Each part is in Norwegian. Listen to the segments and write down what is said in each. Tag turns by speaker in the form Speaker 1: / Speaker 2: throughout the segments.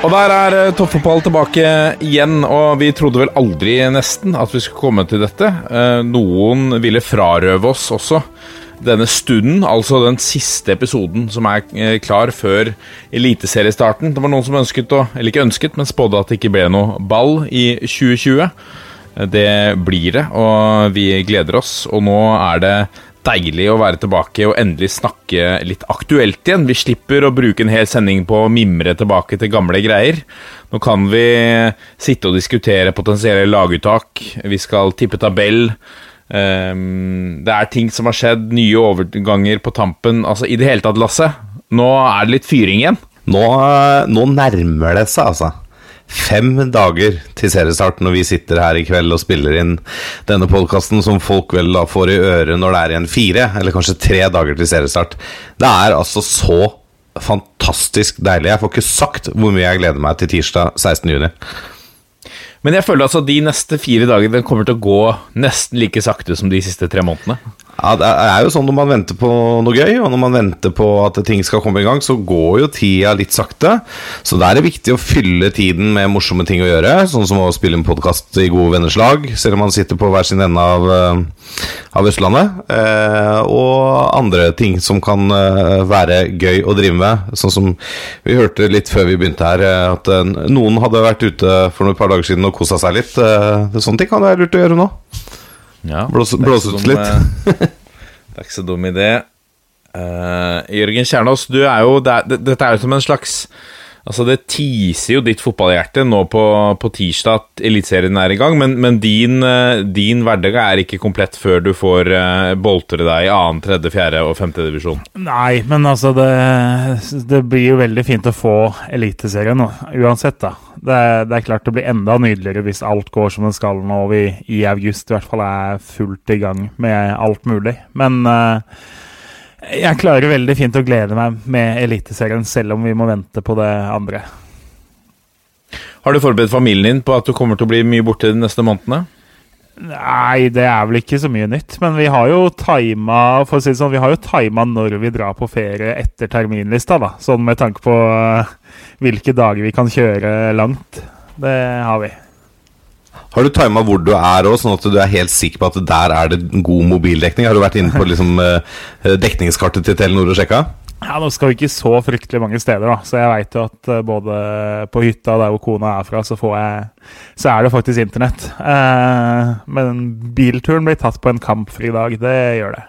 Speaker 1: Og der er eh, toppfotball tilbake igjen, og vi trodde vel aldri nesten at vi skulle komme til dette. Eh, Noen ville frarøve oss også denne stunden, altså den siste episoden som er eh, klar før eliteseriestarten. Det var noen som ønsket å, eller ikke ønsket, men spådde at det ikke ble noe ball i 2020. Eh, Det blir det, og vi gleder oss. Og nå er det deilig å være tilbake og endelig snakke litt aktuelt igjen. Vi slipper å bruke en hel sending på å mimre tilbake til gamle greier. Nå kan vi sitte og diskutere potensielle laguttak. Vi skal tippe tabell. Ehm, det er ting som har skjedd, nye overganger på tampen. Altså, i det hele tatt, Lasse. Nå er det litt fyring igjen.
Speaker 2: Nå, nå nærmer det seg, altså. Fem dager til seriestart når vi sitter her i kveld og spiller inn denne podkasten, som folk vel da får i øret når det er igjen fire, eller kanskje tre dager til seriestart. Det er altså så fantastisk deilig. Jeg får ikke sagt hvor mye jeg gleder meg til tirsdag 16. juni.
Speaker 1: Men jeg føler altså de neste fire dagene kommer til å gå nesten like sakte som de siste tre månedene.
Speaker 2: Ja, det er jo sånn når man venter på noe gøy, og når man venter på at ting skal komme i gang, så går jo tida litt sakte. Så da er det viktig å fylle tiden med morsomme ting å gjøre, sånn som å spille en podkast i gode venners lag, selv om man sitter på hver sin ende av, eh, av Østlandet. Eh, og andre ting som kan eh, være gøy å drive med, sånn som vi hørte litt før vi begynte her, eh, at noen hadde vært ute for noen par dager siden og kosa seg litt. Sånne ting kan være lurt å gjøre nå.
Speaker 1: Ja,
Speaker 2: Blåse- ut litt.
Speaker 1: eh, det er ikke så dum idé. Uh, Jørgen Kjernås, du er jo det det, Dette er jo som en slags Altså Det teaser jo ditt fotballhjerte nå på, på tirsdag at Eliteserien er i gang, men, men din, eh, din hverdag er ikke komplett før du får uh, boltre deg i annen, tredje, fjerde og femte divisjon.
Speaker 3: Nei, men altså det, det blir jo veldig fint å få Eliteserien nå, uansett, da. Det, det er klart det blir enda nydeligere hvis alt går som det skal nå og vi i august i hvert fall er fullt i gang med alt mulig. Men eh, jeg klarer veldig fint å glede meg med Eliteserien, selv om vi må vente på det andre.
Speaker 1: Har du forberedt familien din på at du kommer til å bli mye borte de neste månedene?
Speaker 3: Nei, det er vel ikke så mye nytt. Men vi har jo tima for å si det sånn, vi har jo tima når vi drar på ferie etter terminlista, da. Sånn med tanke på eh, hvilke dager vi kan kjøre langt. Det har vi.
Speaker 2: Har du tima hvor du er òg, sånn at du er helt sikker på at der er det god mobildekning? Har du vært inne på liksom, eh, dekningskartet til Telenor og sjekka?
Speaker 3: Ja, Nå skal vi ikke så fryktelig mange steder, da. Så jeg veit jo at eh, både på hytta der hvor kona er fra, så, får jeg, så er det faktisk internett. Eh, men bilturen blir tatt på en kampfri dag. Det gjør det.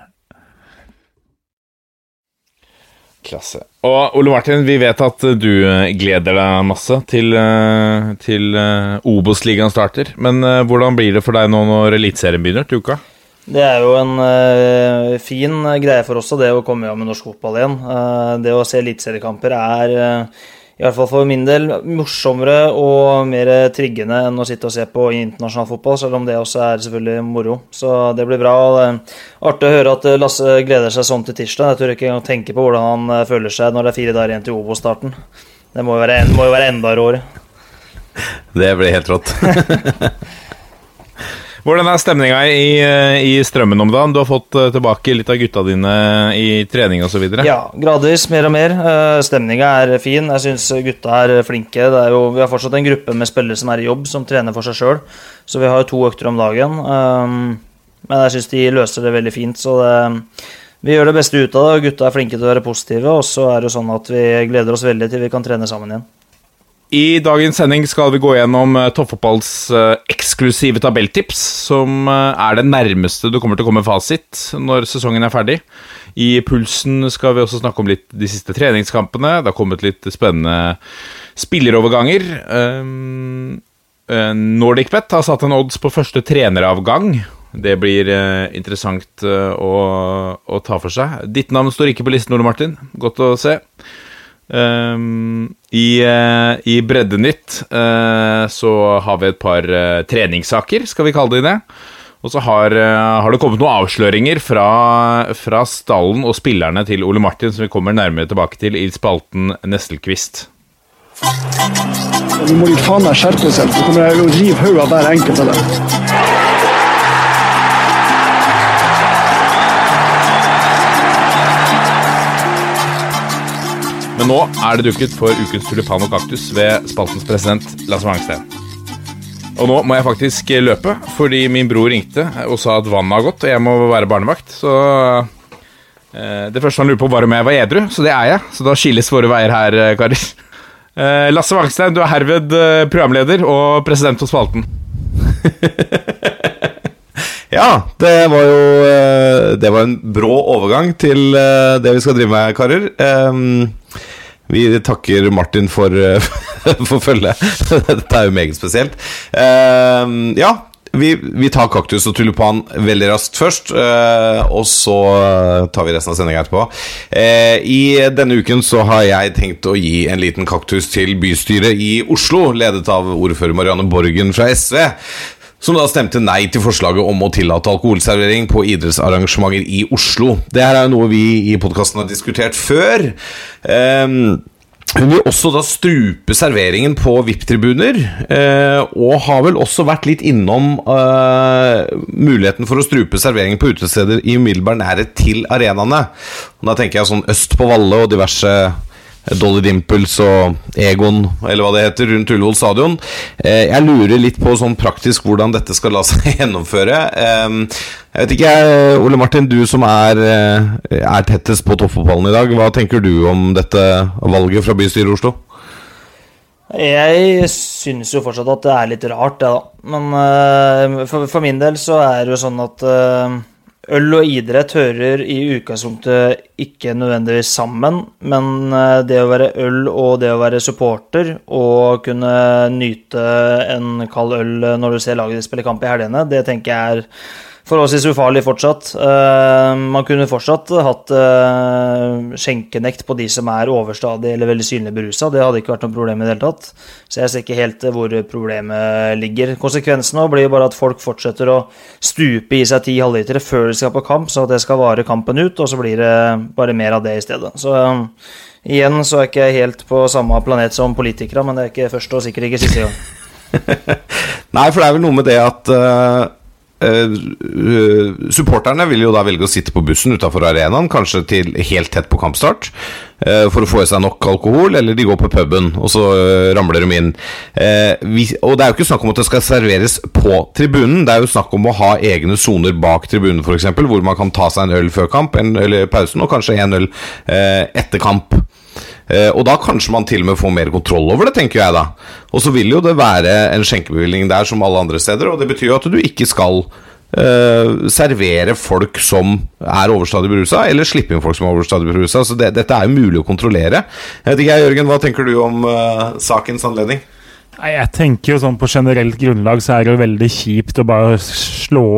Speaker 1: Klasse. Og Ole Martin, vi vet at du eh, gleder deg masse til, eh, til eh, Obos-ligaen starter. Men hvordan blir det for deg nå når Eliteserien begynner til uka?
Speaker 4: Det er jo en uh, fin greie for oss det å komme gang med norsk fotball igjen. Uh, det å se eliteseriekamper er, eh, i hvert fall for min del, morsommere og mer triggende enn å sitte og se på internasjonal fotball, selv om det også er selvfølgelig moro. Så det blir bra. og det er Artig å høre at Lasse gleder seg sånn til tirsdag. Jeg tør ikke engang tenke på hvordan han eh, føler seg når det er fire dager igjen til Obo-starten. Det må jo være, må jo være enda råere.
Speaker 2: Det blir helt rått.
Speaker 1: Hvordan er stemninga i, eh, i Strømmen om dagen? Du har fått eh, tilbake litt av gutta dine i trening osv.?
Speaker 4: Ja, gradvis mer og mer. Eh, Stemninga er fin. Jeg syns gutta er flinke. Er jo, vi har fortsatt en gruppe med spillere som er i jobb, som trener for seg sjøl. Så vi har jo to økter om dagen. Men jeg syns de løser det veldig fint. Så det, vi gjør det beste ut av det, gutta er flinke til å være positive. Og så er det jo sånn at vi gleder oss veldig til vi kan trene sammen igjen.
Speaker 1: I dagens sending skal vi gå gjennom eh, toppfotballs eh, eksklusive tabelltips, som eh, er det nærmeste du kommer til å komme fasit når sesongen er ferdig. I Pulsen skal vi også snakke om litt de siste treningskampene. Det har kommet litt spennende spilleroverganger. NordicBet har satt en odds på første treneravgang Det blir interessant å, å ta for seg. Ditt navn står ikke på listen, Ole Martin. Godt å se. Um, I, uh, I Breddenytt uh, så har vi et par uh, treningssaker, skal vi kalle det det. Og så har, har det kommet noen avsløringer fra, fra stallen og spillerne til Ole Martin, som vi kommer nærmere tilbake til i spalten Nestelquist.
Speaker 5: Nå må de faen meg skjerpe seg, så kommer jeg å rive hodet av hver enkelt av dem.
Speaker 1: Nå er det duket for ukens tulipan og kaktus ved spaltens president Lasse Wangsten. Og nå må jeg faktisk løpe, fordi min bror ringte og sa at vannet har gått, og jeg må være barnevakt. Så eh, Det første han lurte på, var om jeg var edru, så det er jeg. Så da skilles våre veier her, eh, karer. Eh, Lasse Wangstein, du er herved eh, programleder og president hos spalten.
Speaker 2: Ja, det var jo eh, Det var en brå overgang til det vi skal drive med, karer. Vi takker Martin for, eh, for følget. Dette er jo meget spesielt. Uh, Ja, vi, vi tar kaktus og tulipan veldig raskt først, eh, og så tar vi resten av sendinga etterpå. Eh, I denne uken så har jeg tenkt å gi en liten kaktus til bystyret i Oslo, ledet av ordfører Marianne Borgen fra SV. Som da stemte nei til forslaget om å tillate alkoholservering på idrettsarrangementer i Oslo. Det her er jo noe vi i podkasten har diskutert før. Um, hun vil også da strupe serveringen på VIP-tribuner, eh, og har vel også vært litt innom eh, muligheten for å strupe serveringen på utesteder i umiddelbar nærhet til arenaene. Da tenker jeg sånn øst på Valle og diverse Dolly Dimples og Egon, eller hva det heter, rundt Ullevål stadion. Eh, jeg lurer litt på sånn praktisk hvordan dette skal la seg gjennomføre. Eh, jeg vet ikke, Ole Martin, du som er, eh, er tettest på toppfotballen i dag. Hva tenker du om dette valget fra bystyret i Oslo?
Speaker 4: Jeg syns jo fortsatt at det er litt rart, det, da. Men eh, for, min del så er det jo sånn at øl og idrett hører i utgangspunktet ikke nødvendigvis sammen, men eh, det å være øl og det å være supporter og kunne nyte en kald øl når du ser laget ditt spille kamp i helgene, det tenker jeg er forholdsvis ufarlig fortsatt. Uh, man kunne fortsatt hatt uh, skjenkenekt på de som er overstadig eller veldig synlig berusa. Det hadde ikke vært noe problem i det hele tatt. Så jeg ser ikke helt eh, hvor problemet ligger. Konsekvensen nå blir jo bare at folk fortsetter å stupe i seg ti halvlitere før de skal på kamp, så det skal vare kampen ut, og så blir det bare mer av det i stedet. Så uh, igjen så er ikke jeg helt på samme planet som politikere, men det er ikke første og sikkert ikke siste gang.
Speaker 2: Nei, for det er vel noe med det at supporterne vil jo da velge å sitte på bussen utafor arenaen, kanskje til helt tett på kampstart, eh, for å få i seg nok alkohol, eller de går på puben, og så eh, ramler de inn. Eh, og det er jo ikke snakk om at det skal serveres på tribunen, det er jo snakk om å ha egne soner bak tribunen, f.eks., hvor man kan ta seg en øl før kamp, en øl pausen, og kanskje en øl eh, etter kamp. Eh, og da kanskje man til og med får mer kontroll over det, tenker jeg da. Og så vil jo det være en skjenkebevilgning der som alle andre steder, og det betyr jo at du ikke skal Uh, servere folk som er overstadig berusa, eller slippe inn folk som er overstadig berusa. Så det, dette er jo mulig å kontrollere. Jeg vet ikke, Jørgen, hva tenker du om uh, sakens anledning?
Speaker 3: Nei, Jeg tenker jo sånn På generelt grunnlag så er det jo veldig kjipt å bare slå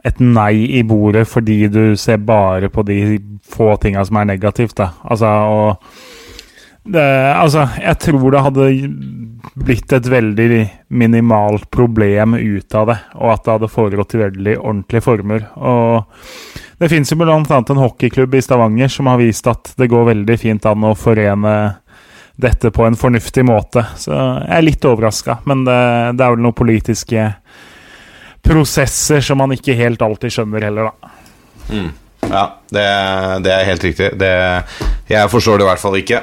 Speaker 3: et nei i bordet fordi du ser bare på de få tinga som er negativt. da. Altså, og det, altså, jeg tror det hadde blitt et veldig minimalt problem ut av det, og at det hadde foregått i veldig ordentlige former. Og det fins jo bl.a. en hockeyklubb i Stavanger som har vist at det går veldig fint an å forene dette på en fornuftig måte. Så jeg er litt overraska, men det, det er vel noen politiske prosesser som man ikke helt alltid skjønner heller, da.
Speaker 2: Ja, det, det er helt riktig. Det, jeg forstår det i hvert fall ikke.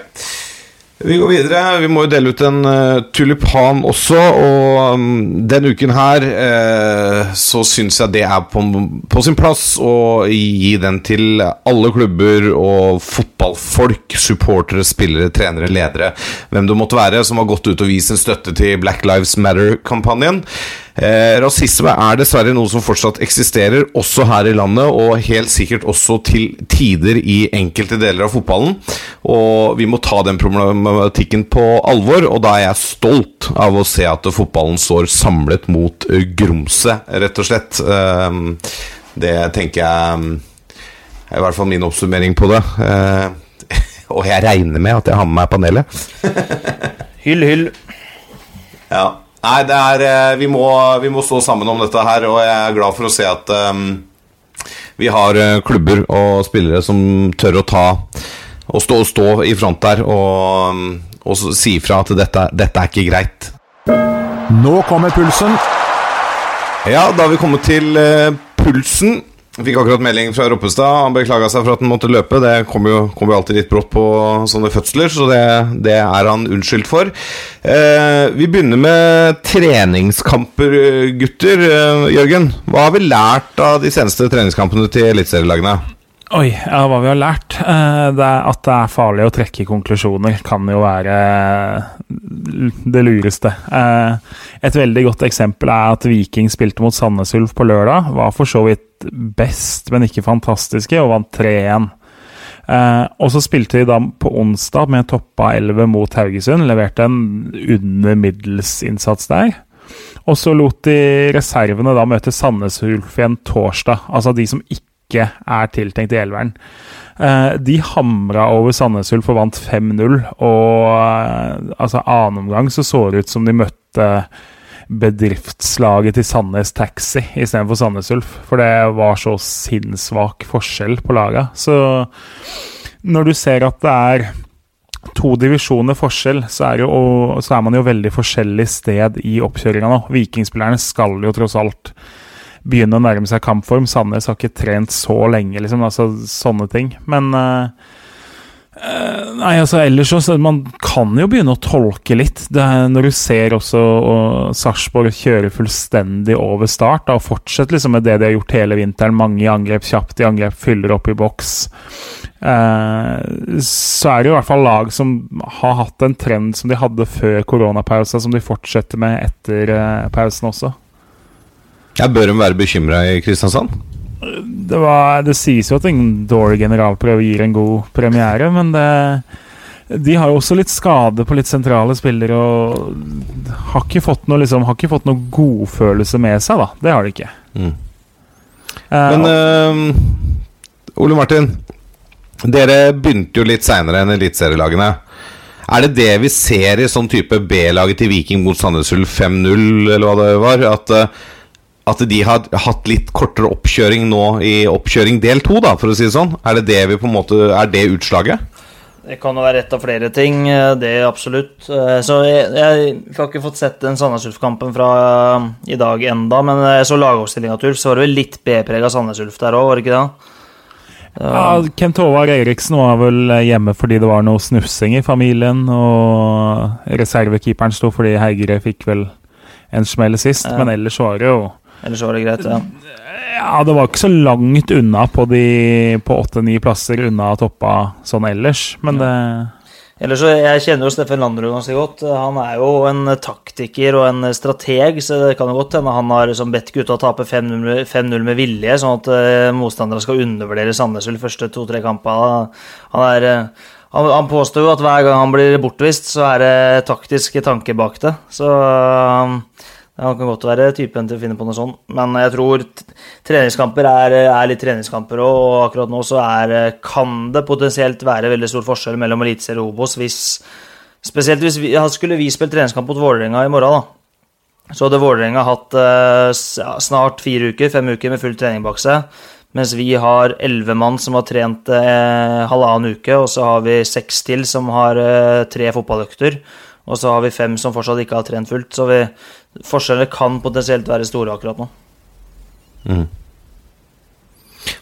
Speaker 2: Vi går videre. Vi må jo dele ut en uh, tulipan også. Og um, denne uken her uh, så syns jeg det er på, på sin plass å gi den til alle klubber og fotballfolk, supportere, spillere, trenere, ledere, hvem det måtte være, som har gått ut og vist sin støtte til Black Lives Matter-kampanjen. Eh, rasisme er dessverre noe som fortsatt eksisterer, også her i landet, og helt sikkert også til tider i enkelte deler av fotballen. Og vi må ta den problematikken på alvor, og da er jeg stolt av å se at fotballen står samlet mot eh, grumset, rett og slett. Eh, det tenker jeg er i hvert fall min oppsummering på det. Eh, og jeg regner med at jeg har med meg panelet.
Speaker 4: Hyll, hyll.
Speaker 2: Ja. Nei, det er eh, vi må, vi må stå sammen om dette her, og jeg er glad for å se at um, vi har eh, klubber og spillere som tør å ta og stå, stå i front der og, og si fra at dette, dette er ikke greit.
Speaker 6: Nå kommer pulsen.
Speaker 2: Ja, da har vi kommet til uh, pulsen. Jeg fikk akkurat melding fra Roppestad. Han beklaga seg for at han måtte løpe. Det kommer jo, kom jo alltid litt brått på sånne fødsler, så det, det er han unnskyldt for. Eh, vi begynner med treningskamper, gutter. Eh, Jørgen, hva har vi lært av de seneste treningskampene til eliteserielagene?
Speaker 3: Oi, ja, hva vi har lært? Eh, det at det er farlig å trekke konklusjoner, kan jo være det lureste. Eh, et veldig godt eksempel er at Viking spilte mot Sandnes Ulf på lørdag. Var for så vidt best, men ikke fantastiske, og vant 3-1. Eh, og så spilte de da på onsdag med toppa 11 mot Haugesund. Leverte en under middels innsats der. Og så lot de reservene da møte Sandnes Ulf igjen torsdag. Altså de som ikke er tiltenkt i elveren. Eh, de hamra over Sandnes Ulf og vant 5-0. Og eh, altså annen omgang så så det ut som de møtte bedriftslaget til Sandnes Taxi istedenfor Sandnes Ulf. For det var så sinnssvak forskjell på laga. Så når du ser at det er to divisjoner forskjell, så er, jo, så er man jo veldig forskjellig sted i oppkjøringa nå. Vikingspillerne skal jo tross alt begynne å nærme seg kampform. Sandnes har ikke trent så lenge, liksom. Altså sånne ting. Men uh, Nei, altså ellers så Man kan jo begynne å tolke litt. Er, når du ser også Sarpsborg kjøre fullstendig over start da, og fortsette liksom med det de har gjort hele vinteren. Mange i angrep kjapt i angrep, fyller opp i boks. Uh, så er det jo i hvert fall lag som har hatt en trend som de hadde før koronapausa, som de fortsetter med etter uh, pausen også.
Speaker 2: Jeg bør de være bekymra i Kristiansand?
Speaker 3: Det, var, det, sies jo at en dårlig generalprøve gir en god premiere, men det, de har jo også litt skade på litt sentrale spillere og har ikke fått noe, liksom, har ikke fått noe godfølelse med seg, da. Det har de ikke. Mm.
Speaker 2: Men uh, Ole Martin, dere begynte jo litt seinere enn eliteserielagene. Er det det vi ser i sånn type B-laget til Viking mot Sandnes Ulf 5-0, eller hva det var? At uh, at de har hatt litt kortere oppkjøring nå i oppkjøring del to, da, for å si det sånn? Er det det vi på en måte Er det utslaget?
Speaker 4: Det kan jo være ett av flere ting, eh, det absolutt. Eh, så jeg, jeg har ikke fått sett den Sandnes Ulf-kampen fra eh, i dag enda, men jeg så lagoppstillinga til Ulf, så var det vel litt B-prega Sandnes Ulf der òg, var det ikke det?
Speaker 3: Ja, Kent Håvard Eriksen var vel hjemme fordi det var noe snufsing i familien, og reservekeeperen sto fordi Heigre fikk vel en smell sist, men ellers var det jo
Speaker 4: eller så var det greit, ja.
Speaker 3: Ja, det var ikke så langt unna på de på åtte-ni plasser unna toppa sånn ellers, men det
Speaker 4: Ellers så, Jeg kjenner jo Steffen Landrud ganske godt. Han er jo en taktiker og en strateg, så det kan jo godt hende han har liksom bedt gutta tape 5-0 med vilje, sånn at uh, motstandere skal undervurdere Sandnes de første to-tre kampene. Han, er, uh, han, han, påstår jo at hver gang han blir bortvist, så er det taktiske tanker bak det. Så uh, han kan godt være typen til å finne på noe sånt, men jeg tror treningskamper er, er litt treningskamper og akkurat nå så er, kan det potensielt være veldig stor forskjell mellom Eliteserie og Obos hvis Spesielt hvis vi, skulle vi spilt treningskamp mot Vålerenga i morgen, da. Så hadde Vålerenga hatt uh, snart fire uker, fem uker med full trening bak seg. Mens vi har elleve mann som har trent eh, halvannen uke, og så har vi seks til som har eh, tre fotballøkter. Og så har vi fem som fortsatt ikke har trent fullt. Så vi, forskjellene kan potensielt være store akkurat nå.
Speaker 2: Mm.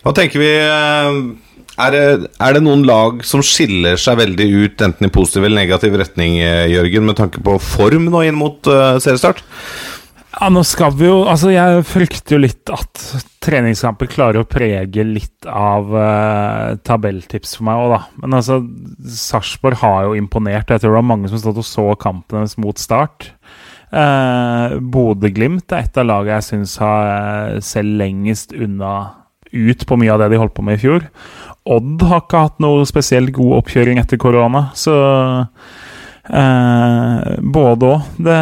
Speaker 2: Hva tenker vi eh, er det, er det, noen lag som skiller seg veldig ut, enten i positiv eller negativ retning, eh, Jørgen, med tanke på form nå inn mot uh, seriestart?
Speaker 3: Ja, nå skal vi jo Altså, jeg frykter jo litt at treningskamper klarer å prege litt av uh, tabelltips for meg òg, da. Men altså, Sarpsborg har jo imponert. Jeg tror det var mange som stod og så kampen mot start. Eh, Bodø-Glimt er et av lagene jeg syns har eh, selv lengest unna ut på mye av det de holdt på med i fjor. Odd har ikke hatt noe spesielt god oppkjøring etter korona, så eh, både òg. Det,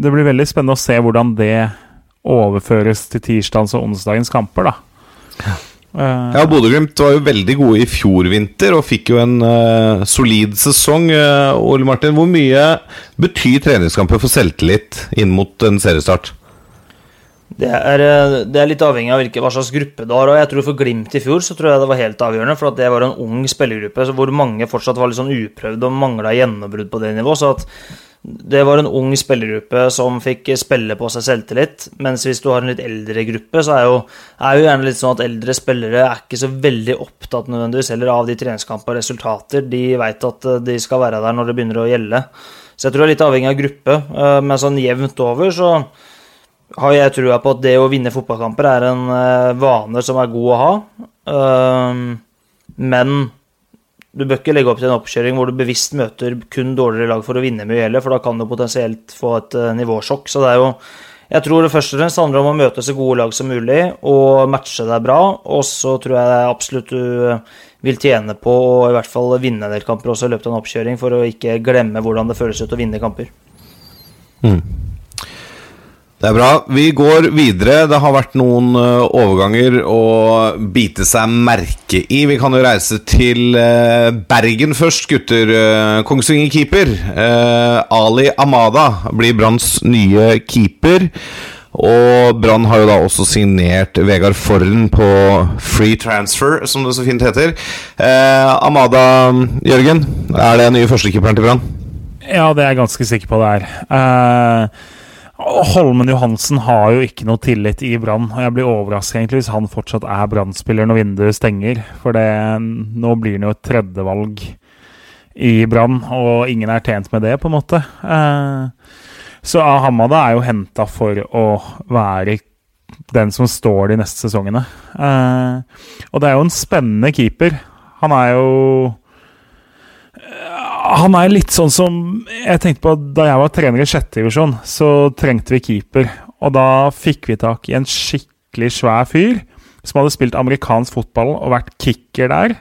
Speaker 3: det blir veldig spennende å se hvordan det overføres til tirsdagens og onsdagens kamper, da. Eh,
Speaker 2: Ja, Bodø-Glimt var jo veldig gode i fjor vinter og fikk jo en uh, solid sesong. Uh, Ole Martin, hvor mye betyr treningskamper for selvtillit inn mot en seriestart?
Speaker 4: Det er, det er litt avhengig av hvilke, hva slags gruppe du har. og jeg tror For Glimt i fjor så tror jeg det var helt avgjørende, for at det var en ung spillergruppe hvor mange fortsatt var litt sånn uprøvd og mangla gjennombrudd på det nivået. så at det var en ung spillergruppe som fikk spille på seg selvtillit. Mens hvis du har en litt eldre gruppe, så er jo, er jo gjerne litt sånn at eldre spillere er ikke så veldig opptatt nødvendigvis heller av de treningskampene og resultater. De veit at eh, de skal være der når det begynner å gjelde. Så jeg tror det er litt avhengig av gruppe. eh, Men sånn jevnt over så har jeg trua på at det å vinne fotballkamper er en eh, vane som er god å ha. Men du bør ikke legge opp til en oppkjøring hvor du bevisst møter kun dårligere lag for å vinne mye heller, for da kan du potensielt få et eh, nivåsjokk. Så det er jo Jeg tror det først og fremst handler om å møte så gode lag som mulig og matche deg bra. Og så tror jeg absolutt du eh, vil tjene på å i hvert fall vinne en del kamper også i løpet av en oppkjøring, for å ikke glemme hvordan det føles ut å vinne kamper.
Speaker 2: Det er bra. Vi går videre. Det har vært noen eh, overganger å bite seg merke i. Vi kan jo reise til eh, Bergen først, gutter. Uh, Kongsvinger-keeper eh, Ali Amada blir Branns nye keeper. Og Brann har jo da også signert Vegard Forren på free transfer, som det så fint heter. Eh, Amada, Jørgen, er det nye førstekeeperen til Brann?
Speaker 3: Ja, det er jeg ganske sikker på det er. Eh, Holmen Johansen har jo ikke noe tillit i Brann, og jeg blir overrasket egentlig hvis han fortsatt er Brann-spiller når vinduet stenger. For det, nå blir han jo et tredjevalg i Brann, og ingen er tjent med det, på en måte. Eh, så Ahamada er jo henta for å være den som står de neste sesongene. Eh, og det er jo en spennende keeper. Han er jo han er litt sånn som Jeg tenkte på Da jeg var trener i sjette divisjon, så trengte vi keeper. Og da fikk vi tak i en skikkelig svær fyr som hadde spilt amerikansk fotball og vært kicker der.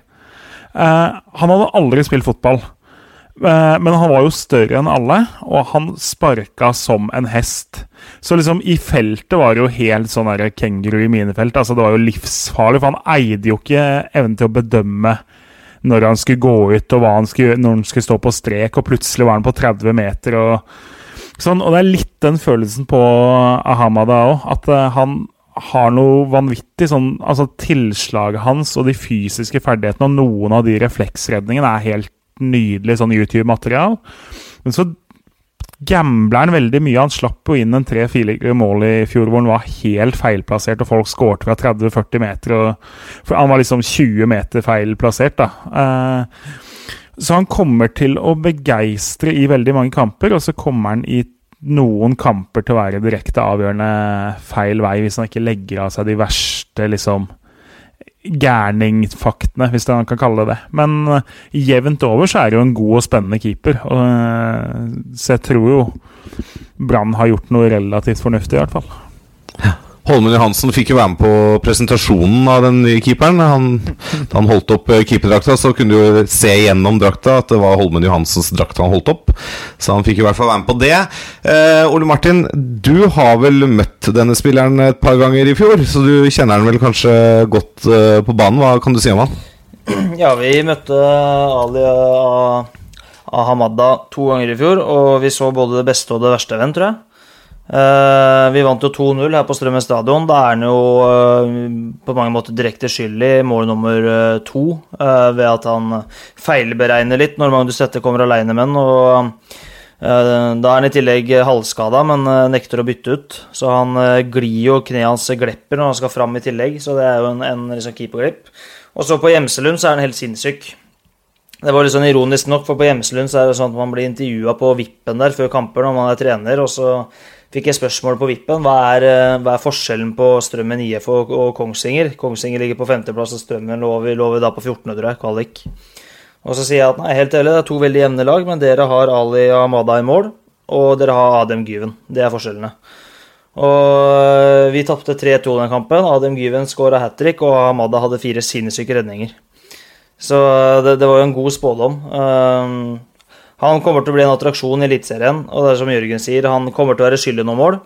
Speaker 3: Eh, han hadde aldri spilt fotball, eh, men han var jo større enn alle, og han sparka som en hest. Så liksom i feltet var det jo helt sånn kenguru i minefelt. Altså det var jo livsfarlig, for han eide jo ikke evnen til å bedømme når han skulle gå ut, og han skulle, når han skulle stå på strek, og plutselig var han på 30 meter. Og sånn, og det er litt den følelsen på Ahamada òg, at uh, han har noe vanvittig sånn Altså tilslaget hans og de fysiske ferdighetene og noen av de refleksredningene er helt nydelig sånn YouTube-material. Men så gambler veldig mye. Han slapp jo inn en tre-fire mål i fjor hvor han var helt feilplassert, og folk skårte fra 30-40 meter. Og, han var liksom 20 meter feilplassert, da. Eh, så han kommer til å begeistre i veldig mange kamper, og så kommer han i noen kamper til å være direkte avgjørende feil vei, hvis han ikke legger av seg de verste, liksom gærningfaktene, hvis man kan kalle det det. Men uh, jevnt over så er det jo en god og spennende keeper. Uh, så jeg tror jo Brann har gjort noe relativt fornuftig, i hvert fall.
Speaker 2: Holmen Johansen fikk jo være med på presentasjonen av den nye keeperen. Han, da han holdt opp eh, keeperdrakta, så kunne du jo se gjennom drakta at det var Holmen Johansens drakt han holdt opp. Så han fikk i hvert fall være med på det. Eh, Ole Martin, du har vel møtt denne spilleren et par ganger i fjor, så du kjenner han vel kanskje godt eh, på banen. Hva kan du si om han?
Speaker 4: Ja, vi møtte Ali og Ahamada to ganger i fjor, og vi så både det beste og det verste ved ham, tror jeg. Eh, vi vant jo 2-0 her på Strømmen stadion. Da er han jo eh, på mange måter direkte skyld i mål nummer eh, to, ved at han feilberegner litt når Magnus Tette kommer aleine med og da er han i tillegg halvskada, men nekter å bytte ut. Så han glir jo, kneet hans glepper når han skal fram i tillegg, så det er jo en, en liksom keeperglipp. Og så på Gjemselund så er han helt sinnssyk. Det var litt sånn ironisk nok, for på Gjemselund så er det sånn at man blir intervjua på vippen der før kamper når man er trener, og så fikk jeg spørsmål på vippen. Hva er, eh, hva er forskjellen på Strømmen IF og, og Kongsvinger? Kongsvinger ligger på femteplass, og Strømmen lå vi lå vi da på 14., tror jeg, kvalik. Og så sier jeg at nei, helt ærlig, det er to veldig jevne lag, men dere har Ali og Amada i mål. og dere har Adem Gyven. Det er forskjellene. Og vi tapte 3-2 den kampen. Adem Gyven skåra hat trick, og Amada hadde fire sinnssyke redninger. Så det, det var jo en god spådom. Um, han kommer til å bli en attraksjon i Eliteserien, og det er som Jørgen sier, han kommer til å være skyld i noen mål.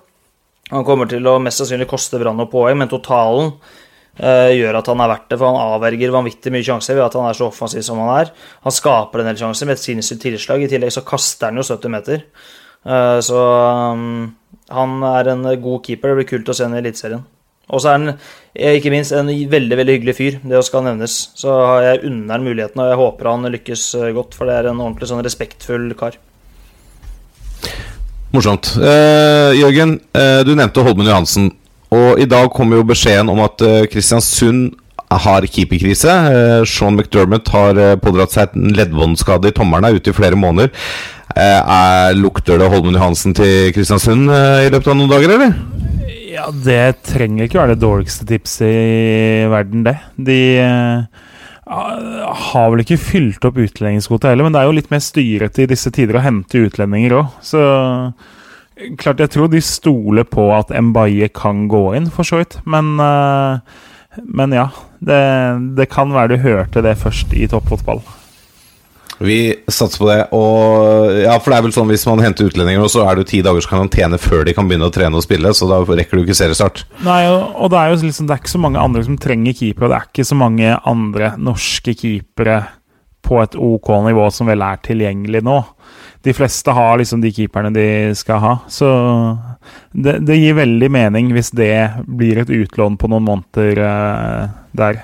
Speaker 4: Han kommer til å mest sannsynlig koste Brann noen poeng, men totalen uh, gjør at han er verdt det, for han avverger vanvittig mye sjanser ved at han er så offensiv som han er. Han skaper en del sjanser med et sinnssykt tilslag, i tillegg så kaster han jo 70 meter. Uh, så um, han er en god keeper. Det blir kult å se ham i Eliteserien. Og så er han ikke minst en veldig veldig hyggelig fyr, det skal nevnes. Så jeg unner ham muligheten, og jeg håper han lykkes godt, for det er en ordentlig sånn respektfull kar.
Speaker 2: Morsomt. Eh, Jørgen, eh, du nevnte Holmen Johansen. Og i dag kom jo beskjeden om at eh, Kristiansund har keeperkrise. Eh, Sean McDermott har eh, pådratt seg en leddbåndskade i tommelen, er ute i flere måneder. Eh, er, lukter det Holmen Johansen til Kristiansund i løpet av noen dager, eller?
Speaker 3: Ja, det trenger ikke være det dårligste tipset i verden, det. De uh, har vel ikke fylt opp utlendingskvota heller, men det er jo litt mer styrete i disse tider å hente utlendinger òg. Så klart, jeg tror de stoler på at Mbaye kan gå inn, for så vidt. Men, uh, men ja. Det, det kan være du hørte det først i toppfotball.
Speaker 2: Vi satser på det. Og ja, for det er vel sånn hvis man henter utlendinger, så er det jo ti dagers karantene før de kan begynne å trene og spille, så da rekker du ikke seriestart.
Speaker 3: Nei, og det er jo liksom, det er ikke så mange andre som trenger keepere, og det er ikke så mange andre norske keepere på et OK nivå som vel er tilgjengelig nå. De fleste har liksom de keeperne de skal ha, så det, det gir veldig mening hvis det blir et utlån på noen måneder uh, der.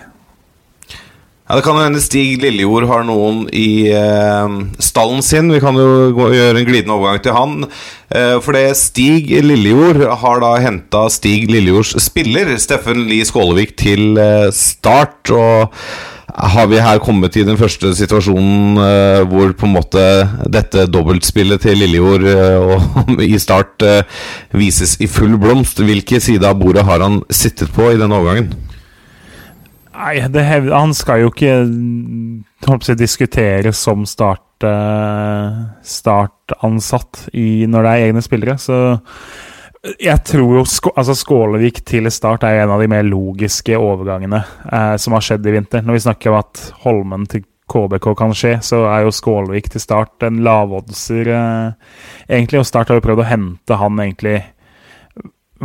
Speaker 2: Ja, Det kan hende Stig Lillejord har noen i eh, stallen sin. Vi kan jo gå, gjøre en glidende overgang til han. Eh, for det Stig Lillejord har da henta Stig Lillejords spiller, Steffen Lie Skålevik, til eh, start. Og har vi her kommet i den første situasjonen eh, hvor på en måte dette dobbeltspillet til Lillejord eh, i start eh, vises i full blomst? Hvilke side av bordet har han sittet på i denne overgangen?
Speaker 3: Nei, han skal jo ikke jeg, diskuteres som start, uh, startansatt i, når det er egne spillere. Så jeg tror jo altså Skålevik til start er en av de mer logiske overgangene eh, som har skjedd i vinter. Når vi snakker om at Holmen til KBK kan skje, så er jo Skålevik til start en lavoddser, eh, egentlig. Og Start har jo prøvd å hente han egentlig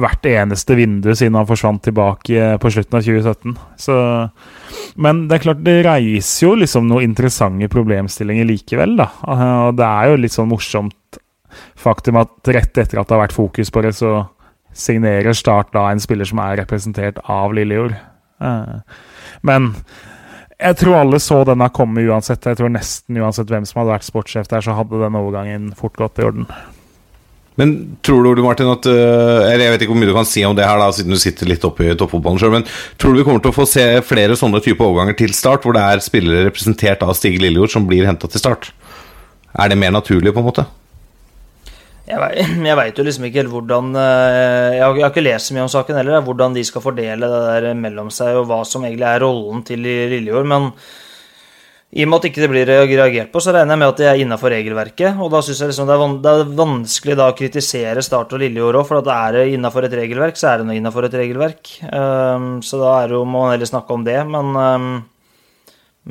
Speaker 3: hvert eneste vindu siden han forsvant tilbake på slutten av 2017. Så, men det er klart, det reiser jo liksom noen interessante problemstillinger likevel, da. Og det er jo litt sånn morsomt faktum at rett etter at det har vært fokus på det, så signerer Start da en spiller som er representert av Lillejord. Eh, men jeg tror alle så denne komme uansett. Jeg tror nesten uansett hvem som hadde vært sportssjef der, så hadde den overgangen fort gått i orden.
Speaker 2: Men tror du, Ole Martin, at eh, Eller jeg vet ikke hvor mye du kan si om det her, da, siden du sitter litt oppe i toppfotballen sjøl, men tror du vi kommer til å få se flere sånne type overganger til start, hvor det er spillere representert av Stig Lillejord som blir henta til start? Er det mer naturlig, på en måte?
Speaker 4: Jeg veit jo liksom ikke helt hvordan eh, Jeg har ikke lest så mye om saken heller, hvordan de skal fordele det der mellom seg, og hva som egentlig er rollen til Lillejord. men i og med at ikke det blir reagert på, så regner jeg med at de er innafor regelverket. Og da syns jeg liksom det, er det, er vanskelig da å kritisere Start og Lillejord òg, for at det er innafor et regelverk, så er det noe innafor et regelverk. Um, så da det jo, må man heller snakke om det. Men, um,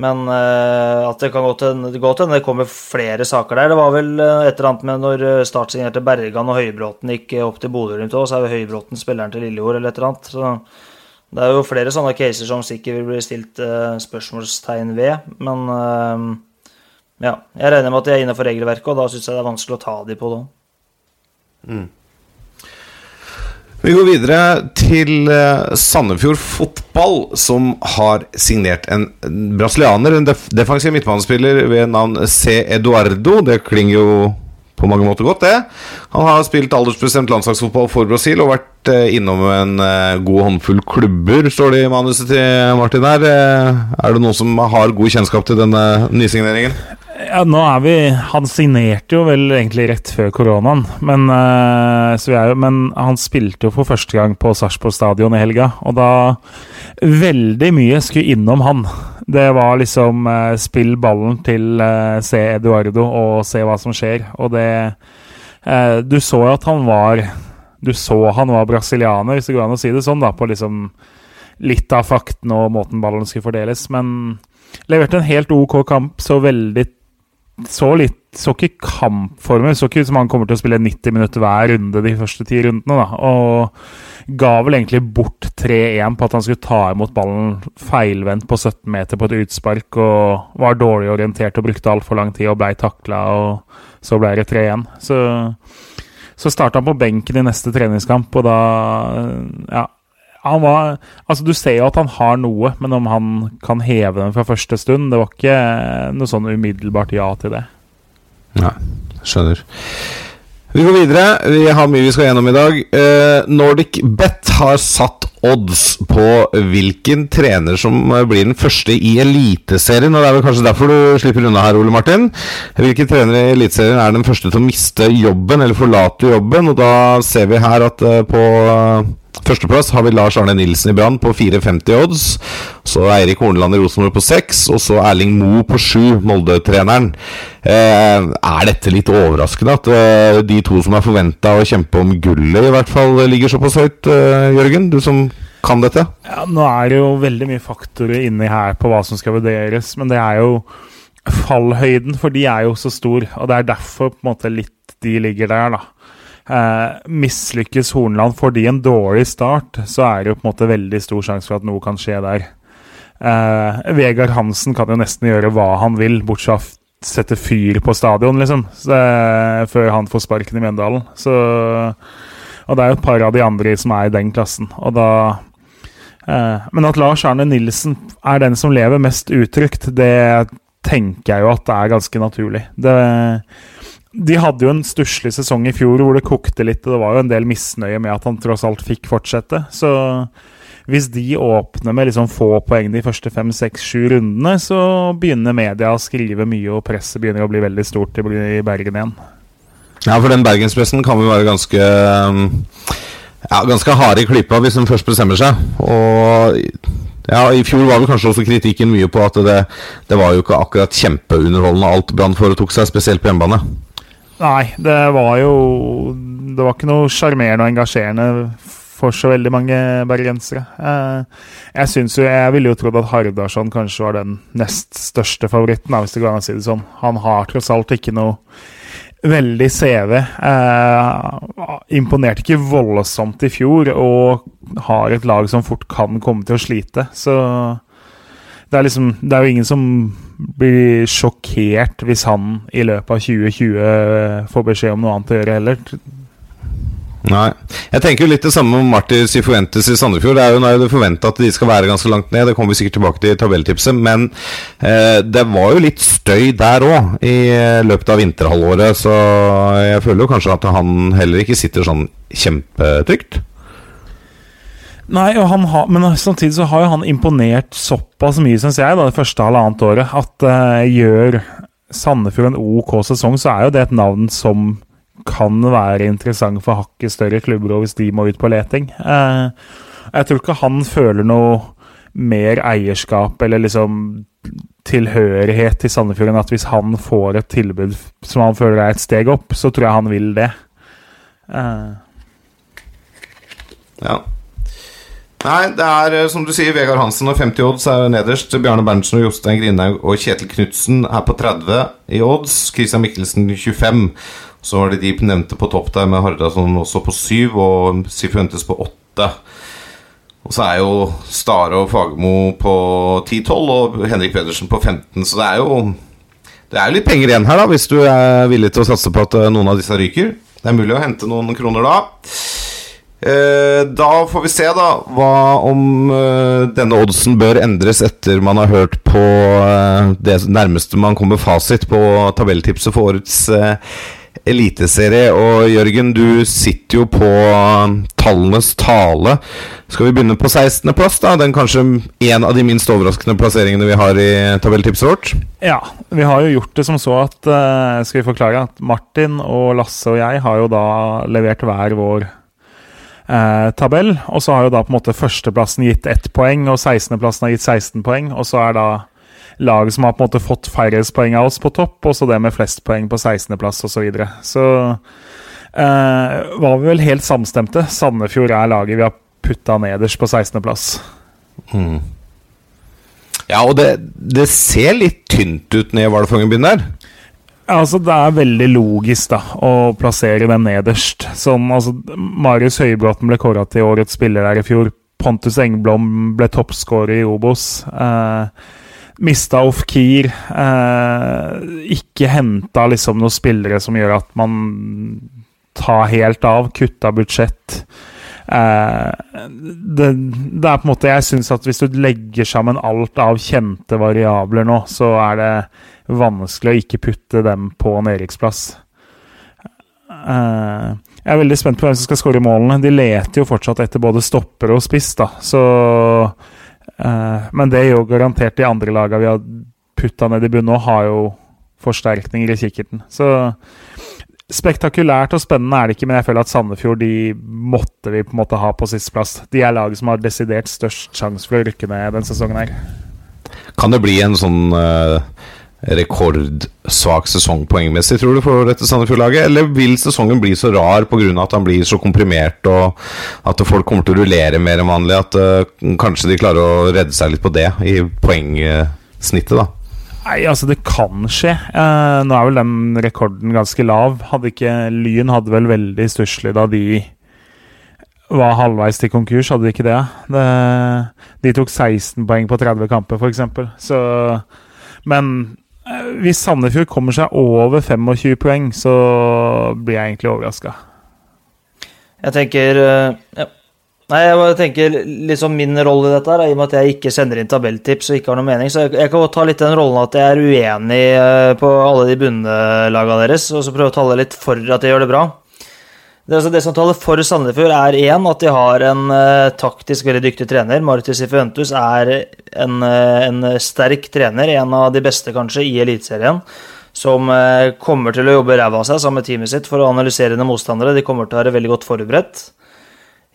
Speaker 4: men uh, at det kan gå til hende det kommer flere saker der. Det var vel uh, et eller annet med når Start signerte Bergan og Høybråten gikk opp til Bodø-Glimt òg, så er jo Høybråten spilleren til Lillejord eller et eller annet. Så det er jo flere sånne caser som sikkert vil bli stilt uh, spørsmålstegn ved, men uh, ja. Jeg regner med at de er innenfor regelverket, og da syns jeg det er vanskelig å ta de på det. Mm.
Speaker 2: Vi går videre til uh, Sandefjord Fotball, som har signert en brasilianer, en def defensiv midtbanespiller ved navn C. Eduardo. Det klinger jo på mange måter godt, det. Han har spilt aldersbestemt landslagsfotball for Brasil og vært eh, innom en eh, god håndfull klubber, står det i manuset til Martin her. Eh, er det noen som har god kjennskap til denne nysigneringen?
Speaker 3: Ja, nå er vi Han signerte jo vel egentlig rett før koronaen, men, jo, men han spilte jo for første gang på Sarpsborg stadion i helga, og da Veldig mye skulle innom han. Det var liksom uh, spill ballen til se Eduardo og se hva som skjer. Og det eh, Du så jo at han var Du så han var brasilianer, hvis det går an å si det sånn, da, på liksom litt av fakten og måten ballen skulle fordeles. Men leverte en helt OK kamp, så veldig Så litt Så ikke kampformer, så ikke ut som han kommer til å spille 90 minutter hver runde de første ti rundene, da. Og ga vel egentlig bort 3-1 på at han skulle ta imot ballen feilvendt på 17 meter på et utspark, og var dårlig orientert og brukte altfor lang tid og blei takla, og så ble det 3-1. Så så starta han på benken i neste treningskamp, og da Ja. Han var Altså, du ser jo at han har noe, men om han kan heve den fra første stund Det var ikke noe sånn umiddelbart ja til det.
Speaker 2: Nei, skjønner. Vi går videre. Vi har mye vi skal gjennom i dag. Eh, Nordic Bet har satt odds på hvilken trener som blir den første i Eliteserien. Og det er vel kanskje derfor du slipper unna her, Ole Martin. Hvilken trener i Eliteserien er den første til å miste jobben, eller forlate jobben? Og da ser vi her at eh, på Førsteplass har vi Lars Arne Nilsen i Brann på 4,50 odds. Så Eirik Horneland i Rosenborg på 6, og så Erling Moe på 7, Molde-treneren. Eh, er dette litt overraskende at eh, de to som er forventa å kjempe om gullet, i hvert fall ligger såpass høyt, eh, Jørgen? Du som kan dette?
Speaker 3: Ja, Nå er det jo veldig mye faktorer inni her på hva som skal vurderes, men det er jo fallhøyden, for de er jo så stor, og det er derfor på en måte litt de ligger der, da. Eh, mislykkes Hornland fordi en dårlig start, så er det jo på en måte veldig stor sjanse for at noe kan skje der. Eh, Vegard Hansen kan jo nesten gjøre hva han vil, bortsett fra sette fyr på stadion, liksom, så, eh, før han får sparken i Mjøndalen. Så, og det er jo et par av de andre som er i den klassen, og da eh, Men at Lars Arne Nilsen er den som lever mest utrygt, det tenker jeg jo at det er ganske naturlig. Det de hadde jo en stusslig sesong i fjor hvor det kokte litt, og det var jo en del misnøye med at han tross alt fikk fortsette. Så hvis de åpner med liksom få poeng de første fem, seks, sju rundene, så begynner media å skrive mye, og presset begynner å bli veldig stort i Bergen igjen.
Speaker 2: Ja, for den bergenspressen kan jo være ganske um, Ja, ganske hard i klypa hvis den først bestemmer seg. Og ja, I fjor var vel kanskje også kritikken mye på at det, det var jo ikke akkurat kjempeunderholdende alt Brann foretok seg, spesielt på hjemmebane.
Speaker 3: Nei, det var jo Det var ikke noe sjarmerende og engasjerende for så veldig mange bergensere. Eh, jeg synes jo, jeg ville jo trodd at Hardarson kanskje var den nest største favoritten, hvis det går an å si det sånn. Han har tross alt ikke noe veldig CV. Eh, imponerte ikke voldsomt i fjor, og har et lag som fort kan komme til å slite. Så det er liksom Det er jo ingen som blir sjokkert hvis han i løpet av 2020 får beskjed om noe annet å gjøre heller.
Speaker 2: Nei. Jeg tenker jo litt det samme om Martin Sifuentes i Sandefjord. Det er jo nå forventa at de skal være ganske langt ned. Det kommer vi sikkert tilbake til i tabelltipset. Men eh, det var jo litt støy der òg i løpet av vinterhalvåret. Så jeg føler jo kanskje at han heller ikke sitter sånn kjempetrygt.
Speaker 3: Nei, ha, men samtidig så har jo han imponert såpass mye, syns jeg, da, det første halvannet året, at uh, gjør Sandefjord en OK sesong, så er jo det et navn som kan være interessant for hakket større klubber hvis de må ut på leting. Uh, jeg tror ikke han føler noe mer eierskap eller liksom tilhørighet til Sandefjord enn at hvis han får et tilbud som han føler er et steg opp, så tror jeg han vil det. Uh.
Speaker 2: Ja. Nei, det er eh, som du sier, Vegard Hansen og 50 odds er nederst. Bjarne Berntsen og Jostein Grindhaug og Kjetil Knutsen er på 30 i odds. Christian Mikkelsen 25. Så var det de nevnte på topp der, med Hardasson også på 7 og Sifuentes på 8. Og så er jo Stare og Fagermo på 10-12 og Henrik Pedersen på 15, så det er jo Det er litt penger igjen her, da, hvis du er villig til å satse på at eh, noen av disse ryker. Det er mulig å hente noen kroner da. Eh, da får vi se da hva om uh, denne oddsen bør endres etter man har hørt på uh, det nærmeste man kommer fasit på tabelltipset for årets eliteserie. Og Jørgen, du sitter jo på tallenes tale. Skal vi begynne på 16.-plass? da Den kanskje en av de minst overraskende plasseringene vi har i tabelltipset vårt?
Speaker 3: Ja, vi har jo gjort det som så at Skal vi forklare at Martin og Lasse og jeg har jo da levert hver vår eh, tabell. Og så har jo da på en måte førsteplassen gitt ett poeng, og 16.-plassen har gitt 16 poeng. Og så er da laget som har på en måte fått færrest poeng av oss på topp, og så det med flest poeng på 16.-plass osv. Så, så eh, var vi vel helt samstemte. Sandefjord er laget vi har putta nederst på 16.-plass.
Speaker 2: Mm. Ja, og det, det ser litt tynt ut ned Hvalfangerbyen der.
Speaker 3: Altså, Det er veldig logisk da, å plassere den nederst. Sånn, altså, Marius Høybråten ble kåra til årets spiller der i fjor. Pontus Engblom ble toppskårer i Obos. Eh, mista Ofkir. Eh, ikke henta liksom noen spillere som gjør at man tar helt av. Kutta budsjett. Eh, det, det, er på en måte Jeg syns at hvis du legger sammen alt av kjente variabler nå, så er det vanskelig å ikke putte dem på en Eriksplass. Eh, jeg er veldig spent på hvem som skal skåre målene. De leter jo fortsatt etter både stopper og spiss, da. Så eh, Men det er jo garantert de andre lagene vi har putta ned i bunnen nå, har jo forsterkninger i kikkerten. Så spektakulært og spennende er det ikke, men jeg føler at Sandefjord de måtte vi på en måte ha på sisteplass. De er laget som har desidert størst sjanse for å rykke ned denne sesongen her.
Speaker 2: Kan det bli en sånn uh, rekordsvak sesong poengmessig, tror du, for dette Sandefjord-laget? Eller vil sesongen bli så rar pga. at han blir så komprimert, og at folk kommer til å rullere mer enn vanlig? At uh, kanskje de klarer å redde seg litt på det, i poengsnittet, da?
Speaker 3: Nei, altså det kan skje. Eh, nå er vel den rekorden ganske lav. Hadde ikke Lyn hadde vel veldig stusslig da de var halvveis til konkurs, hadde de ikke det? det? De tok 16 poeng på 30 kamper, f.eks. Så Men eh, hvis Sandefjord kommer seg over 25 poeng, så blir jeg egentlig overraska.
Speaker 4: Jeg tenker eh, ja. Nei, jeg tenker liksom Min rolle i dette her, i og med at jeg ikke sender inn tabelltips og ikke har noe mening, så jeg, jeg kan ta litt den rollen at jeg er uenig eh, på alle de bunnlagene deres, og så prøve å tale litt for at de gjør det bra. Det, altså det som taler for Sandefjord, er én at de har en uh, taktisk veldig dyktig trener. Martis Ifuentus er en, uh, en, sterk trener, en av de beste kanskje i Eliteserien. Som kommer til å jobbe ræva av seg sammen med teamet sitt for å analysere motstandere. De kommer til å være veldig godt forberedt.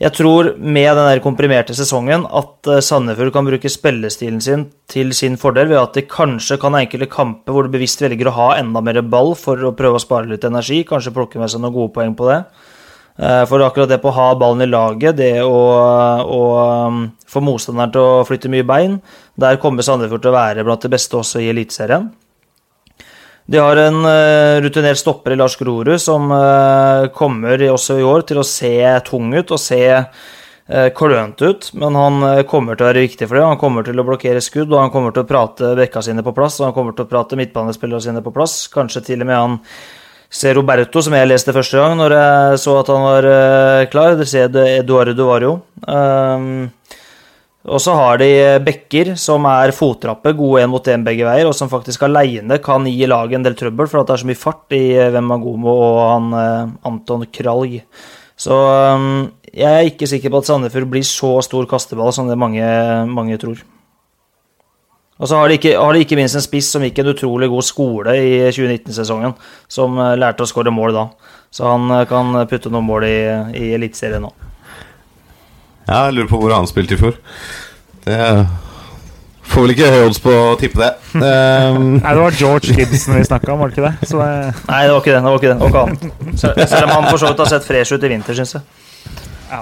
Speaker 4: Jeg tror med den der komprimerte sesongen at eh, Sandefjord kan bruke spillestilen sin til sin fordel ved at de kanskje kan ha enkelte kamper hvor de bevisst velger å ha enda mer ball for å prøve å spare litt energi. Kanskje plukke med seg noen gode poeng på det. Eh, for akkurat det på å ha ballen i laget, det å, å um, få motstanderen til å flytte mye bein, der kommer Sandefjord til å være blant de beste også i Eliteserien. De har en uh, rutinert stopper i Lars Grorud som uh, kommer også i år til å se tung ut og se klønt klønete ut, men han kommer til å være viktig for det. Han kommer til å blokkere skudd, og han kommer til å prate bekka sine på plass, og han kommer til å prate midtbanespillerne sine på plass. Kanskje til og med han ser Roberto, som jeg leste første gang når jeg så at han var klar. Det ser Eduardo Vario. Uh, og så har de bekker som er fottrappe, gode én mot én begge veier, og som faktisk aleine kan gi laget en del trøbbel, for at det er så mye fart i Vemagomo og han eh, Anton Kralj. Så jeg er ikke sikker på at Sandefjord blir så stor kasteball som det mange, mange tror. Og så har de, ikke, har de ikke minst en spiss som gikk en utrolig god skole i 2019-sesongen, som eh, lærte å skåre mål da. Så han eh, kan putte noen mål i, i Eliteserien nå.
Speaker 2: Ja, jeg lurer på hvor han spilte i fjor. Det får vel ikke høye odds på å tippe det.
Speaker 3: Um, Nei, det var George Gibson vi snakka om, var det ikke det? det?
Speaker 4: Nei, det var ikke det. det, var ikke det. Selv om han for så vidt har sett fresh ut i vinter, syns jeg.
Speaker 2: Ja.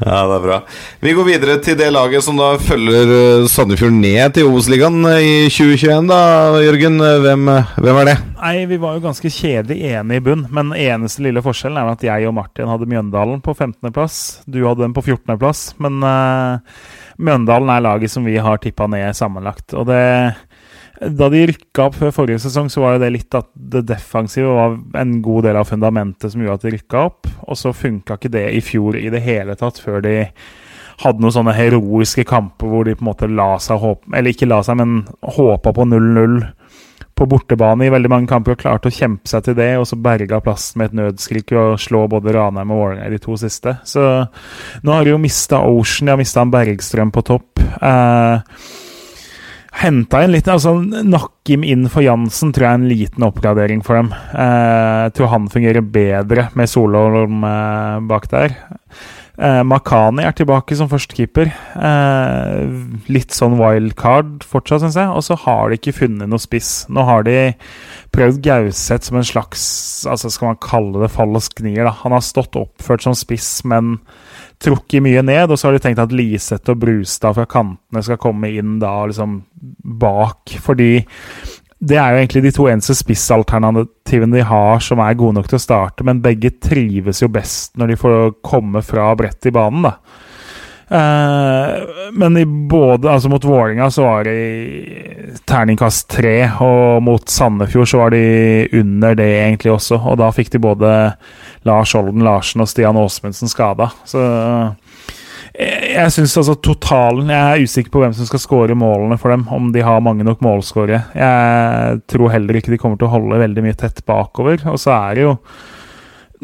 Speaker 2: Ja, det er bra. Vi går videre til det laget som da følger eh, Sandefjord ned til Obos-ligaen eh, i 2021, da, Jørgen. Hvem, hvem, er det?
Speaker 3: Nei, Vi var jo ganske kjedelig enige i bunn, men eneste lille forskjellen er at jeg og Martin hadde Mjøndalen på 15.-plass. Du hadde den på 14.-plass, men uh, Mjøndalen er laget som vi har tippa ned sammenlagt. Og det da de rykka opp før forrige sesong, så var jo det litt at det defensive var en god del av fundamentet som gjorde at de rykka opp. Og så funka ikke det i fjor i det hele tatt, før de hadde noen sånne heroiske kamper hvor de på en måte la seg håpe Eller ikke la seg, men håpa på 0-0 på bortebane i veldig mange kamper og klarte å kjempe seg til det, og så berga plassen med et nødskrik og slå både Ranheim og Vålerenga i de to siste. Så nå har de jo mista Ocean, de har mista Bergstrøm på topp. Eh, henta inn litt altså Nakkim inn for Jansen tror jeg er en liten oppgradering for dem. Eh, tror han fungerer bedre med Solholm eh, bak der. Eh, Makani er tilbake som førstekeeper. Eh, litt sånn wildcard fortsatt, syns jeg. Og så har de ikke funnet noe spiss. Nå har de prøvd Gauseth som en slags altså Skal man kalle det falsk nier? da. Han har stått oppført som spiss, men trukket mye ned. Og så har de tenkt at Liseth og Brustad fra kantene skal komme inn da liksom bak. Fordi det er jo egentlig de to eneste spissalternativene de har som er gode nok til å starte, men begge trives jo best når de får komme fra brettet i banen, da. Eh, men i både, altså mot Vålinga så var de terningkast tre, og mot Sandefjord så var de under det egentlig også. Og da fikk de både Lars Olden Larsen og Stian Åsmundsen skada. Så jeg, jeg syns altså totalen Jeg er usikker på hvem som skal skåre målene for dem. Om de har mange nok målskårere. Jeg tror heller ikke de kommer til å holde veldig mye tett bakover. Og så er det jo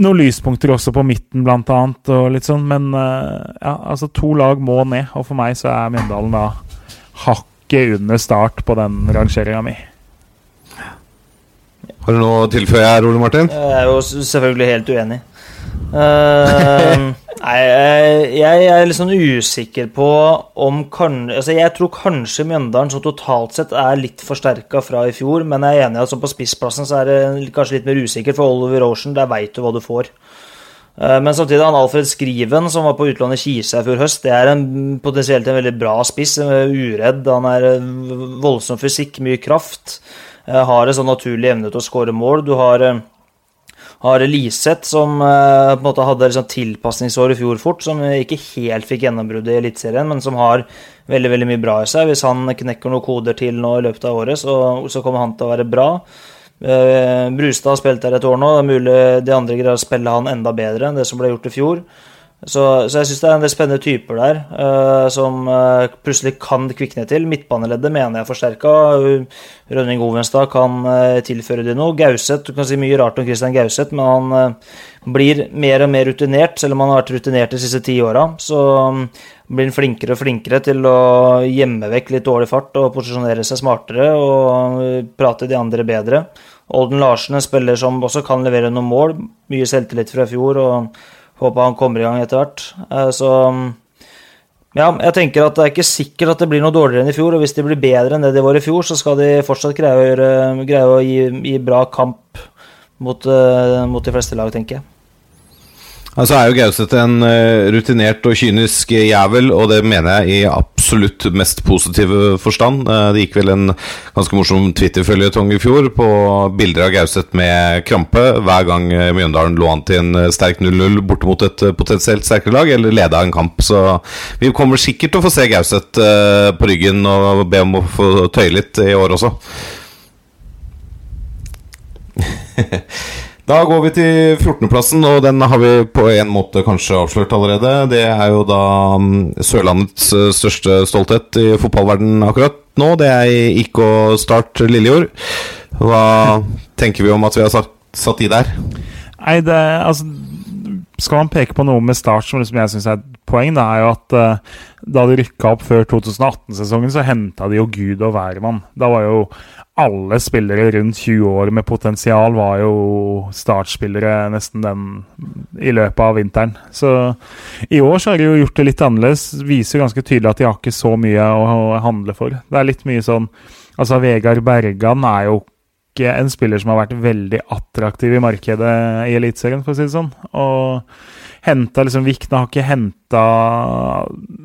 Speaker 3: noen lyspunkter også på midten, blant annet, og litt sånn, men uh, ja, altså to lag må ned. Og for meg så er Mjøndalen da hakket under start på den rangeringa mi.
Speaker 2: Har du noe å tilføye her, Ole Martin?
Speaker 4: Jeg er jo selvfølgelig helt uenig. Uh, nei, jeg, er litt sånn usikker på om kan, altså Jeg tror kanskje Mjøndalen som totalt sett er litt forsterka fra i fjor, men jeg er enig i at altså på spissplassen så er det kanskje litt mer usikker, for Oliver Ocean, der veit du hva du får. Uh, men samtidig, han Alfred Skriven, som var på utlån i Kisa i fjor høst, det er en, potensielt en veldig bra spiss. Uredd, han er voldsom fysikk, mye kraft. Uh, har en sånn naturlig evne til å skåre mål. Du har har Liseth, som uh, på en måte hadde liksom, tilpasningsår i fjor fort, som ikke helt fikk gjennombruddet i Eliteserien, men som har veldig veldig mye bra i seg. Hvis han knekker noen koder til nå i løpet av året, så, så kommer han til å være bra. Brustad har spilt der et år nå. Det er mulig de andre greier å spille han enda bedre enn det som ble gjort i fjor. Så, så jeg syns det er en del spennende typer der uh, som uh, plutselig kan kvikne til. Midtbaneleddet mener jeg er forsterka. Rønning Ovenstad kan uh, tilføre det noe. Gauseth, du kan si mye rart om Christian Gauseth, men han blir mer og mer rutinert, selv om han har vært rutinert de siste ti åra. Så um, blir han flinkere og flinkere til å gjemme vekk litt dårlig fart og posisjonere seg smartere og prate de andre bedre. Olden Larsen, en spiller som også kan levere noen mål. Mye selvtillit fra i fjor. og Håper han kommer i gang etter hvert. Eh, så ja, jeg tenker at det er ikke sikkert at det blir noe dårligere enn i fjor. Og hvis de blir bedre enn det de var i fjor, så skal de fortsatt greie å, gjøre, greie å gi, gi, bra kamp mot, uh, mot de fleste lag, tenker jeg.
Speaker 2: Altså er jo Gauseth en eh, rutinert og kynisk jævel, og det mener jeg i absolutt mest positive forstand. Eh, det gikk vel en ganske morsom Twitter-føljetong i fjor på bilder av Gauseth med krampe hver gang eh, Mjøndalen lå an til en sterk 0-0 borte mot et potensielt sterkere lag, eller leda en kamp. Så vi kommer sikkert til å få se Gauseth på ryggen og be om å få tøye litt i år også. Da går vi til 14.-plassen, og den har vi på en måte kanskje avslørt allerede. Det er jo da mm, Sørlandets eh, største stolthet i fotballverden akkurat nå. Det er IK Start Lillejord. Hva tenker vi om at vi har satt, satt i der?
Speaker 3: Nei, det altså skal man peke på noe med Start som liksom jeg syns er et poeng, da, er jo at uh, da de rykka opp før 2018-sesongen, så henta de jo Gud og hvermann. Da var jo alle spillere rundt 20 år med potensial var jo startspillere nesten den i løpet av vinteren. Så i år så har de jo gjort det litt annerledes. Viser ganske tydelig at de har ikke så mye å handle for. Det er litt mye sånn Altså, Vegard Bergan er jo ikke en spiller som har vært veldig attraktiv i markedet i Eliteserien, for å si det sånn. Og henta liksom Vikna har ikke henta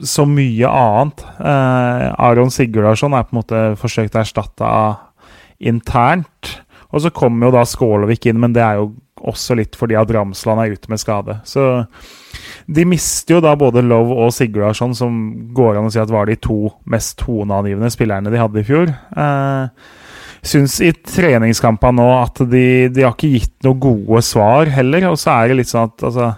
Speaker 3: så mye annet. Eh, Aron Sigurdarsson er på en måte forsøkt erstatta internt. Og så kommer jo da Skålevik inn, men det er jo også litt fordi at Ramsland er ute med skade. Så de mister jo da både Love og Sigurdarsson, som går an å si at var de to mest toneangivende spillerne de hadde i fjor. Eh, syns i treningskampene nå at de, de har ikke gitt noen gode svar heller. Og så er det litt sånn at altså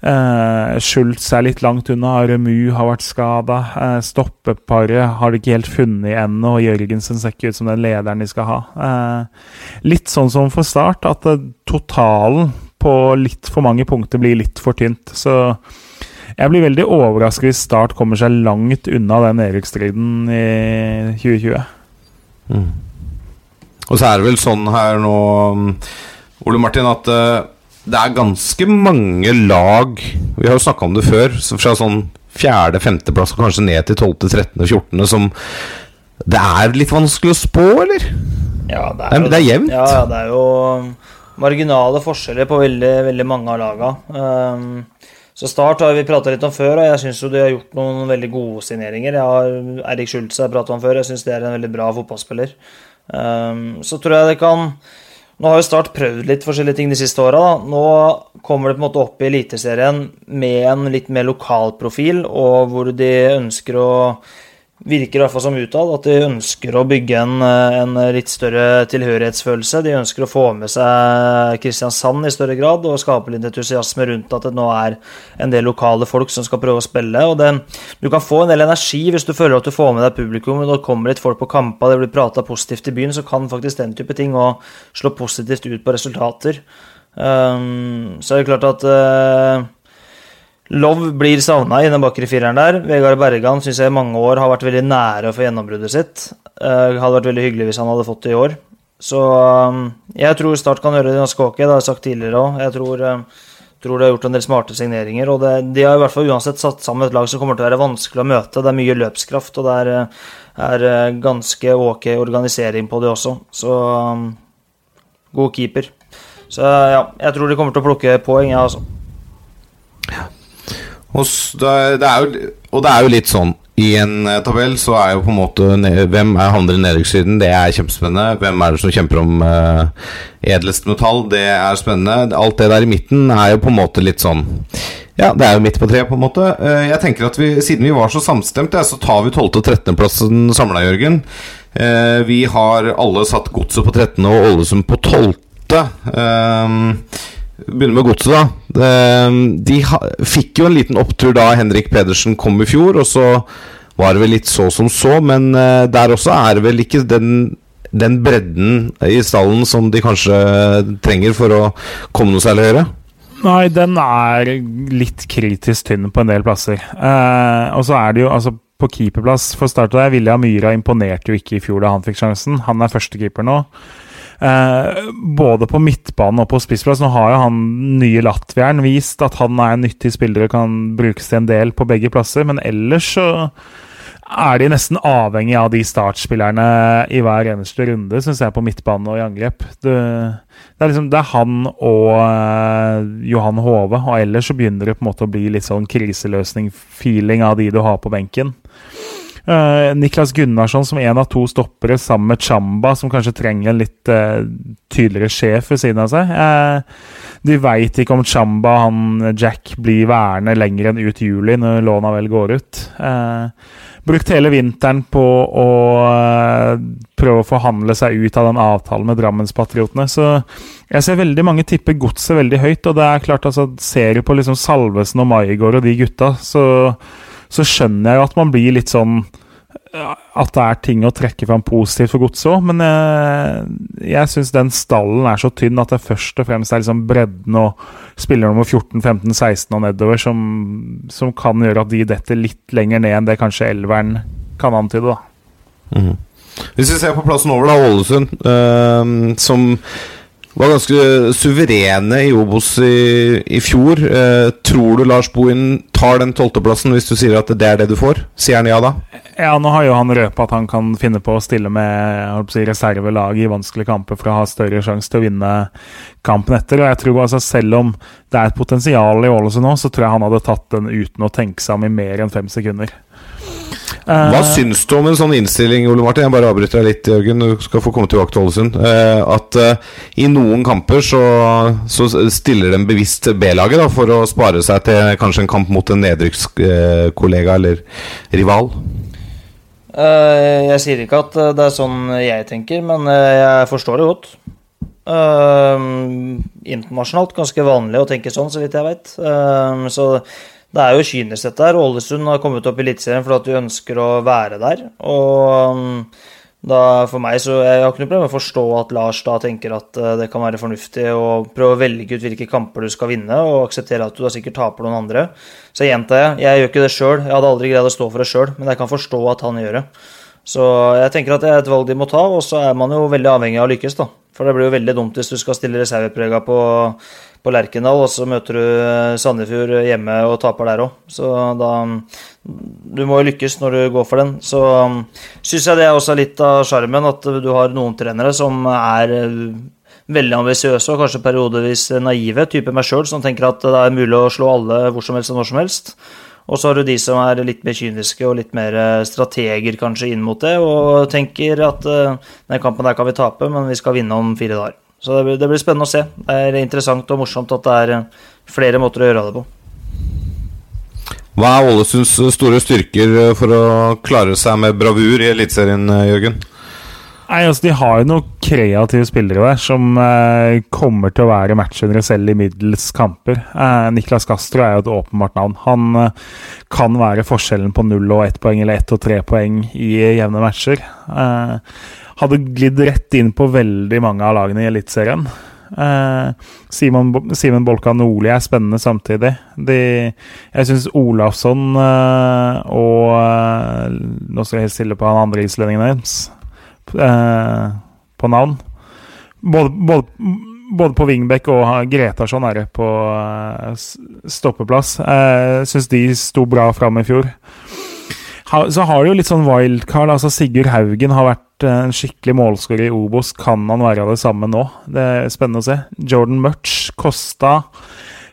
Speaker 3: Uh, Schultz er litt langt unna. Remu har vært skada. Uh, stoppeparet har de ikke helt funnet ennå. Og Jørgensen ser ikke ut som den lederen de skal ha. Uh, litt sånn som for Start, at totalen på litt for mange punkter blir litt for tynt. Så jeg blir veldig overrasket hvis Start kommer seg langt unna den nedrykksstriden i 2020. Mm.
Speaker 2: Og så er det vel sånn her nå, Ole Martin, at det er ganske mange lag Vi har jo snakka om det før. Så fra sånn fjerde, femteplass og kanskje ned til tolvte, trettende, fjortende som Det er litt vanskelig å spå, eller?
Speaker 4: Ja, det
Speaker 2: er, det er jevnt.
Speaker 4: Ja, det er jo marginale forskjeller på veldig, veldig mange av laga. Um, så Start har vi prata litt om før, og jeg syns de har gjort noen veldig gode signeringer. Jeg har Erik Schultz har prata om før, jeg syns det er en veldig bra fotballspiller. Um, så tror jeg det kan Nå har jo Start prøvd litt forskjellige ting de siste åra. Nå kommer det på en måte opp i Eliteserien med en litt mer lokal profil, og hvor de ønsker å virker i hvert fall som utad at de ønsker å bygge en, en, litt større tilhørighetsfølelse. De ønsker å få med seg Kristiansand i større grad og skape litt entusiasme rundt at det nå er en del lokale folk som skal prøve å spille. og det, Du kan få en del energi hvis du føler at du får med deg publikum. Når det kommer litt folk på kamper, det blir prata positivt i byen, så kan faktisk den type ting òg slå positivt ut på resultater. Um, så er det klart at uh, Love blir savna i den bakre fireren der. Vegard Bergan syns jeg i mange år har vært veldig nære å få gjennombruddet sitt. Uh, hadde vært veldig hyggelig hvis han hadde fått det i år. Så um, jeg tror Start kan gjøre det ganske ok. Det har jeg sagt tidligere òg. Jeg tror, uh, tror, de har gjort en del smarte signeringer. Og det, de har i hvert fall uansett satt sammen et lag som kommer til å være vanskelig å møte. Det er mye løpskraft, og det er, er ganske ok organisering på det også. Så um, god keeper. Så ja, jeg tror de kommer til å plukke poeng, jeg, ja, altså.
Speaker 2: Og det er jo, og det er jo litt sånn i en tabell så er jo på en måte Hvem er havner i nedrykkssiden? Det er kjempespennende. Hvem er det som kjemper om uh, edlest metall? Det er spennende. Alt det der i midten er jo på en måte litt sånn Ja, det er jo midt på treet, på en måte. Uh, jeg tenker at vi, Siden vi var så samstemte, så tar vi 12. og 13.-plassen samla, Jørgen. Uh, vi har alle satt Godset på 13. og Ålesund på 12. Uh, Begynner med godset, da. De fikk jo en liten opptur da Henrik Pedersen kom i fjor, og så var det vel litt så som så, men eh, der også er det vel ikke den, den bredden i stallen som de kanskje trenger for å komme noe særlig høyere?
Speaker 3: Nei, den er litt kritisk tynn på en del plasser. Eh, og så er det jo altså på keeperplass For å starte der, William Myhra imponerte jo ikke i fjor da han fikk sjansen. Han er førstekeeper nå. Eh, både på midtbanen og på spissplass. Nå har jo han nye latvieren vist at han er en nyttig spiller og kan brukes til en del på begge plasser, men ellers så er de nesten avhengig av de startspillerne i hver eneste runde, syns jeg, på midtbane og i angrep. Det, det, er liksom, det er han og uh, Johan Hove, og ellers så begynner det på en måte å bli litt sånn kriseløsning-feeling av de du har på benken. Uh, Niklas Gunnarsson som en av to stoppere sammen med Chamba, som kanskje trenger en litt uh, tydeligere sjef ved siden av seg. Uh, de veit ikke om Chamba, han Jack, blir værende lenger enn ut juli, når låna vel går ut. brukt hele vinteren på å prøve å forhandle seg ut av den avtalen med Drammenspatriotene. Så jeg ser veldig mange tipper godset veldig høyt, og det er klart, altså, ser du på liksom Salvesen og Maigård og de gutta, så så skjønner jeg jo at man blir litt sånn At det er ting å trekke fram positivt for godset òg, men jeg, jeg syns den stallen er så tynn at det først og fremst er liksom bredden og spiller nummer 14, 15, 16 og nedover som, som, kan gjøre at de detter litt lenger ned enn det kanskje elveren kan antyde, da.
Speaker 2: Mm. Hvis vi ser på plassen over, da, Ålesund, øh, som var ganske suverene i Obos i, i fjor. Eh, tror du Lars Bohin tar den tolvteplassen hvis du sier at det er det du får? Sier han ja da?
Speaker 3: Ja, nå har jo han røpa at han kan finne på å stille med si, reservelag i vanskelige kamper for å ha større sjanse til å vinne kampen etter. Og jeg tror altså Selv om det er et potensial i Ålesund nå, så tror jeg han hadde tatt den uten å tenke seg om i mer enn fem sekunder.
Speaker 2: Hva uh, syns du om en sånn innstilling, Ole Martin? Jeg bare avbryter deg litt, Jørgen. Du skal få komme tilbake til Ålesund. Uh, at uh, i noen kamper så, så stiller de bevisst B-laget for å spare seg til kanskje en kamp mot en nedrykkskollega eller rival?
Speaker 4: jeg sier ikke at det er sånn jeg tenker, men jeg forstår det godt. internasjonalt ganske vanlig å tenke sånn, så vidt jeg vet. så det er jo kynisk, dette her. Ålesund har kommet opp i Eliteserien fordi at de ønsker å være der. Og um, da for meg så Jeg har ikke noe problem med å forstå at Lars da tenker at uh, det kan være fornuftig å prøve å velge ut hvilke kamper du skal vinne, og akseptere at du da sikkert taper noen andre. Så gjentar jeg, jeg gjør ikke det sjøl. Jeg hadde aldri greid å stå for det sjøl, men jeg kan forstå at han gjør det. Så jeg tenker at det er et valg de må ta, og så er man jo veldig avhengig av å lykkes, da. For det blir jo veldig dumt hvis du skal stille reserveprega på, på Lerkendal, og så møter du eh, Sandefjord hjemme og taper der òg. Så da Du må jo lykkes når du går for den. Så um, syns jeg det er også litt av sjarmen at du har noen trenere som er eh, veldig ambisiøse og kanskje periodevis naive, type meg sjøl, som tenker at det er mulig å slå alle hvor som helst og når som helst. Og så har du de som er litt mer kyniske og litt mer eh, strateger kanskje inn mot det, og tenker at den kampen der kan vi tape, men vi skal vinne om fire dager. Så det blir, det blir spennende å se. Det er interessant og morsomt at det er eh, flere måter å gjøre det på.
Speaker 2: Hva er Ålesunds store styrker for å klare seg med bravur i Eliteserien, Jørgen?
Speaker 3: Nei, altså De har jo noen kreative spillere der som eh, kommer til å være matchvinnere selv i middels kamper. Eh, Niklas Castro er jo et åpenbart navn. Han eh, kan være forskjellen på null og ett poeng eller ett og tre poeng i jevne matcher. Eh, hadde glidd rett inn på veldig mange av lagene i Eliteserien. Eh, Simon, Simon Bolka Nordli er spennende samtidig. De, jeg syns Olafsson eh, og Nå skal jeg helt stille på han andre islendingen deres på navn. Både, både, både på Wingbeck og Gretarsson er det på stoppeplass. Jeg syns de sto bra fram i fjor. Så har du jo litt sånn wildcard. altså Sigurd Haugen har vært eh, en skikkelig målskårer i Obos. Kan han være det samme nå? Det er spennende å se. Jordan Murch kosta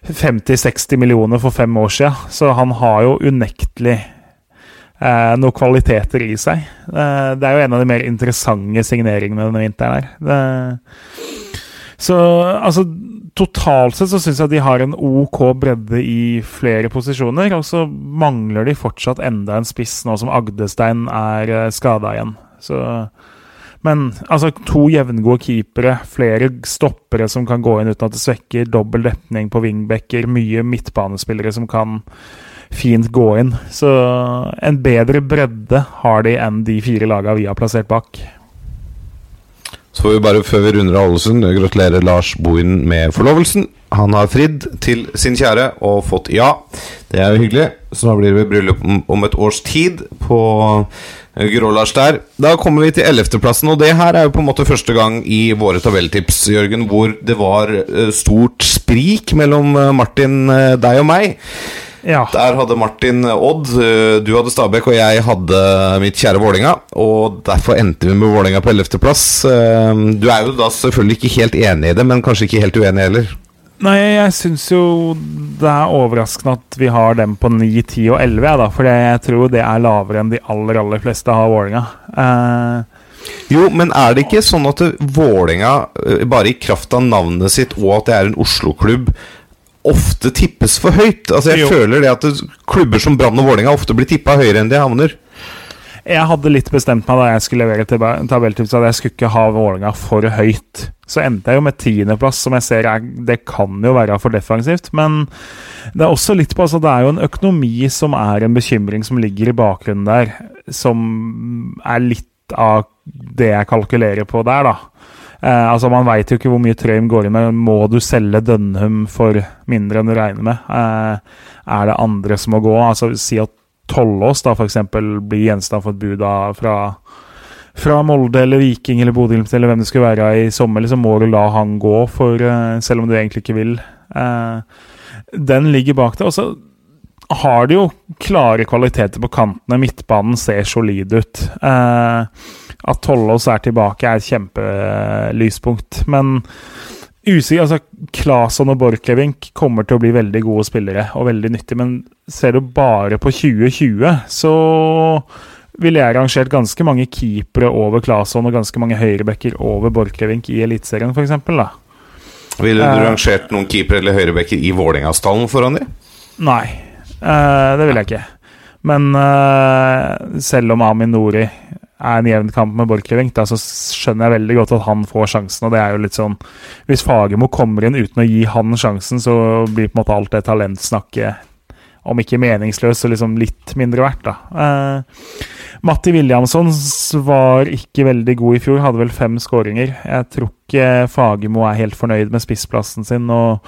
Speaker 3: 50-60 millioner for fem år siden, så han har jo unektelig eh, noen kvaliteter i seg. Eh, det er jo en av de mer interessante signeringene denne vinteren her. Det, så altså Totalt sett så syns jeg de har en OK bredde i flere posisjoner. Og så mangler de fortsatt enda en spiss nå som Agdestein er eh, skada igjen. Så men altså, to jevngode keepere, flere stoppere som kan gå inn uten at det svekker, dobbel dekning på wingbacker, mye midtbanespillere som kan fint gå inn. Så en bedre bredde har de enn de fire lagene vi har plassert bak.
Speaker 2: Får vi bare, før vi runder av Ålesund, gratulere Lars Bohin med forlovelsen. Han har fridd til sin kjære og fått ja. Det er jo hyggelig. Så da blir det bryllup om et års tid på Grålars der. Da kommer vi til ellevteplassen, og det her er jo på en måte første gang i våre tabelltips, Jørgen, hvor det var eh, stort sprik mellom eh, Martin, eh, deg og meg.
Speaker 3: Ja.
Speaker 2: Der hadde Martin Odd, eh, du hadde Stabæk, og jeg hadde mitt kjære Vålinga Og derfor endte vi med Vålinga på 11.-plass. Eh, du er jo da selvfølgelig ikke helt enig i det, men kanskje ikke helt uenig heller?
Speaker 3: Nei, jeg syns jo det er overraskende at vi har dem på 9, 10 og 11, ja, da, for jeg tror det er lavere enn de aller, aller fleste har Vålinga. Eh,
Speaker 2: jo, men er det ikke sånn at Vålinga, eh, bare i kraft av navnet sitt og at det er en Oslo-klubb, ofte tippes for høyt. Altså Jeg jo. føler det at klubber som Brann og Vålerenga ofte blir tippa høyere enn de havner.
Speaker 3: Jeg hadde litt bestemt meg da jeg skulle levere tabelltips at jeg skulle ikke ha Vålerenga for høyt. Så endte jeg jo med tiendeplass, som jeg ser er, det kan jo være for defensivt. Men det er også litt på altså Det er jo en økonomi som er en bekymring som ligger i bakgrunnen der, som er litt av det jeg kalkulerer på der, da. Eh, altså Man veit jo ikke hvor mye Trøim går inn med. Må du selge Dønnum for mindre enn du regner med? Eh, er det andre som må gå? Altså Si at Tollås da f.eks. blir gjenstand for et bud fra, fra Molde eller Viking eller Bodø-Glimt eller hvem det skulle være i sommer, så må du la han gå, for, eh, selv om du egentlig ikke vil. Eh, den ligger bak det. Og så har de jo klare kvaliteter på kantene. Midtbanen ser solid ut. Eh, at Tollås er tilbake, er et kjempelyspunkt. Men usikker, altså Claesson og Borchgrevink kommer til å bli veldig gode spillere og veldig nyttige. Men ser du bare på 2020, så ville jeg rangert ganske mange keepere over Claesson og ganske mange høyrebacker over Borchgrevink i Eliteserien, f.eks.
Speaker 2: Ville du uh, rangert noen keepere eller høyrebacker i Vålerenga-stallen foran dem?
Speaker 3: Nei, uh, det vil jeg ikke. Men uh, selv om Amin Nori er en jevn kamp med Borchgrevink, så skjønner jeg veldig godt at han får sjansen. og det er jo litt sånn Hvis Fagermo kommer inn uten å gi han sjansen, så blir på en måte alt det talentsnakket om ikke meningsløst, så liksom litt mindre verdt, da. Eh, Matti Williamson var ikke veldig god i fjor, hadde vel fem skåringer. Jeg tror ikke Fagermo er helt fornøyd med spissplassen sin, og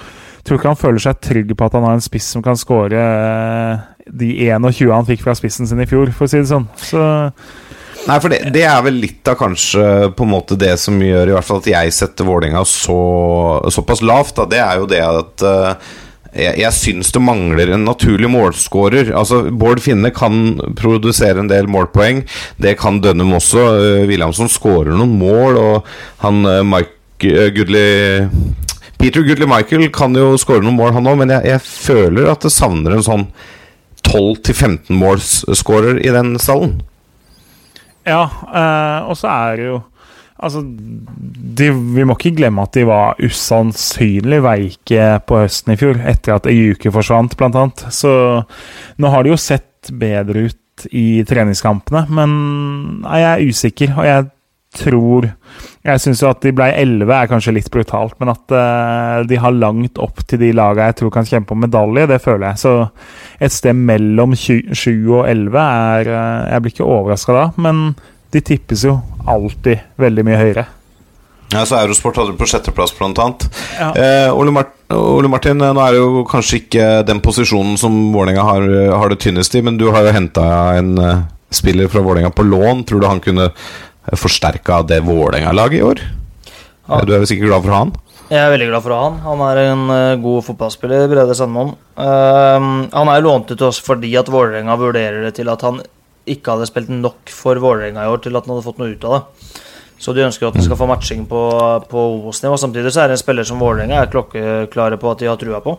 Speaker 3: tror ikke han føler seg trygg på at han har en spiss som kan skåre eh, de 21 han fikk fra spissen sin i fjor, for å si det sånn. Så
Speaker 2: Nei, for det, det er vel litt av kanskje på en måte det som gjør i hvert fall at jeg setter Vålerenga så, såpass lavt. Da. Det er jo det at uh, jeg, jeg syns det mangler en naturlig målskårer. Altså, Bård Finne kan produsere en del målpoeng. Det kan Dønnum også. Uh, Williamson skårer noen mål, og han uh, Mike uh, Goodley Peter Goodley Michael kan jo skåre noen mål, han òg, men jeg, jeg føler at det savner en sånn 12-15 målsskårer i den stallen.
Speaker 3: Ja, eh, og så er det jo Altså, de, vi må ikke glemme at de var usannsynlig veike på høsten i fjor, etter at Ejuke forsvant, blant annet. Så nå har de jo sett bedre ut i treningskampene, men nei, jeg er usikker, og jeg tror Jeg syns jo at de ble 11 er kanskje litt brutalt, men at uh, de har langt opp til de lagene jeg tror kan kjempe om medalje, det føler jeg. Så et sted mellom sju og 11 er uh, Jeg blir ikke overraska da, men de tippes jo alltid veldig mye høyere.
Speaker 2: Ja, så Eurosport hadde du på sjetteplass, blant annet.
Speaker 3: Ja.
Speaker 2: Eh, Ole, Mart Ole, Martin, nå er det jo kanskje ikke den posisjonen som Vålerenga har, har, det tynnest i, men du har jo henta en spiller fra Vålerenga på lån. Tror du han kunne forsterka det Vålerenga-laget i år?
Speaker 4: Ja.
Speaker 2: Du er vel sikkert glad for å ha han?
Speaker 4: Jeg er veldig glad for å ha han. Han er en uh, god fotballspiller, Brede Sandmoen. Uh, han er lånt ut til oss fordi at Vålerenga vurderer det til at han ikke hadde spilt nok for Vålerenga i år til at han hadde fått noe ut av det. Så de ønsker at han skal få matching på, på Obos-nivå. Samtidig så er det en spiller som Vålerenga er klokkeklare på at de har trua på.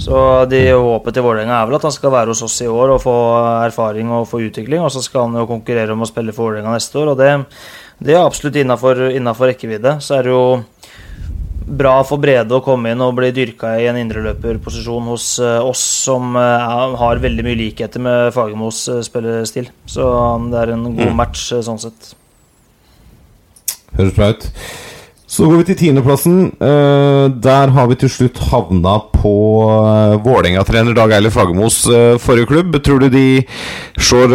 Speaker 4: Så de håpet til Vålerenga er vel at han skal være hos oss i år og få erfaring og få utvikling. Og så skal han jo konkurrere om å spille for Vålerenga neste år, og det, det er absolutt innafor rekkevidde. Så er det jo bra for Brede å komme inn og bli dyrka i en indreløperposisjon hos uh, oss som uh, har veldig mye likheter med Fagermos uh, spillestil. Så det er en god match sånn sett.
Speaker 2: Høres bra ut. Så går vi til tiendeplassen. der har vi til slutt havna på uh, Vålerenga-trener Dag Eilif Fagermos forrige klubb. Tror du de slår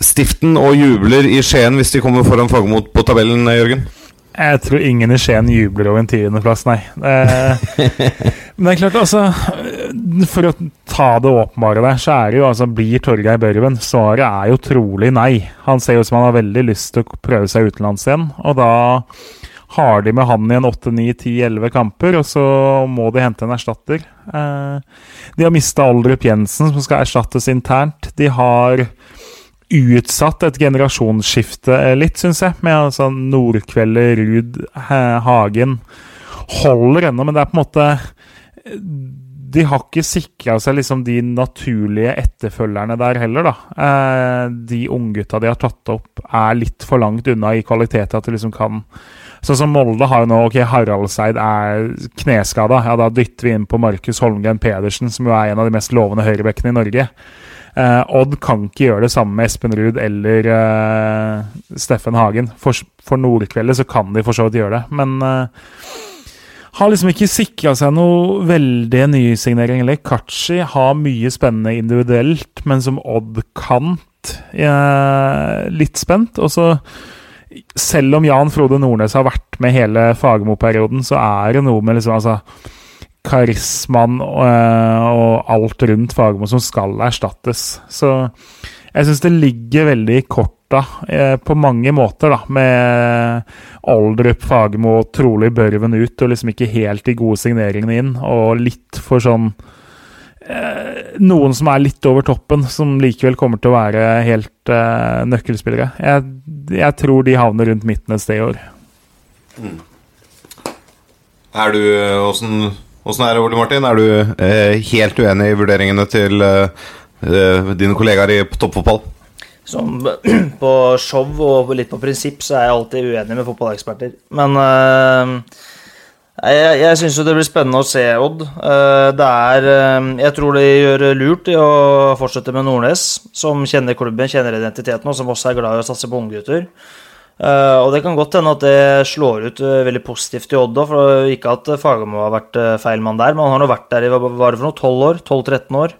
Speaker 2: stiften og jubler i Skien hvis de kommer foran Fagermo på tabellen, Jørgen?
Speaker 3: Jeg tror ingen i Skien jubler over en tiendeplass, nei. men det er klart, altså For å ta det åpenbare der, så er det jo altså Blir Torgeir Børven? Svaret er jo trolig nei. Han ser ut som han har veldig lyst til å prøve seg utenlands igjen, og da har de med han i en 8-9-10-11 kamper, og så må de hente en erstatter. De har mista Aldrup Jensen, som skal erstattes internt. De har utsatt et generasjonsskifte litt, syns jeg. Med altså Nordkveldet, Ruud, Hagen holder ennå, men det er på en måte De har ikke sikra seg liksom de naturlige etterfølgerne der heller, da. De unggutta de har tatt opp, er litt for langt unna i kvalitet at de liksom kan Sånn som Molde har jo nå Ok, Haraldseid er kneskada. Ja, da dytter vi inn på Markus Holmgren Pedersen, som jo er en av de mest lovende høyrebekkene i Norge. Eh, Odd kan ikke gjøre det samme med Espen Ruud eller eh, Steffen Hagen. For, for Nordkveldet så kan de for så vidt gjøre det, men eh, har liksom ikke sikra seg noe veldig nysignering. Eller Kachi har mye spennende individuelt, men som Odd-kant litt spent. Og så selv om Jan Frode Nordnes har vært med hele Fagermo-perioden, så er det noe med liksom altså karismaen og, og alt rundt Fagermo som skal erstattes. Så jeg syns det ligger veldig i korta eh, på mange måter, da, med Aldrup, Fagermo trolig Børven ut, og liksom ikke helt de gode signeringene inn, og litt for sånn eh, Noen som er litt over toppen, som likevel kommer til å være helt uh, nøkkelspillere. Jeg, jeg, tror de havner rundt midten et sted i år.
Speaker 2: Mm. Er du åssen Åssen er det, Ole Martin? Er du eh, helt uenig i vurderingene til eh, dine kollegaer i toppfotball?
Speaker 4: Som på show og litt på prinsipp så er jeg alltid uenig med fotballeksperter. Men øh, jeg, jeg syns jo det blir spennende å se Odd. Uh, det er uh, Jeg tror de gjør lurt i å fortsette med Nordnes, som kjenner klubben, kjenner identiteten, og som også er glad i å satse på unggutter. Uh, og det kan godt hende at det slår ut veldig positivt i Odd òg. For ikke at Fagermo har vært feil mann der, men han har nå vært der i hva var det for noe, 12 år? 12-13 år.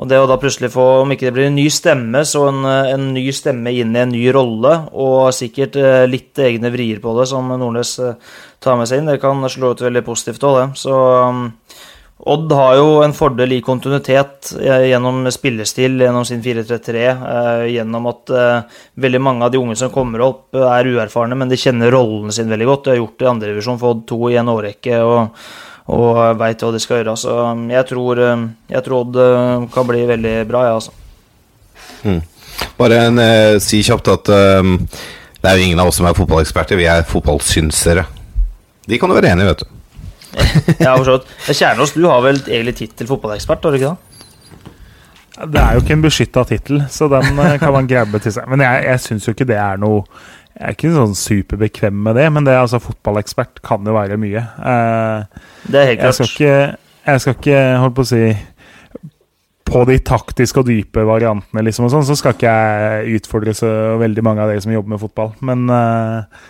Speaker 4: Og det å da plutselig få, om ikke det blir en ny stemme, så en, en ny stemme inn i en ny rolle, og sikkert litt egne vrier på det, som Nordnes tar med seg inn, det kan slå ut veldig positivt òg, det. Så um, Odd har jo en fordel i kontinuitet eh, gjennom spillestil, gjennom sin 4-3-3. Eh, gjennom at eh, veldig mange av de unge som kommer opp, eh, er uerfarne, men de kjenner rollen sin veldig godt. De har gjort det i andredivisjon for Odd 2 i en årrekke og, og veit hva de skal gjøre. Så um, jeg tror, eh, jeg tror Odd eh, kan bli veldig bra, jeg, altså.
Speaker 2: Bare en, eh, si kjapt at um, det er jo ingen av oss som er fotballeksperter, vi er fotballsynsere. De kan du være enig i, vet du.
Speaker 4: Ja, for så vidt. Kjernås, du har vel egentlig tittel fotballekspert, har du ikke det?
Speaker 3: Det er jo ikke en beskytta tittel, så den eh, kan man grabbe til seg. Men jeg, jeg syns jo ikke det er noe Jeg er ikke sånn superbekvem med det, men det altså fotballekspert kan jo være mye. Eh,
Speaker 4: Det er helt
Speaker 3: jeg skal
Speaker 4: klart.
Speaker 3: ikke, jeg skal ikke holdt på å si På de taktiske og dype variantene, liksom, og sånn, så skal ikke jeg utfordre så veldig mange av dere som jobber med fotball. Men eh,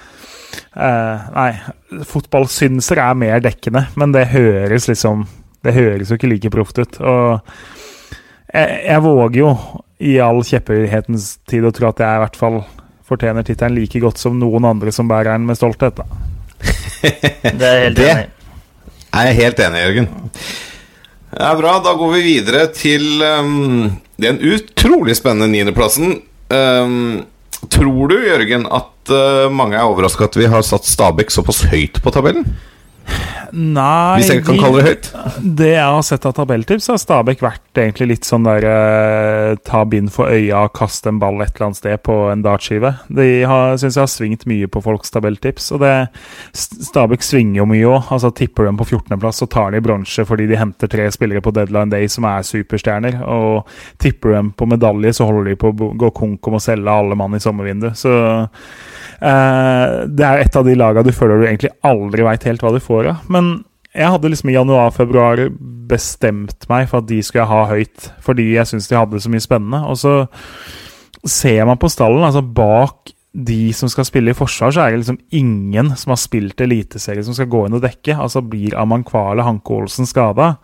Speaker 3: eh, Nei, fotballsynser er mer dekkende, men det høres liksom Det høres jo ikke like proft ut. Og jeg, jeg våger jo i all kjepphetens tid å tro at jeg i hvert fall fortjener tittelen like godt som noen andre som bærer den med stolthet. da.
Speaker 4: Det er jeg helt
Speaker 2: Det-
Speaker 4: enig i.
Speaker 2: Jeg er helt enig, Jørgen. Det er bra. Da går vi videre til um, den utrolig spennende niendeplassen. Um, tror du, Jørgen, at uh, mange er overraska at vi har satt Stabæk såpass høyt på tabellen?
Speaker 3: Nei
Speaker 2: Hvis jeg kan
Speaker 3: de-
Speaker 2: kalle det høyt?
Speaker 3: Det jeg har sett av tabelltips, har Stabæk vært egentlig litt sånn der eh, ta bind for øya og kaste en ball et eller annet sted på en dartskive. De har- syns jeg har svingt mye på folks tabelltips. Og det Stabæk svinger jo mye òg. Altså, tipper dem på 14.-plass, så tar de bronse fordi de henter tre spillere på deadline day som er superstjerner. Og tipper dem på medalje, så holder de på å gå konk om å selge alle mann i sommervinduet. Så det er et av de lagene du føler du egentlig aldri veit helt hva du får av. Men jeg hadde liksom i januar-februar bestemt meg for at de skulle ha høyt, fordi jeg syns de hadde så mye spennende. Og så ser man på stallen, altså bak de som skal spille i forsvar, så er det liksom ingen som har spilt eliteserie som skal gå inn og dekke. Altså blir Amankvale Hanke Olsen skada,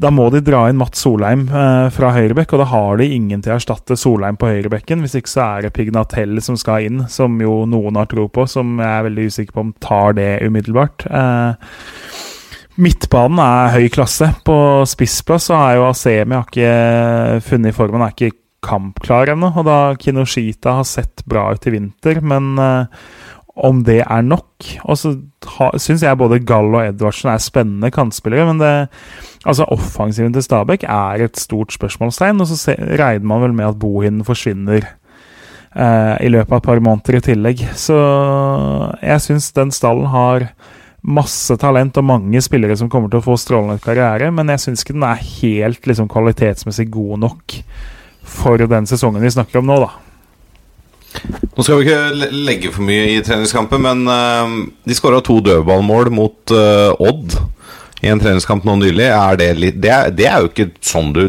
Speaker 3: da må de dra inn Mats Solheim eh, fra høyrebekk, og da har de ingen til å erstatte Solheim på høyrebekken. Hvis ikke så er det Pignatell som skal inn, som jo noen har tro på, som jeg er veldig usikker på om tar det umiddelbart. Eh, midtbanen er høy klasse. På spissplass så er jo Asemi har ikke funnet formen, er ikke kampklar ennå. Og da Kinoshita har sett bra ut i vinter, men eh, om det er nok Og så syns jeg både Gall og Edvardsen er spennende kantspillere, men det Altså, offensiven til Stabæk er et stort spørsmålstegn, og så se, regner man vel med at bohinden forsvinner eh, i løpet av et par måneder i tillegg. Så jeg syns den stallen har masse talent og mange spillere som kommer til å få strålende karriere, men jeg syns ikke den er helt liksom, kvalitetsmessig god nok for den sesongen vi snakker om nå, da.
Speaker 2: Nå skal vi ikke legge for mye i treningskampen, men eh, de skåra to dødballmål mot eh, Odd i en treningskamp nå nylig. Er det, litt, det, er, det er jo ikke sånn du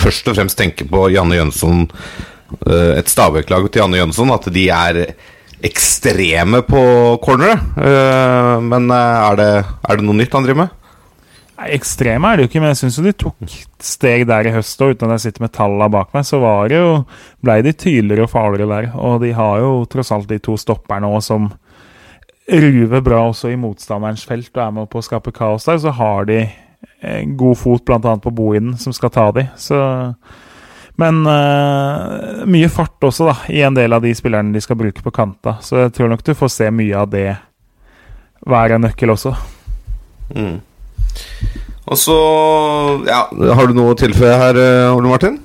Speaker 2: først og fremst tenker på Janne Jønsson, eh, et Stabæk-lag til Janne Jønsson, at de er ekstreme på corneret. Eh, men er, det, er det noe nytt han driver med?
Speaker 3: Ekstreme er det jo ikke, men jeg syns de tok steg der i høst òg, uten at jeg sitter med tallene bak meg. Så var det jo, ble de tydeligere og farligere der. Og de har jo tross alt de to stopperne òg som ruver bra også i motstanderens felt og er med på å skape kaos der. Så har de en god fot bl.a. på Bohinen, som skal ta de. Så men uh, mye fart også, da, i en del av de spillerne de skal bruke på kanta. Så jeg tror nok du får se mye av det være en nøkkel også.
Speaker 2: Mm. Og så ja, Har du noe å tilføye her, eh, Ole Martin?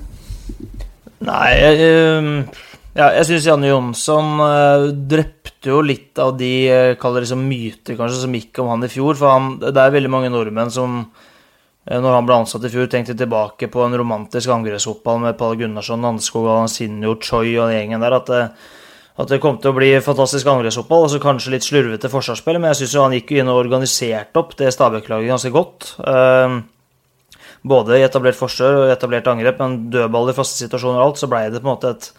Speaker 4: Nei, jeg, ehm, ja, jeg syns Janne Jonsson eh, drepte jo litt av de uh, kaller det som myter kanskje som gikk om han i fjor. For han, det er veldig mange nordmenn som eh, når han ble ansatt i fjor, tenkte tilbake på en romantisk angrepsfotball med Pall Gunnarsson, Landskog, Alansinho, Choi og den gjengen der. At det, at det kom til å bli fantastisk angrepsfotball, Altså kanskje litt slurvete forsvarsspill. Men jeg syns han gikk jo inn og organiserte opp det Stabæk-laget ganske godt. Ehm, både i etablert forsvar og etablert angrep, men dødball i faste situasjoner og alt, så ble det på en måte et,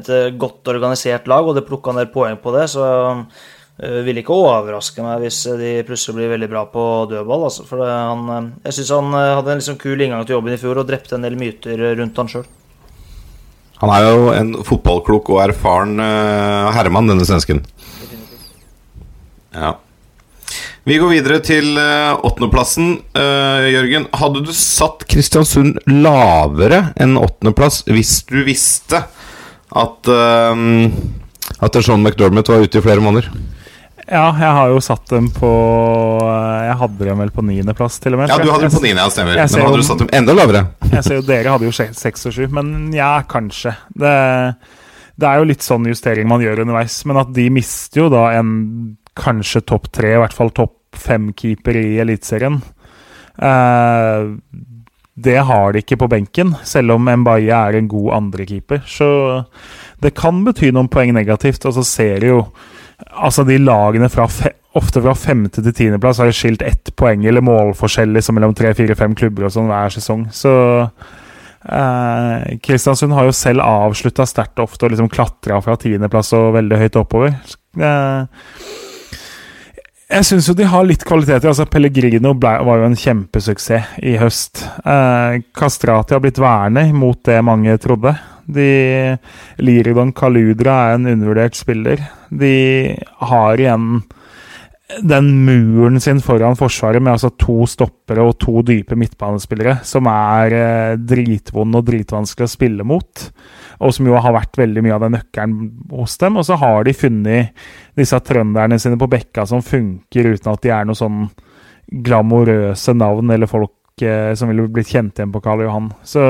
Speaker 4: et eh, godt organisert lag, og det plukka ned poeng på det. Så uh, vil ikke overraske meg hvis de plutselig blir veldig bra på dødball. Altså, for han, eh, jeg syns han eh, hadde en liksom kul inngang til jobben i fjor og drepte en del myter rundt han sjøl.
Speaker 2: Han er jo en fotballklok og erfaren uh, herremann, denne svensken. Ja. Vi går videre til eh, åttendeplassen. Uh, Jørgen, hadde du satt Kristiansund lavere enn åttendeplass hvis du visste at uh, At Sean McDermott var ute i flere måneder?
Speaker 3: Ja, jeg har jo satt dem på Jeg hadde dem vel på niendeplass, til og med.
Speaker 2: Ja, du hadde dem på niende, ja, stemmer. Men hadde du satt dem enda lavere?
Speaker 3: Jeg ser jo dere hadde jo seks og sju, men ja, kanskje. Det, det er jo litt sånn justering man gjør underveis. Men at de mister jo da en kanskje topp tre, i hvert fall topp fem-keeper i Eliteserien. Eh, det har de ikke på benken, selv om Mbaye er en god andrekeeper. Så det kan bety noen poeng negativt. Og så ser de jo Altså, de lagene fra fe ofte fra femte til tiendeplass har skilt ett poeng eller målforskjell liksom, mellom tre, fire, fem klubber og sånn hver sesong. Så eh, Kristiansund har jo selv avslutta sterkt ofte og liksom klatra fra tiendeplass og veldig høyt oppover. Eh, jeg syns jo de har litt kvaliteter. Altså Pellegrino ble, var jo en kjempesuksess i høst. Eh, Kastrati har blitt værende mot det mange trodde. De, Liridon Kaludra er en undervurdert spiller. De har igjen den muren sin foran Forsvaret med altså to stoppere og to dype midtbanespillere, som er eh, dritvond og dritvanskelig å spille mot. Og som jo har vært veldig mye av den nøkkelen hos dem. Og så har de funnet disse trønderne sine på bekka som funker uten at de er noe sånn glamorøse navn eller folk eh, som ville blitt kjent igjen på Karl Johan. Så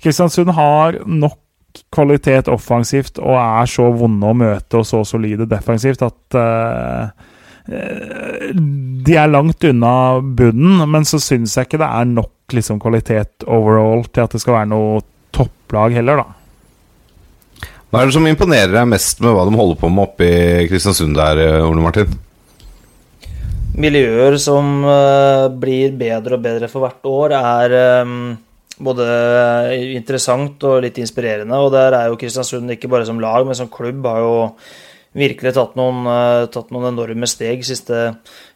Speaker 3: Kristiansund har nok kvalitet offensivt og er så vonde å møte og så solide defensivt at eh, eh, de er langt unna bunnen, men så syns jeg ikke det er nok liksom, kvalitet overall til at det skal være noe topplag heller, da.
Speaker 2: Hva er det som imponerer deg mest med hva de holder på med oppe i Kristiansund der, eh, Ole Martin?
Speaker 4: Miljøer som uh, blir bedre og bedre for hvert år, er eh, både interessant og litt inspirerende. Og der er jo Kristiansund ikke bare som lag, men som klubb har jo virkelig tatt noen, eh, tatt noen enorme steg de siste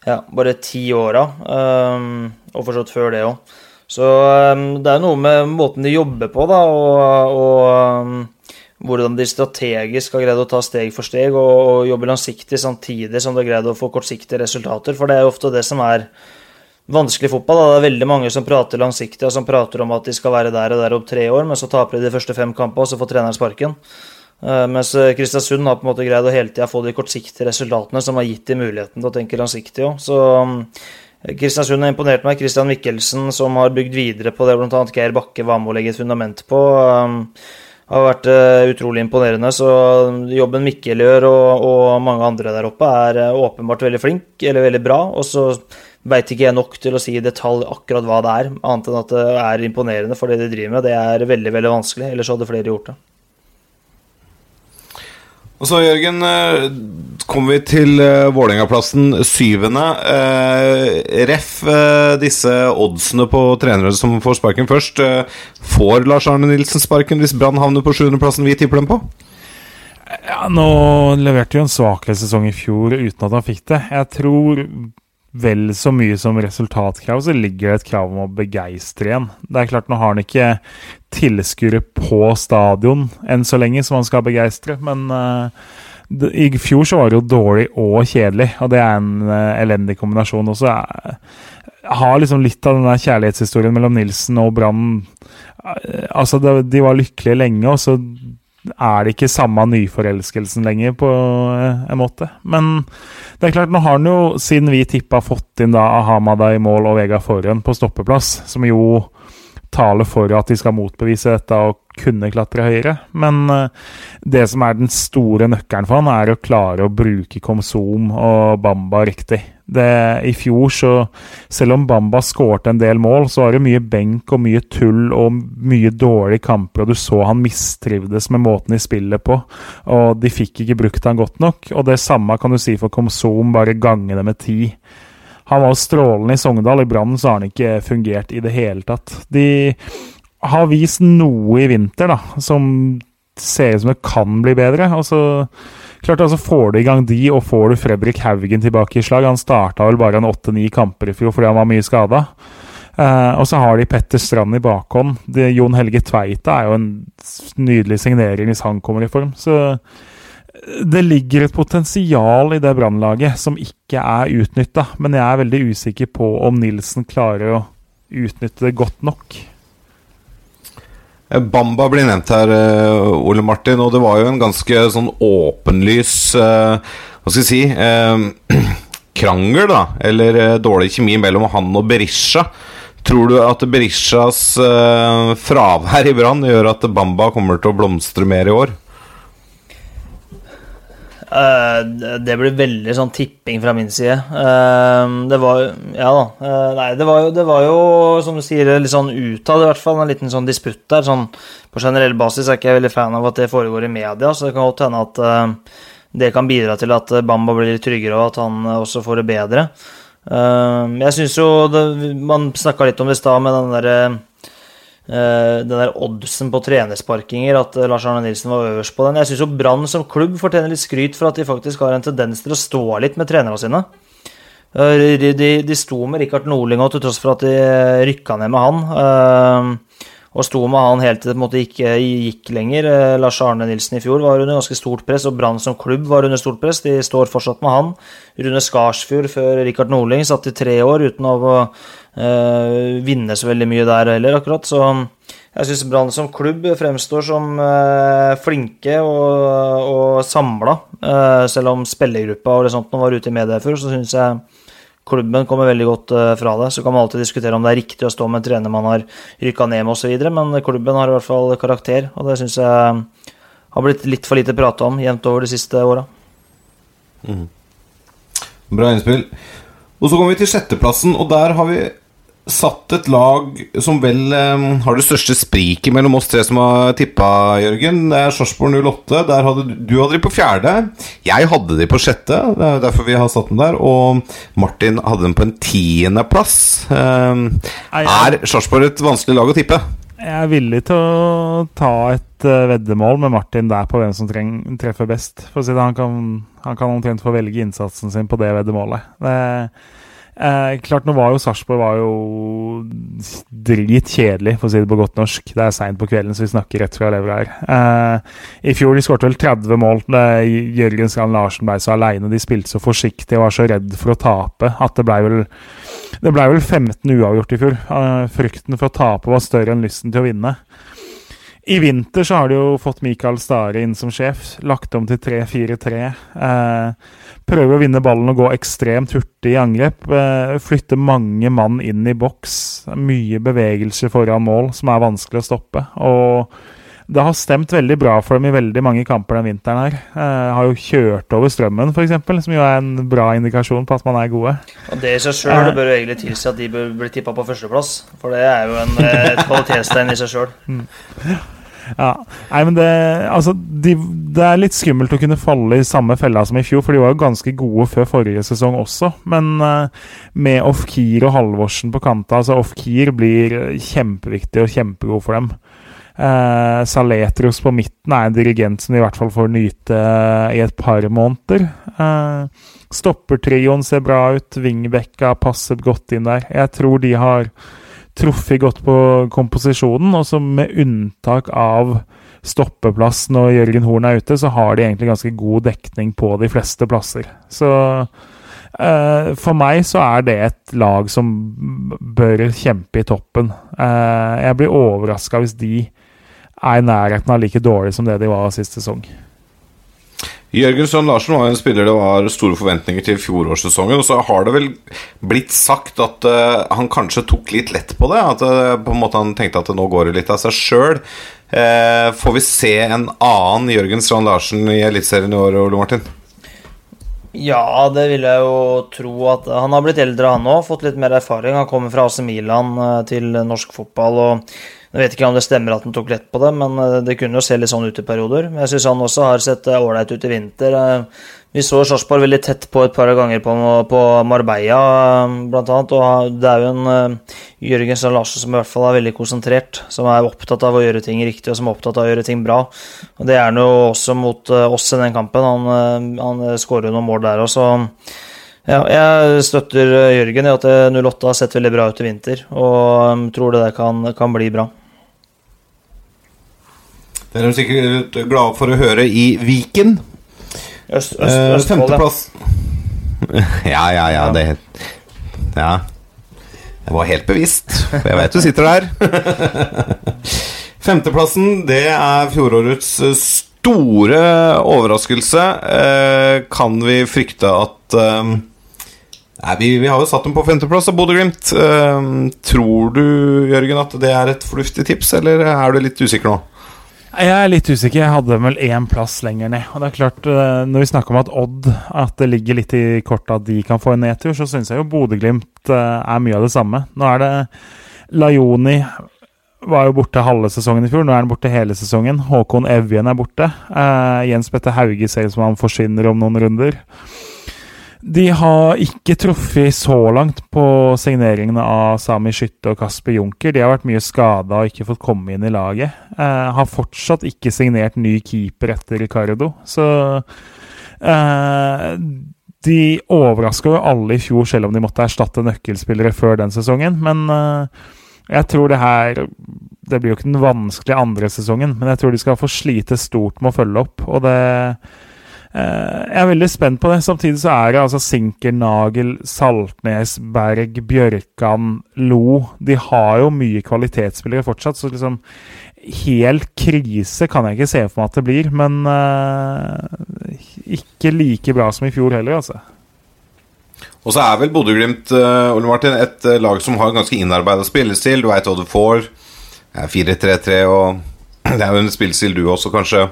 Speaker 4: ja, bare ti åra. eh, og forstått før det òg. Så eh, det er noe med måten de jobber på, da, og, og eh, hvordan de strategisk har greid å ta steg for steg og, og jobbe langsiktig samtidig som de har greid å få kortsiktige resultater. For det er jo ofte det som er vanskelig fotball. Da. Det er veldig mange som prater langsiktig og som prater om at de skal være der og der om tre år, men så taper de de første fem kampene, og så får treneren sparken. Eh, mens Kristiansund har på en måte greid å hele tida få de kortsiktige resultatene som har gitt de muligheten til å tenke langsiktig òg. Så um, Kristiansund har imponert meg. Christian Mikkelsen, som har bygd videre på det bl.a. Geir Bakke var med å legge et fundament på. Har vært utrolig imponerende. Så jobben Mikkel gjør, og, og mange andre der oppe, er åpenbart veldig flink, eller veldig bra. Og så veit ikke jeg nok til å si i detalj akkurat hva det er, annet enn at det er imponerende for det de driver med. Det er veldig, veldig vanskelig, ellers hadde flere gjort det.
Speaker 2: Og så, Jørgen, eh, kommer vi til uh, Vålerenga-plassen syvende. Eh, ref eh, disse oddsene på trenere som får sparken først. Eh, får Lars Arne Nilsen sparken hvis Brann havner på sjuendeplassen vi tipper dem på?
Speaker 3: Ja, Nå leverte jo en svakere sesong i fjor uten at han fikk det. Jeg tror vel så mye som resultatkrav, så ligger det et krav om å begeistre igjen. Det er klart, nå har han ikke tilskuere på stadion enn så lenge som han skal begeistre, men uh, i fjor så var det jo dårlig og kjedelig, og det er en uh, elendig kombinasjon også. Jeg, jeg har liksom litt av den der kjærlighetshistorien mellom Nilsen og Brann. Eh, Altså, de var lykkelige lenge, og så er det ikke samme nyforelskelsen lenger, på eh, en måte. Men det er klart, nå har han jo, siden vi tippa, fått inn da Ahamada i mål og Vega Forhen på stoppeplass, som jo taler for at de skal motbevise dette og kunne klatre høyere. Men eh, det som er den store nøkkelen for han, er å klare å bruke Komsom og Bamba riktig. Det, I fjor, så selv om Bamba skårte en del mål, så var det mye benk og mye tull og mye dårlige kamper, og du så han mistrivdes med måten de spiller på. Og de fikk ikke brukt han godt nok. Og det samme kan du si for Komsom, bare gange det med ti. Han var strålende i Sogndal. I Brann så har han ikke fungert i det hele tatt. De har vist noe i vinter da, som ser ut som det kan bli bedre. Altså, klart altså Får du i gang de, og får du Fredrik Haugen tilbake i slag Han starta vel bare en åtte-ni kamper i fjor fordi han var mye skada. Uh, og så har de Petter Strand i bakhånd. Det, Jon Helge Tveita er jo en nydelig signering hvis han kommer i form. Så det ligger et potensial i det brannlaget som ikke er utnytta, men jeg er veldig usikker på om Nilsen klarer å utnytte det godt nok.
Speaker 2: Bamba blir nevnt her, eh, Ole Martin, og det var jo en ganske sånn åpenlys eh, Hva skal jeg si eh, Krangel, da, eller dårlig kjemi mellom han og Berisha. Tror du at Berishas fravær i Brann gjør at Bamba kommer til å blomstre mer i år?
Speaker 4: Eh, det blir veldig sånn tipping fra min side. Uh, det var Ja da. Uh, nei, det var, jo, det var jo, som du sier, litt sånn utad i hvert fall, en liten sånn disputt der. Sånn, på generell basis er ikke jeg veldig fan av at det foregår i media, så det kan godt hende at det kan bidra til at Bamba blir litt tryggere, og at han også får det bedre. Jeg syns jo det, Man snakka litt om det i stad, med den derre Uh, den der oddsen på trenersparkinger, at uh, Lars Arne Nilsen var øverst på den. Jeg syns jo Brann som klubb fortjener litt skryt for at de faktisk har en tendens til å stå litt med trenerne sine. Uh, de, de, de, sto med Rikard Norling til tross for at de rykka ned med han. Og sto med han helt til det på en måte ikke gikk lenger. Lars Arne Nilsen i fjor var under ganske stort press, og Brann som klubb var under stort press. De står fortsatt med han. Rune Skarsfjord før Rikard Norling satt i tre år uten å Uh, vinne så veldig mye der heller, akkurat. Så jeg syns Brann som klubb fremstår som uh, flinke og, og samla. Uh, selv om spillergruppa og det sånt var ute i media før, så syns jeg klubben kommer veldig godt fra det. Så kan man alltid diskutere om det er riktig å stå med en trener man har rykka ned med osv., men klubben har i hvert fall karakter, og det syns jeg har blitt litt for lite prata om jevnt over de siste åra.
Speaker 2: Mm. Bra innspill. Og så kommer vi til sjetteplassen, og der har vi satt et lag som vel um, har det største spriket mellom oss tre som har tippa, Jørgen. Det er Sarpsborg 08. Der hadde, du hadde de på fjerde. Jeg hadde de på sjette. Det er derfor vi har satt dem der. Og Martin hadde dem på en tiendeplass. Um, er Sarpsborg et vanskelig lag å tippe?
Speaker 3: Jeg er villig til å ta et uh, veddemål med Martin der på hvem som treffer best. For å si det, Han kan, han kan omtrent få velge innsatsen sin på det veddemålet. Det Eh, klart, nå var jo Sarpsborg var jo dritkjedelig, for å si det på godt norsk. Det er seint på kvelden, så vi snakker rett fra levra her. Eh, I fjor de skåret vel 30 mål. Jørgen Strand Larsen ble så aleine. De spilte så forsiktig og var så redd for å tape at det blei vel, det ble vel 15 uavgjort i fjor. Eh, frykten for å tape var større enn lysten til å vinne. I vinter så har de jo fått Mikael Stare inn som sjef. Lagt om til 3-4-3. Eh, prøver å vinne ballen og gå ekstremt hurtig i angrep. Eh, flytte mange mann inn i boks. Mye bevegelse foran mål som er vanskelig å stoppe. Og det har stemt veldig bra for dem i veldig mange kamper den vinteren her. Eh, har jo kjørt over strømmen, f.eks., som jo er en bra indikasjon på at man er gode.
Speaker 4: Og Det i seg sjøl bør jo egentlig tilsi at de bør bli tippa på førsteplass. For det er jo en, et kvalitetstegn i seg sjøl.
Speaker 3: Ja, nei, men det, altså, de, det er litt skummelt å kunne falle i samme fella som i fjor, for de var jo ganske gode før forrige sesong også. Men uh, med Ofkir og Halvorsen på kanta altså Ofkir blir kjempeviktig og kjempegod for dem. Uh, Saletros på midten er en dirigent som de i hvert fall får nyte i et par måneder. Uh, Stoppertrioen ser bra ut, Vingbekka passer godt inn der. Jeg tror de har truffet godt på komposisjonen. Og så med unntak av stoppeplass når Jørgen Horn er ute, så har de egentlig ganske god dekning på de fleste plasser. Så uh, for meg så er det et lag som bør kjempe i toppen. Uh, jeg blir overraska hvis de er i nærheten av like dårlig som det de var sist sesong.
Speaker 2: Jørgen Strand Larsen var en spiller det var store forventninger til fjorårssesongen. Og så har det vel blitt sagt at uh, han kanskje tok litt lett på det. At uh, på en måte han tenkte at nå går det litt av seg sjøl. Uh, får vi se en annen Jørgen Strand Larsen i Eliteserien i år, Ole Martin?
Speaker 4: Ja, det vil jeg jo tro at Han har blitt eldre, han òg. Fått litt mer erfaring. Han kommer fra AC Milan til norsk fotball. og jeg vet ikke om det stemmer at han tok lett på det, men eh, det kunne jo se litt sånn ut i perioder. Jeg syns han også har sett eh, ålreit ut i vinter. Eh, vi så Sarpsborg veldig tett på et par ganger på, på Marbella, annet. Og det er jo en Jørgen Sand Larsen som i hvert fall er veldig konsentrert. Som er opptatt av å gjøre ting riktig, og som er opptatt av å gjøre ting bra. Og det er han jo også mot oss i den kampen. Han, han skårer jo noen mål der også. Ja, jeg støtter Jørgen i at 08 har sett veldig bra ut i vinter, og tror det kan, kan bli bra.
Speaker 2: Det er de sikkert glade for å høre i Viken.
Speaker 4: Øst, øst,
Speaker 2: Eh,
Speaker 4: ja.
Speaker 2: femteplass Ja, ja, ja, det Ja. Jeg var helt bevisst, jeg vet du sitter der. Femteplassen, det er fjorårets store overraskelse. Eh, kan vi frykte at eh, Nei, vi, vi har jo satt dem på femteplass av Bodø-Glimt. Eh, tror du, Jørgen, at det er et fornuftig tips, eller er du litt usikker nå?
Speaker 3: Jeg er litt usikker. Jeg hadde vel én plass lenger ned. Og det er klart, eh, Når vi snakker om at Odd At det ligger litt i kortet at de kan få en nedtur, så syns jeg jo Bodø-Glimt eh, er mye av det samme. Nå er det Lajoni var jo borte halve sesongen i fjor. Nå er han borte hele sesongen. Håkon Evjen er borte. Uh, Jens Petter Hauge ser ut som han forsvinner om noen runder. De har ikke truffet så langt på signeringene av Sami Skytte og Kasper Junker. De har vært mye skada og ikke fått komme inn i laget. Eh, har fortsatt ikke signert ny keeper etter Ricardo, så eh, De overraska jo alle i fjor, selv om de måtte erstatte nøkkelspillere før den sesongen. Men eh, jeg tror det her Det blir jo ikke den vanskelige andre sesongen, men jeg tror de skal få slite stort med å følge opp, og det Jeg er veldig spent på det. Samtidig så er det altså Sinker, Nagel, Saltnes, Berg, Bjørkan, Lo De har jo mye kvalitetsspillere fortsatt, så liksom Helt krise kan jeg ikke se for meg at det blir, men uh, ikke like bra som i fjor heller, altså.
Speaker 2: Og så er vel Bodø-Glimt uh, Ole Martin, et eh, lag som har ganske innarbeida spillestil. Du veit hva du får. Er 4-3-3, og det er jo en spillestil du også kanskje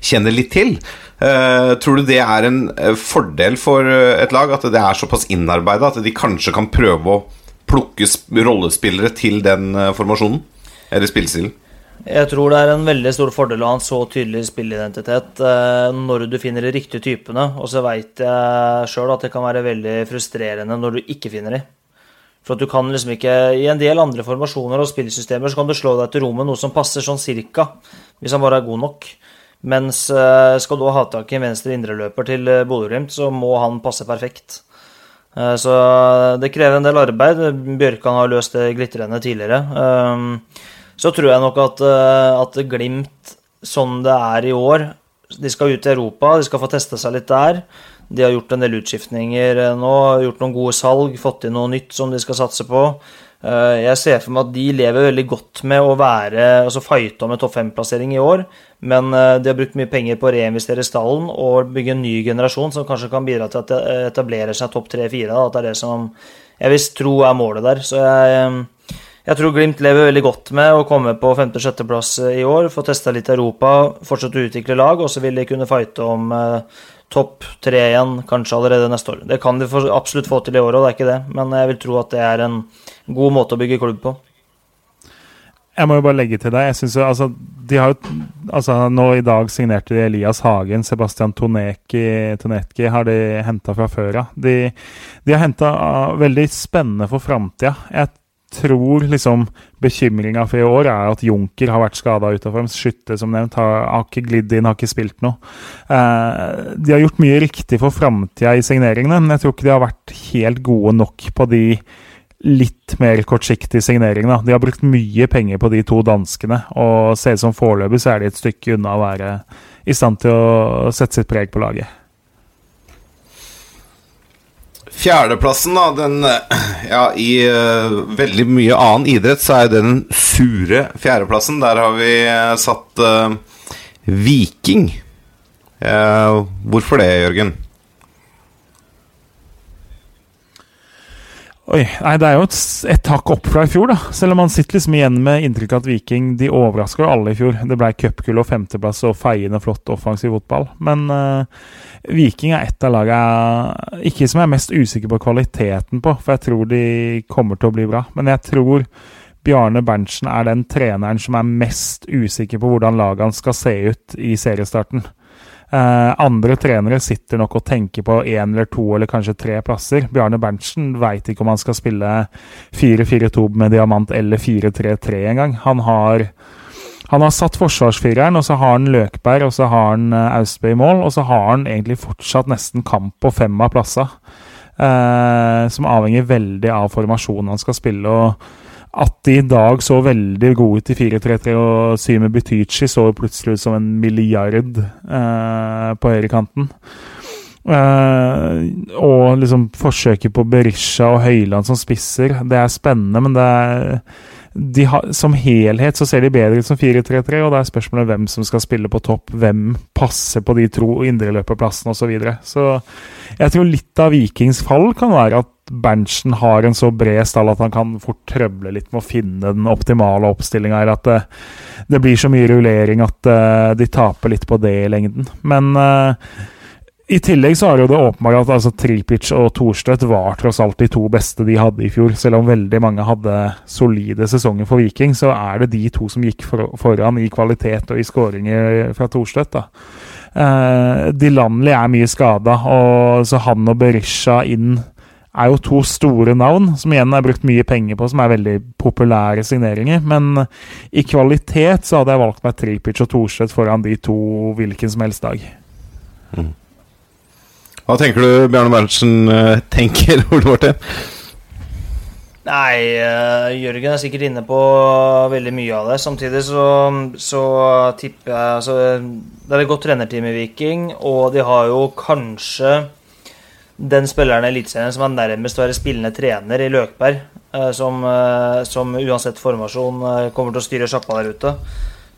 Speaker 2: kjenner litt til. Uh, tror du det er en eh, fordel for eh, et lag at det er såpass innarbeida at de kanskje kan prøve å plukke rollespillere til den formasjonen? Eller spillestilen?
Speaker 4: Jeg tror det er en veldig stor fordel å ha en så tydelig spilleidentitet eh, når du finner de riktige typene. Og så veit jeg sjøl at det kan være veldig frustrerende når du ikke finner de. For at du kan liksom ikke I en del andre formasjoner og spillsystemer så kan du slå deg til ro med noe som passer sånn cirka, hvis han bare er god nok. Mens eh, skal du ha tak i en venstre indreløper til eh, Bodø-Glimt, så må han passe perfekt. Eh, Så det krever en del arbeid. Bjørkan har løst det glitrende tidligere. Eh, Så tror jeg nok at, at Glimt, sånn det er i år De skal ut i Europa, de skal få teste seg litt der. De har gjort en del utskiftninger nå, gjort noen gode salg, fått inn noe nytt som de skal satse på. Eh, Jeg ser for meg at de lever veldig godt med å være, altså fighte om en topp fem-plassering i år, men eh, de har brukt mye penger på å reinvestere i stallen og bygge en ny generasjon som kanskje kan bidra til at det etablerer seg topp tre-fire. At det er det som jeg visst tror er målet der. Så jeg, eh, jeg tror Glimt lever veldig godt med å komme på femte-sjetteplass i år, få testa litt Europa, fortsette å utvikle lag, og så vil de kunne fighte om eh, topp tre igjen, kanskje allerede neste år. Det kan de for, absolutt få til i år òg, det er ikke det, men jeg vil tro at det er en god måte å bygge klubb på.
Speaker 3: Jeg må jo bare legge til deg. Jeg synes altså, de har jo, altså, Nå i dag signerte de Elias Hagen. Sebastian Toneki, Tonetki har de henta fra før av. De, de har henta veldig spennende for framtida. Jeg tror liksom bekymringa for i år er at Junker har vært skada utafor. Skytte, som nevnt, har, har ikke glidd inn, har ikke spilt noe. Eh, de har gjort mye riktig for framtida i signeringene, men jeg tror ikke de har vært helt gode nok på de litt mer kortsiktige signeringene. De har brukt mye penger på de to danskene, og ser ut som foreløpig så er de et stykke unna å være i stand til å sette sitt preg på laget.
Speaker 2: Fjerdeplassen, da, den eh, Ja, i uh, veldig mye annen idrett så er det den sure fjerdeplassen. Der har vi eh, satt uh, Viking. Hvorfor det, Jørgen?
Speaker 3: Oi, nei, Det er jo et, et hakk opp fra i fjor, da. Selv om man sitter liksom igjen med inntrykk av at Viking de overraska alle i fjor. Det ble cupgull og femteplass og feiende flott offensiv fotball. Men uh, Viking er et av lagene jeg ikke som jeg er mest usikker på kvaliteten på, for jeg tror de kommer til å bli bra. Men jeg tror Bjarne Berntsen er den treneren som er mest usikker på hvordan lagene skal se ut i seriestarten. Eh, andre trenere sitter nok og tenker på én eller to eller kanskje tre plasser. Bjarne Berntsen veit ikke om han skal spille 4-4-2 med diamant eller 4-3-3 engang. Han han har satt forsvarsfireren, og så har han Løkberg, og så har han eh, Austbø i mål, og så har han egentlig fortsatt nesten kamp på fem av plassene, Eh, som avhenger veldig av formasjonen han skal spille. og at de i dag så veldig gode ut i 4-3-3, og Syme Butychi så plutselig ut som en milliard eh, på høyrekanten. Eh, og liksom forsøket på Berisha og Høyland som spisser, det er spennende, men det er har, som helhet så ser de bedre ut som 4-3-3, og det er spørsmålet hvem som skal spille på topp, hvem passer på de to indreløperplassene osv. Så, videre. så jeg tror litt av Vikings fall kan være at Berntsen har en så bred stall at han kan fort trøble litt med å finne den optimale oppstillinga, eller at det, det, blir så mye rullering at uh, de taper litt på det i lengden. Men uh, i tillegg så er det jo det åpenbart at altså, Tripic og Thorstvedt var tross alt de to beste de hadde i fjor. Selv om veldig mange hadde solide sesonger for Viking, så er det de to som gikk for, foran i kvalitet og i skåringer fra Thorstvedt. Eh, Dilanli er mye skada, så han og Berisha inn er jo to store navn, som igjen er brukt mye penger på, som er veldig populære signeringer. Men i kvalitet så hadde jeg valgt meg Tripic og Thorstvedt foran de to hvilken som helst dag.
Speaker 2: Mm. Hva tenker du Bjarne Berntsen uh, tenker, Ole Martin?
Speaker 4: Nei, uh, Jørgen er sikkert inne på veldig mye av det. Samtidig så, så tipper jeg altså, Det er et godt trenerteam i Viking, og de har jo kanskje den spilleren i Eliteserien som er nærmest å være spillende trener i Løkberg, uh, som, som, uansett formasjon kommer til å styre sjappa der ute.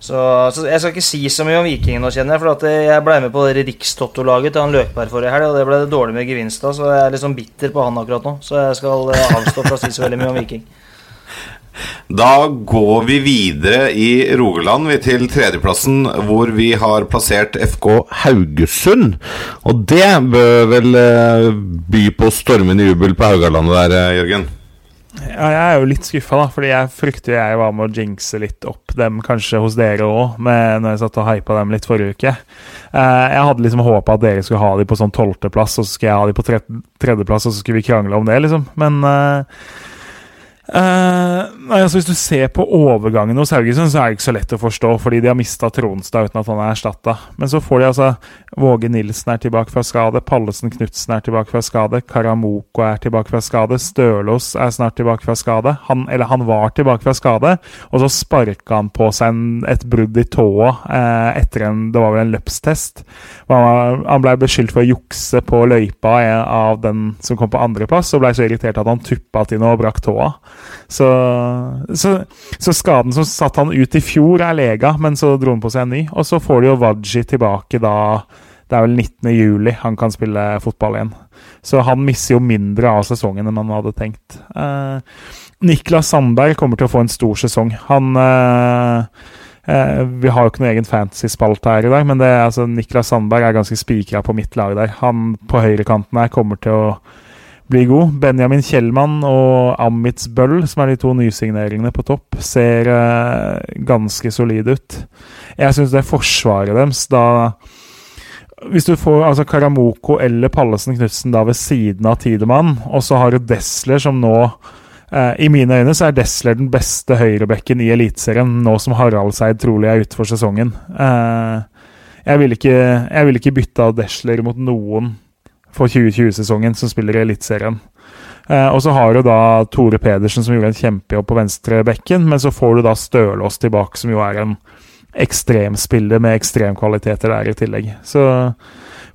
Speaker 4: Så, så, Jeg skal ikke si så mye om Vikingen nå, kjenner jeg. For jeg ble med på Rikstoto-laget til han Løkberg forrige helg, og det ble dårlig med gevinst da, så jeg er sånn bitter på han akkurat nå. Så jeg skal eh, avstå fra å si så veldig mye om Viking.
Speaker 2: Da går vi videre i Rogaland vi til tredjeplassen, hvor vi har plassert FK Haugesund. Og det bør vel eh, by på stormende jubel på Haugalandet der, eh, Jørgen?
Speaker 3: Ja, jeg er jo litt skuffa, da, fordi jeg frykter jeg var med å jinxe litt opp dem, kanskje hos dere òg, når jeg satt og hypa dem litt forrige uke. Uh, jeg hadde liksom håpa at dere skulle ha dem på sånn tolvteplass, og så skulle jeg ha dem på tredjeplass, og så skulle vi krangle om det, liksom. Men uh, altså Hvis du ser på overgangen hos Haugesund, så er det ikke så lett å forstå, fordi de har mista Tronstad uten at han er erstatta. Men så får de altså Våge Nilsen er tilbake fra skade, Pallesen Knutsen er tilbake fra skade, Karamoko er tilbake fra skade, Stølås er snart tilbake fra skade. Han, eller han var tilbake fra skade, og så sparka han på seg en, et brudd i tåa eh, etter en Det var vel en løpstest. Han, han ble beskyldt for å jukse på løypa av den som kom på andreplass, og ble så irritert at han tuppa til noe og brakk tåa. Så, så, så, skaden som satte han ut i fjor, er lega, men så dro han på seg en ny. Og så får de jo Waji tilbake da Det er vel 19. juli han kan spille fotball igjen. Så han misser jo mindre av sesongen enn han hadde tenkt. Eh, Niklas Sandberg kommer til å få en stor sesong. Han eh, eh, Vi har jo ikke noen egen fantasy-spalte her i dag, men det, altså, Niklas Sandberg er ganske spikra på mitt lag der. Han på høyrekanten her kommer til å blir god. Benjamin Kjellmann og Amitz Bøll, som er de to nysigneringene på topp, ser uh, ganske solide ut. Jeg syns det forsvaret deres da Hvis du får altså Karamoko eller Pallesen Knutsen da ved siden av Tidemann, og så har du Desler som nå eh, I mine øyne så er Desler den beste høyrebekken i Eliteserien, nå som Haraldseid trolig er ute for sesongen. Eh, jeg ville ikke, vil ikke bytta Desler mot noen for 2020-sesongen, som spiller i Eliteserien. Eh, og så har du da Tore Pedersen, som gjorde en kjempejobb på venstre bekken, men så får du da Stølås tilbake, som jo er en ekstremspiller med ekstremkvaliteter der i tillegg. Så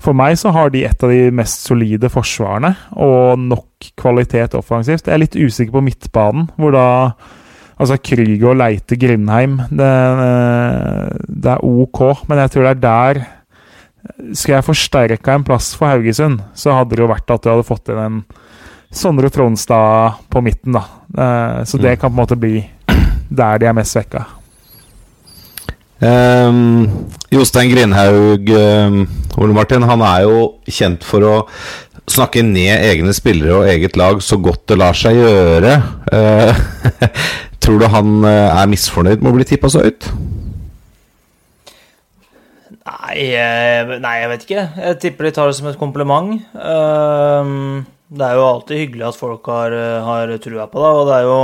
Speaker 3: for meg så har de et av de mest solide forsvarene, og nok kvalitet offensivt. Jeg er litt usikker på midtbanen, hvor da Altså Krüger og Leite Grindheim det, det, er ok, men jeg tror det er der skulle jeg forsterka en plass for Haugesund, så hadde det jo vært at du hadde fått inn en Sondre Tronstad på midten, da. Eh, så det mm. kan på en måte bli der de er mest svekka.
Speaker 2: Um, Jostein Grindhaug, um, Ole Martin, han er jo kjent for å snakke ned egne spillere og eget lag så godt det lar seg gjøre. Uh, tror du han uh, er misfornøyd med å bli tippa så høyt?
Speaker 4: Nei, nei, jeg vet ikke. Jeg tipper de tar det som et kompliment. Ehm, det er jo alltid hyggelig at folk har, har trua på det. Og det er jo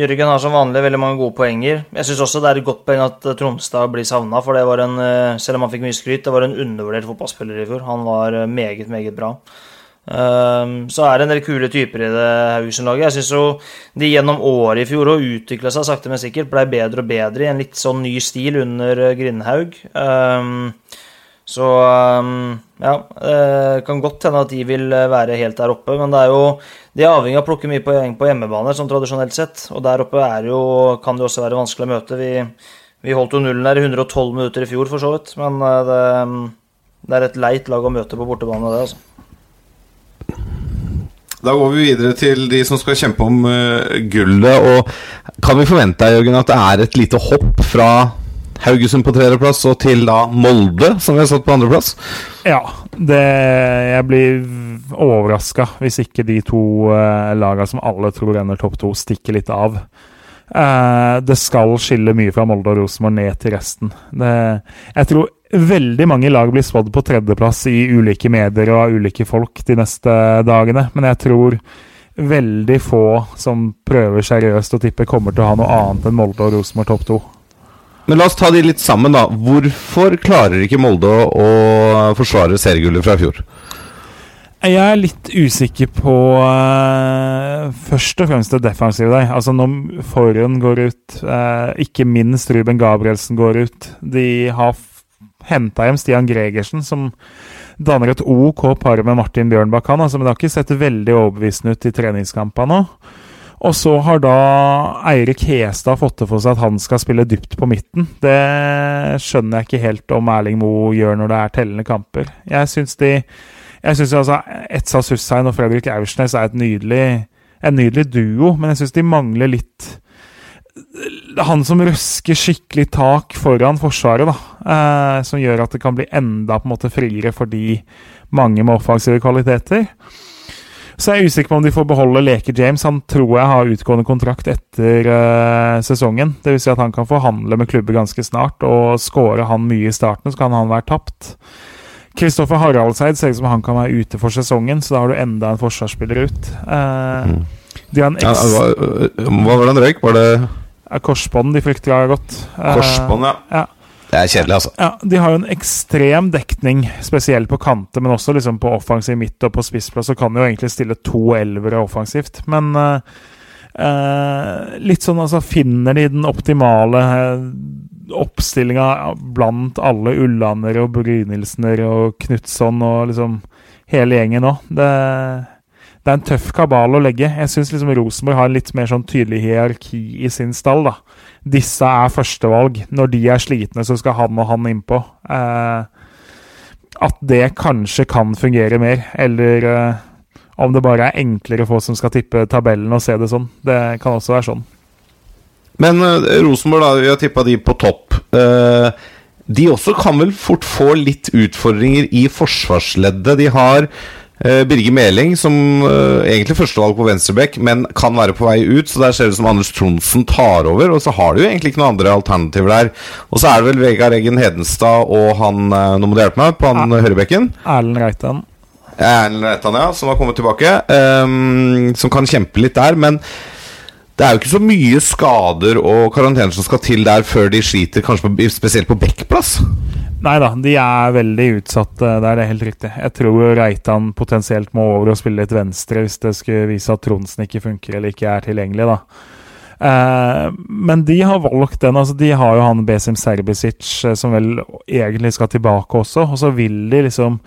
Speaker 4: Jørgen har som vanlig veldig mange gode poenger. Jeg syns også det er et godt poeng at Tronstad blir savna, for det var en, selv om han fikk mye skryt, det var en undervurdert fotballspiller i fjor. Han var meget, meget bra. Ehm, så er det en del kule typer i det Haugesund-laget. Jeg syns jo de gjennom året i fjor og utvikla seg sakte, men sikkert. Blei bedre og bedre i en litt sånn ny stil under eh, Grindhaug. Så ehm, ja, det kan godt hende at de vil være helt der oppe, men det er jo de er avhengig av å plukke mye poeng på hjemmebane, sånn tradisjonelt sett. Og der oppe jo, kan det også være vanskelig å møte. Vi, vi holdt jo nullen der i 112 minutter i fjor, for så vidt. Men eh, det, det er et leit lag å møte på bortebane, det, altså.
Speaker 2: Da går vi videre til de som skal kjempe om uh, gullet. Og kan vi forvente Jørgen, at det er et lite hopp fra Haugesund på tredjeplass og til da Molde, som vi har satt på andreplass?
Speaker 3: Ja. Det, jeg blir overraska hvis ikke de to uh, laga som alle tror ender topp to, stikker litt av. Uh, det skal skille mye fra Molde og Rosenborg ned til resten. Det, jeg tror veldig mange lag blir spådd på tredjeplass i ulike medier og av ulike folk de neste dagene, men jeg tror veldig få som prøver seriøst å tippe, kommer til å ha noe annet enn Molde og Rosenborg topp to.
Speaker 2: Men la oss ta de litt sammen, da. Hvorfor klarer ikke Molde å forsvare seriegullet fra i fjor?
Speaker 3: Jeg er litt usikker på uh, først og fremst det defensive der. Altså når Forhen går ut, uh, ikke minst Ruben Gabrielsen går ut. De har henta hjem Stian Gregersen, som danner et OK par med Martin Bjørnbakk, altså, men det har ikke sett veldig overbevisende ut i treningskampene. Og så har da Eirik Hestad fått det for seg at han skal spille dypt på midten. Det skjønner jeg ikke helt om Erling Moe gjør når det er tellende kamper. Jeg syns de jeg synes altså Etsa Sussein og Fredrik Aursnes er nydelig, en nydelig duo, men jeg syns de mangler litt han som røsker skikkelig tak foran Forsvaret, da. Eh, som gjør at det kan bli enda på en måte friere for de mange med offensive kvaliteter. Så jeg er usikker på om de får beholde Leke James. Han tror jeg har utgående kontrakt etter uh, sesongen. Dvs. Si at han kan forhandle med klubber ganske snart, og skåre han mye i starten, så kan han være tapt. Kristoffer Haraldseid ser ut som han kan være ute for sesongen, så da har du enda en forsvarsspiller ut. Uh,
Speaker 2: mm. ja, hva, hva var det han røyk? Var det
Speaker 3: Korsbånd de frykter har gått.
Speaker 2: Korsbånd, ja.
Speaker 3: ja.
Speaker 2: Det er kjedelig, altså.
Speaker 3: Ja, De har jo en ekstrem dekning, spesielt på kanter, men også liksom på offensiv midt og på spissplass. Så kan de jo egentlig stille to elvere offensivt. Men uh, uh, litt sånn, altså Finner de den optimale uh, oppstillinga blant alle Ullander og Brynildsener og Knutson og liksom hele gjengen òg? Det det er en tøff kabal å legge. Jeg syns liksom Rosenborg har en litt mer sånn tydelig hierarki i sin stall. da. Disse er førstevalg. Når de er slitne, så skal han og han innpå. Eh, at det kanskje kan fungere mer, eller eh, om det bare er enklere for oss som skal tippe tabellen og se det sånn. Det kan også være sånn.
Speaker 2: Men eh, Rosenborg, da, vi har tippa de på topp. Eh, de også kan vel fort få litt utfordringer i forsvarsleddet. De har Birger Meling, som uh, egentlig førstevalg på venstreback, men kan være på vei ut. Så der ser det ut som Anders Tronsen tar over, og så har du jo egentlig ikke noen andre alternativer der. Og så er det vel Vegard Eggen Hedenstad og han uh, Nå må du hjelpe meg, på han ja. høyrebekken.
Speaker 3: Erlend Reitan.
Speaker 2: Erlend Reitan, ja, som har kommet tilbake. Um, som kan kjempe litt der, men det er jo ikke så mye skader og karantene som skal til der før de sliter, kanskje på, spesielt på backplass.
Speaker 3: Nei da, de er veldig utsatte det er det helt riktig. Jeg tror Reitan potensielt må over og spille litt venstre hvis det skulle vise at Tronsen ikke funker eller ikke er tilgjengelig, da. Eh, men de har valgt den. altså De har jo han Besim Serbisic, eh, som vel egentlig skal tilbake også. Og så vil de liksom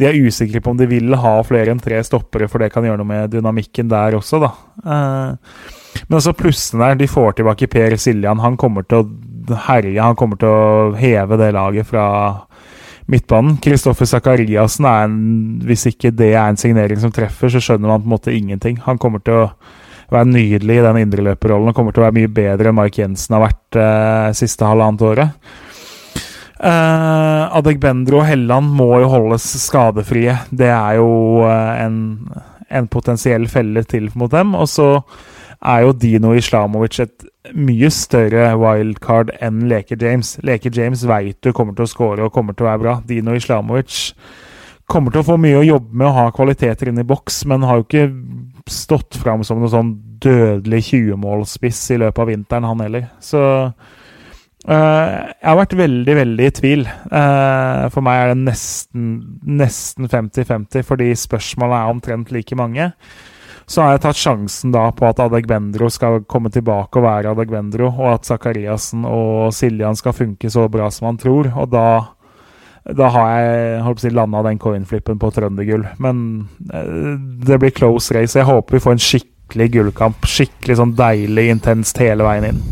Speaker 3: De er usikre på om de vil ha flere enn tre stoppere, for det kan gjøre noe med dynamikken der også, da. Eh, men altså plussene der, de får tilbake Per Siljan. Han kommer til å herje, han kommer til å heve det laget fra midtbanen. Kristoffer Sakariassen er en Hvis ikke det er en signering som treffer, så skjønner man på en måte ingenting. Han kommer til å være nydelig i den indreløperrollen og kommer til å være mye bedre enn Mark Jensen har vært eh, siste halvannet året. Eh, Adegbendro og Helland må jo holdes skadefrie. Det er jo eh, en, en potensiell felle til mot dem. Og så er jo Dino Islamovic et mye større wildcard enn Leke James. Leke James veit du kommer til å score og kommer til å være bra. Dino Islamovic kommer til å få mye å jobbe med og ha kvaliteter inn i boks, men har jo ikke stått fram som noe sånn dødelig 20-målsspiss i løpet av vinteren, han heller. Så Eh, jeg har vært veldig, veldig i tvil. Uh, for meg er det nesten nesten 50-50, fordi spørsmålet er omtrent like mange. Så har jeg tatt sjansen da på at Adegbendro skal komme tilbake og være Adegbendro, og at Zakariassen og Siljan skal funke så bra som han tror. Og da, da har jeg holdt si, landa den coinflippen på trøndergull. Men eh, det blir close race. Jeg håper vi får en skikkelig gullkamp. Skikkelig sånn deilig intenst hele veien inn.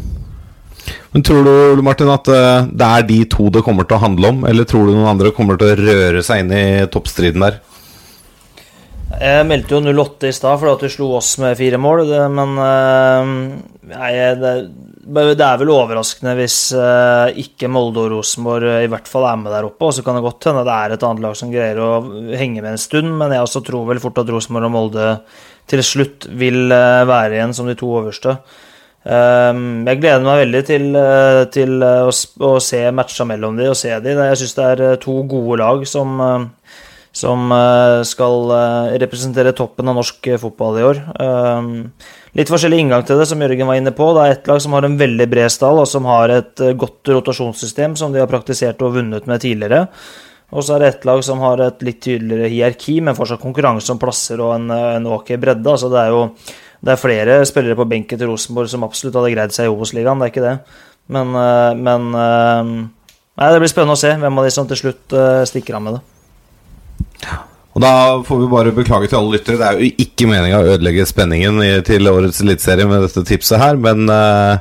Speaker 2: Men Tror du Martin, at eh, det er de to det kommer til å handle om, eller tror du noen andre kommer til å røre seg inn i toppstriden der?
Speaker 4: Jeg meldte jo 08 i stad fordi at du slo oss med fire mål, det, men øh, nei, det, det, er vel overraskende hvis øh, ikke Molde og Rosenborg i hvert fall er med der oppe. Og så kan det godt hende det er et annet lag som greier å henge med en stund, men jeg også tror vel fort at Rosenborg og Molde til slutt vil være igjen som de to øverste. Um, jeg gleder meg veldig til, til å, å, se matcha mellom de og se de. Jeg syns det er to gode lag som som eh, skal eh, representere toppen av norsk eh, fotball i år. Litt forskjellig inngang til det, som Jørgen var inne på. Det er ett lag som har en veldig bred stall, og som har et godt rotasjonssystem som de har praktisert og vunnet med tidligere. Og så er det ett lag som har et litt tydeligere hierarki, men fortsatt konkurranse om plasser og en, en ok bredde. Altså det er jo det er flere spillere på benken til Rosenborg som absolutt hadde greid seg i Obos-ligaen, det er ikke det. Men, men nei, det blir spennende å se hvem av de som til slutt stikker av med det.
Speaker 2: Og Da får vi bare beklage til alle lyttere. Det er jo ikke meninga å ødelegge spenningen til årets eliteserie med dette tipset her, men uh,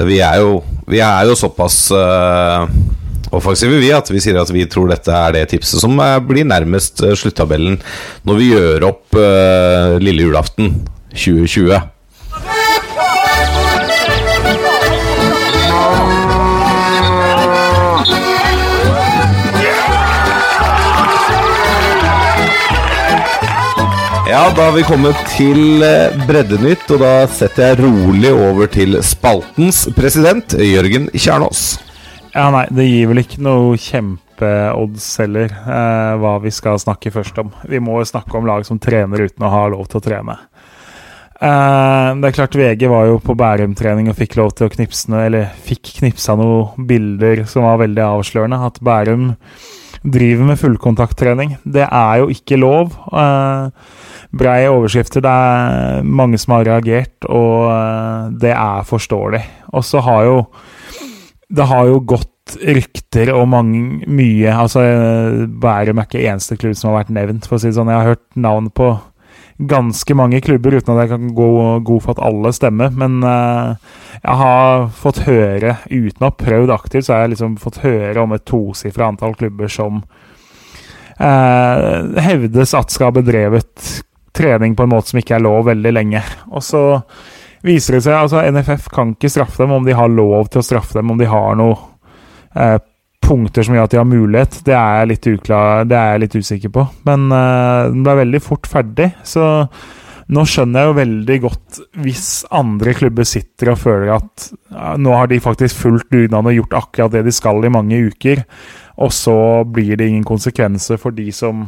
Speaker 2: vi, er jo, vi, er jo, såpass uh, offensive, vi, at vi sier at vi tror dette er det tipset som uh, blir nærmest sluttabellen når vi gjør opp lille julaften 2020. Ja, da har vi kommet til eh, Breddenytt, og da setter jeg rolig over til spaltens president, Jørgen Kjernås.
Speaker 3: Ja, nei, det gir vel ikke noe kjempeodds heller, eh, hva vi skal snakke først om. Vi må jo snakke om lag som trener uten å ha lov til å trene. Eh, det er klart VG var jo på Bærum-trening og fikk lov til å knipse noe, eller fikk knipsa noen bilder som var veldig avslørende. At Bærum driver med fullkontakttrening. Det er jo ikke lov. Eh, brei overskrifter. Det er mange som har reagert, og eh, det er forståelig. Og så har jo Det har jo gått rykter og mange, mye Altså, Bærum er ikke eneste klubb som har vært nevnt, for å si det sånn. Jeg har hørt navn på ganske mange klubber, uten at jeg kan gå god for at alle stemmer. Men uh, jeg har fått høre, uten å ha prøvd aktivt, så har jeg liksom fått høre om et tosifra antall klubber som uh, hevdes at skal ha bedrevet trening på en måte som ikke er lov veldig lenge. Og så viser det seg altså NFF kan ikke straffe dem om de har lov til å straffe dem, om de har noen eh, punkter som gjør at de har mulighet. Det er jeg litt, uklar, det er jeg litt usikker på. Men eh, den ble veldig fort ferdig, så nå skjønner jeg jo veldig godt hvis andre klubber sitter og føler at ja, nå har de faktisk fulgt dugnaden og gjort akkurat det de skal i mange uker, og så blir det ingen konsekvenser for de som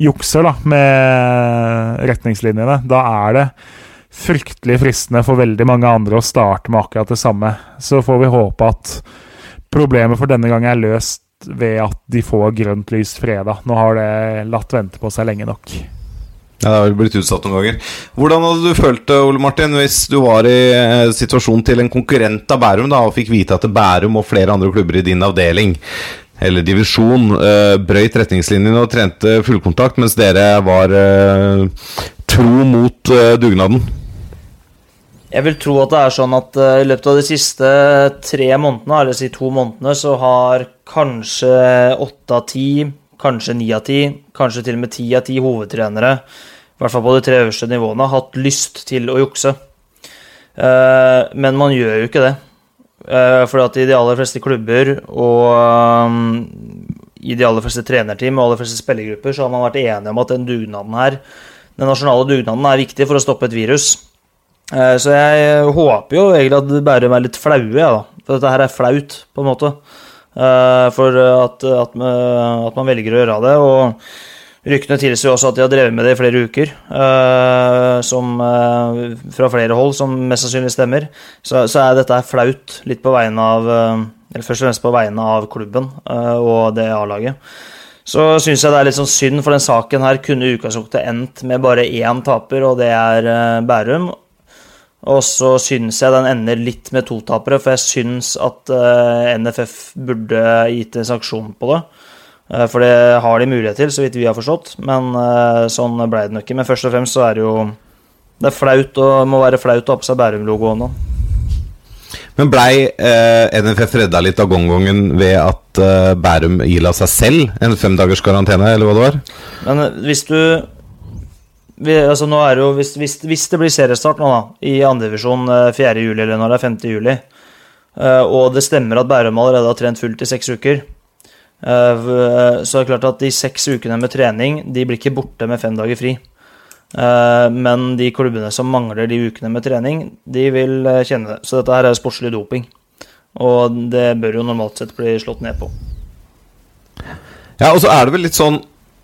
Speaker 3: jukser da, med retningslinjene, da er det fryktelig fristende for veldig mange andre å starte med akkurat det samme. Så får vi håpe at problemet for denne gang er løst ved at de får grønt lys fredag. Nå har det latt vente på seg lenge nok.
Speaker 2: Ja, Det har blitt utsatt noen ganger. Hvordan hadde du følt det, Ole Martin, hvis du var i eh, situasjonen til en konkurrent av Bærum da, og fikk vite at Bærum og flere andre klubber i din avdeling eller divisjon, uh, brøyt retningslinjene og trente fullkontakt, mens dere var uh, tro mot uh, dugnaden?
Speaker 4: Jeg vil tro at det er sånn at i løpet av de siste tre månedene, eller si to månedene, så har kanskje åtte av ti, kanskje ni av ti, kanskje til og med ti av ti hovedtrenere, i hvert fall på de tre øverste nivåene, hatt lyst til å jukse. Men man gjør jo ikke det. Uh, fordi at i de aller fleste klubber og um, i de aller fleste trenerteam og aller fleste spillergrupper så har man vært enige om at den dugnaden her, den nasjonale dugnaden er viktig for å stoppe et virus. Uh, så jeg håper jo egentlig at Bærum er litt flaue, ja, da. For dette her er flaut, på en måte. Uh, for at, at, at, man velger å gjøre det. Og Ryktene tilsier også at de har drevet med det i flere uker, uh, som, uh, fra flere hold, som mest sannsynlig stemmer. Så, så er dette flaut, litt på vegne av uh, Eller først og fremst på vegne av klubben og det A-laget. Så syns jeg det er litt sånn synd, for den saken her kunne utgangspunktet endt med bare én taper, og det er Bærum. Og så syns jeg den ender litt med to tapere, for jeg syns at NFF burde gitt en sanksjon på det. Eh, For det har de mulighet til, så vidt vi har forstått, men eh, sånn ble det nok ikke. Men først og fremst så er det jo Det er flaut og må være flaut å ha på seg Bærum-logoen nå.
Speaker 2: Men blei eh, NFF redda litt av gongongen ved at eh, Bærum ila seg selv en femdagers karantene, eller hva det var?
Speaker 4: Men eh, hvis du vi, altså nå er det jo, hvis, hvis, hvis det blir seriestart nå, da, i andredivisjon 4. juli eller når det er 5. juli, eh, og det stemmer at Bærum allerede har trent fullt i seks uker, eh, det er klart at de seks ukene med trening de blir ikke borte med fem dager fri. Eh, Men de klubbene som mangler de ukene med trening, de vil eh, kjenne det. Så dette her er sportslig doping. Og det bør jo normalt sett bli slått ned på.
Speaker 2: Ja, og så er det vel litt sånn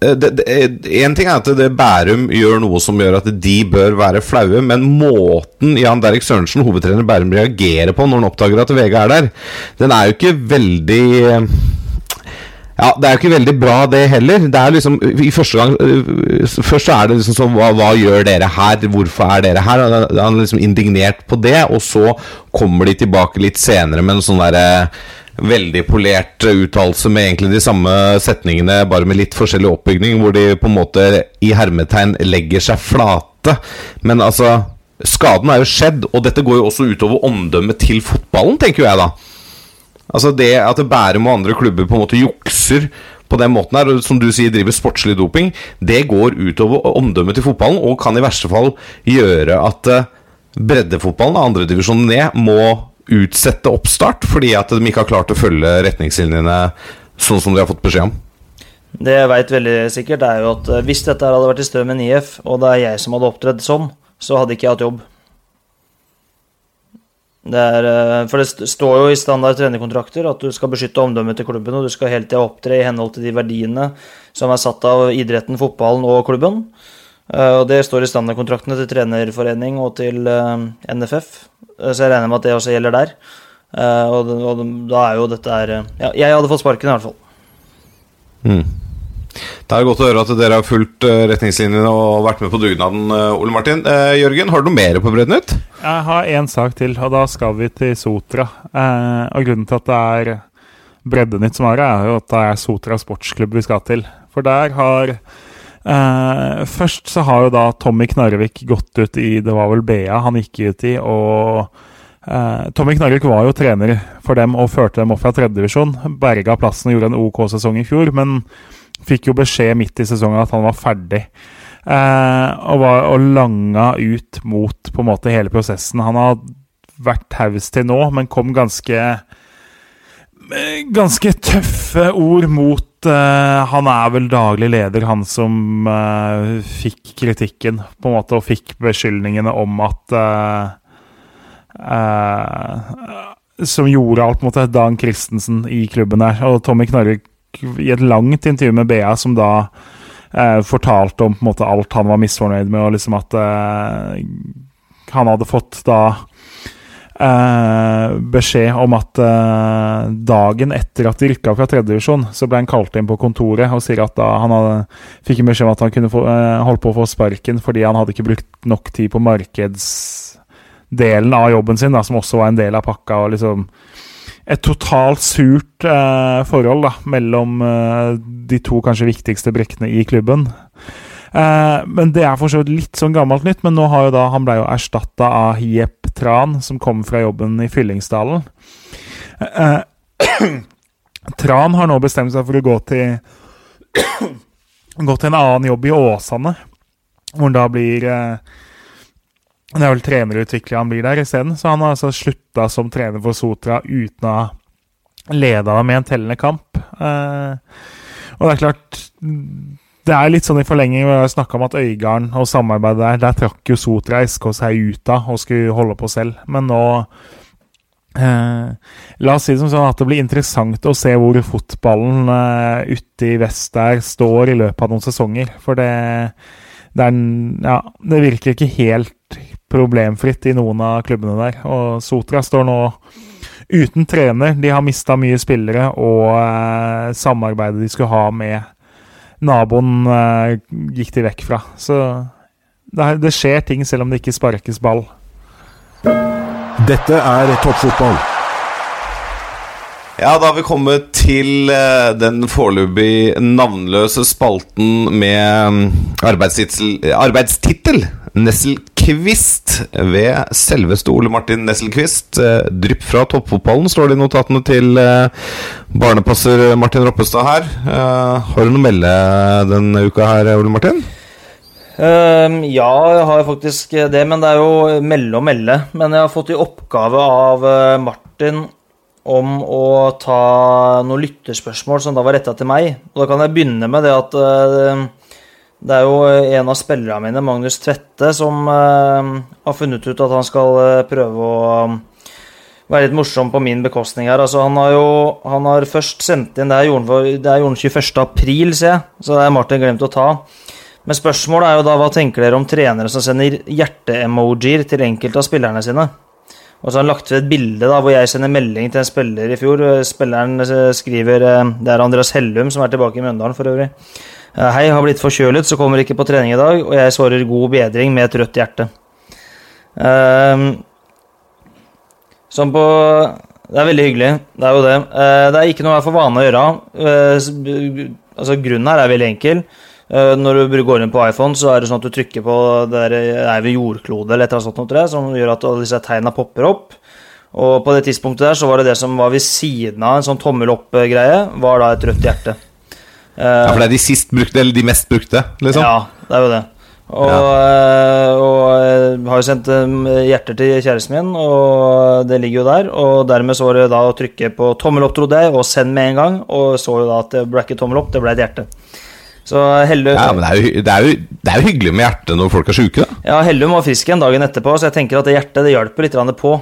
Speaker 2: eh, En ting er at det Bærum gjør noe som gjør at de bør være flaue, men måten Jan Derek Sørensen, hovedtrener Bærum, reagerer på når han oppdager at VG er der, den er jo ikke veldig eh, ja, Det er jo ikke veldig bra, det heller. Det er liksom i første gang øh, Først så er det liksom sånn hva, hva gjør dere her? Hvorfor er dere her? Han er- liksom indignert på det, og så kommer de tilbake litt senere med en sånn derre veldig polert uttalelse med egentlig de samme setningene, bare med litt forskjellig oppbygning, hvor de på en måte i hermetegn legger seg flate. Men altså Skaden er jo skjedd, og dette går jo også utover omdømmet til fotballen, tenker jo jeg da. Altså det at Bærum og andre klubber på en måte jukser på den måten her, og som du sier driver sportslig doping, det går utover omdømmet til fotballen og kan i verste fall gjøre at eh, breddefotballen, andredivisjonen ned, må utsette oppstart fordi at de ikke har klart å følge retningslinjene sånn som de har fått beskjed om.
Speaker 4: Det jeg veit veldig sikkert, er jo at eh, hvis dette hadde vært i Strømmen IF, og det er jeg som hadde opptredd sånn, så hadde ikke jeg hatt jobb. Det er, eh, for det står jo i standard trenerkontrakter at du skal beskytte omdømmet til klubben, og du skal hele tida opptre i henhold til de verdiene som er satt av idretten, fotballen og klubben. Eh, Og det står i standardkontraktene til trenerforening og til eh, NFF, så jeg regner med at det også gjelder der. Og, da er jo dette her Ja, jeg hadde fått sparken i hvert fall.
Speaker 2: Mm. Det er godt å høre at dere har fulgt eh, retningslinjene og vært med på dugnaden, eh, Ole Martin. Eh, Jørgen, har du noe mer på Breddnytt?
Speaker 3: Jeg har én sak til, og da skal vi til Sotra. Eh, og grunnen til at det er Breddenytt som har det, er jo at det er Sotra sportsklubb vi skal til. For der har eh, Først så har jo da Tommy Knarvik gått ut i Det var vel BA han gikk ut i, og eh, Tommy Knarvik var jo trener for dem og førte dem opp fra tredjedivisjon. Berga plassen og gjorde en OK sesong i fjor, men fikk jo beskjed midt i sesongen at han var ferdig. Eh, og, var, og langa ut mot på en måte hele prosessen. Han har vært taus til nå, men kom ganske Ganske tøffe ord mot eh, Han er vel daglig leder, han som eh, fikk kritikken, på en måte, og fikk beskyldningene om at eh, eh, Som gjorde alt, måte, Dan Christensen i klubben der. Og Tommy Knarvik i et langt intervju med BA, som da eh, fortalte om på en måte alt han var misfornøyd med, og liksom at eh, han hadde fått da eh, beskjed om at eh, dagen etter at de rykka fra tredjedivisjon, så ble han kalt inn på kontoret og sier at da han hadde, fikk en beskjed om at han kunne få, eh, holdt på å få sparken fordi han hadde ikke brukt nok tid på markedsdelen av jobben sin, da, som også var en del av pakka. og liksom et totalt surt eh, forhold da, mellom eh, de to kanskje viktigste brekkene i klubben. Eh, men Det er for så vidt litt sånn gammelt nytt, men nå har jo da, han ble jo erstatta av Jepp Tran, som kom fra jobben i Fyllingsdalen. Eh, Tran har nå bestemt seg for å gå til Gå til en annen jobb i Åsane, hvor han da blir eh, det er vel trenerutvikler han blir der isteden. Så han har altså slutta som trener for Sotra uten å ha leda dem i en tellende kamp. Eh, og det er klart Det er litt sånn i forlenging hvor jeg snakka om at Øygarden og samarbeidet der Der trakk jo Sotra SK seg ut av og skulle holde på selv. Men nå Eh, la oss si det som sånn at det blir interessant å se hvor fotballen eh, ute i vest der står i løpet av noen sesonger. For det, det, er, ja, det virker ikke helt problemfritt i noen av klubbene der. Og Sotra står nå uten trener. De har mista mye spillere, og eh, samarbeidet de skulle ha med naboen, eh, gikk de vekk fra. Så det, det skjer ting selv om det ikke sparkes ball.
Speaker 6: Dette er toppfotball.
Speaker 2: Ja, da har vi kommet til eh, den foreløpig navnløse spalten med mm, arbeidstittel, arbeidstittel Nesselquist ved selveste Ole Martin Nesselquist. Eh, Drypp fra toppfotballen, står det i notatene til eh, barnepasser Martin Roppestad her. Eh, Har du noe å melde denne uka her, Ole Martin?
Speaker 4: Um, ja, jeg har faktisk det, men det er jo melde og melde. Men jeg har fått i oppgave av Martin om å ta noen lytterspørsmål som da var retta til meg. Og da kan jeg begynne med det at eh, det er jo en av spillerne mine, Magnus Tvette, som eh, har funnet ut at han skal eh, prøve å være litt morsom på min bekostning her. Altså, han har jo han har først sendt inn Det er jorden det er gjorde 21. april, ser jeg. Så det er Martin glemt å ta. Men spørsmålet er jo da hva tenker dere om trenere som sender hjerte-emojier til enkelte av spillerne sine? Og så har han lagt ved et bilde da, hvor jeg sender melding til en spiller i fjor. Spilleren eh, skriver eh, Det er Andreas Hellum, som er tilbake i Mjøndalen for øvrig. Eh, Hei, har blitt forkjølet, så kommer ikke på trening i dag. Og jeg svarer god bedring med et rødt hjerte. Ehm, Sånn på Det er veldig hyggelig, det er jo det. Uh, Det er ikke noe jeg får vane å gjøre. Uh, Altså, grunnen her er veldig enkel. Uh, Når du går inn på iPhone, så er det sånn at du trykker på det der, er ved jordklode eller et eller annet sånt, som gjør at alle disse tegna popper opp. Og på det tidspunktet der så var det det som var ved siden av en sånn tommel opp-greie, var da et rødt hjerte.
Speaker 2: Ja, For det er de sist brukte, eller de mest brukte, liksom?
Speaker 4: Ja, det er jo det. Og, ja. og jeg har jo sendt eh, hjerter til kjæresten min, og det ligger jo der. Og dermed så var det da å trykke på tommel opp, trodde jeg, og send med en gang. Og så jo da at det ble ikke tommel opp, det ble et hjerte. Så Hellum
Speaker 2: Ja, men det er, jo, det, er jo, det er jo hyggelig med hjerte når folk er sjuke, da.
Speaker 4: ja, Hellum var frisk igjen dagen etterpå, så jeg tenker at det hjertet det hjelper litt på.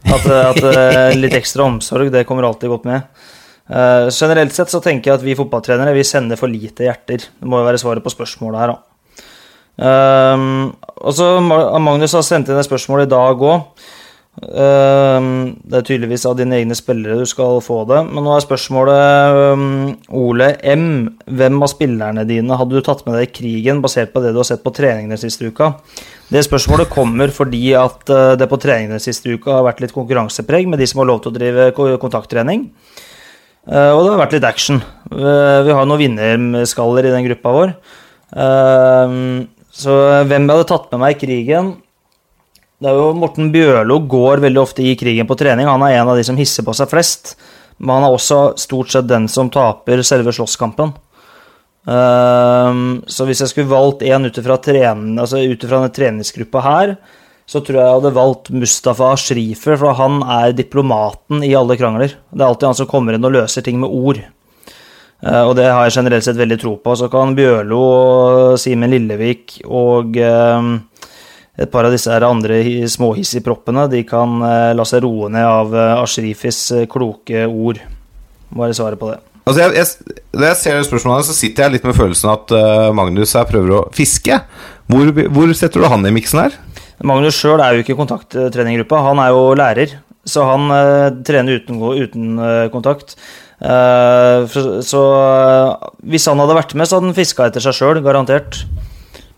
Speaker 4: At, at eh, litt ekstra omsorg, det kommer alltid godt med. Eh, generelt sett så tenker jeg at vi fotballtrenere vi sender for lite hjerter. Det må jo være svaret på spørsmålet her, da. Um, og så Magnus har sendt inn et spørsmål i dag òg. Um, det er tydeligvis av dine egne spillere du skal få det. Men nå er spørsmålet um, Ole M. Hvem av spillerne dine hadde du tatt med deg i krigen, basert på det du har sett på treningene siste uka? Det spørsmålet kommer fordi at uh, det på treningene siste uka har vært litt konkurransepreg med de som har lov til å drive kontakttrening. Uh, og det har vært litt action. Uh, vi har noen vinnerskaller i den gruppa vår. Uh, så hvem jeg hadde tatt med meg i krigen Det er jo Morten Bjørlo går veldig ofte i krigen på trening. Han er en av de som hisser på seg flest. Men han er også stort sett den som taper selve slåsskampen. Så hvis jeg skulle valgt en ut ifra altså treningsgruppa her, så tror jeg jeg hadde valgt Mustafa Shrifer, for han er diplomaten i alle krangler. Det er alltid han som kommer inn og løser ting med ord. Eh, og det har jeg generelt sett veldig tro på. Så kan Bjørlo Simen Lillevik og eh, et par av disse andre hi- småhissigproppene de kan eh, la seg roe ned av Ashrifis kloke ord. Må være svaret på det.
Speaker 2: Altså jeg, jeg, Når jeg ser det spørsmålet, så sitter jeg litt med følelsen at Magnus her prøver å fiske. Hvor, hvor setter du han i miksen her?
Speaker 4: Magnus sjøl er jo ikke i kontakttreninggruppa, han er jo lærer. Så han uh, trener uten, uten uh, kontakt. Uh, for, så eh, hvis han hadde vært med, så hadde han fiska etter seg sjøl, garantert.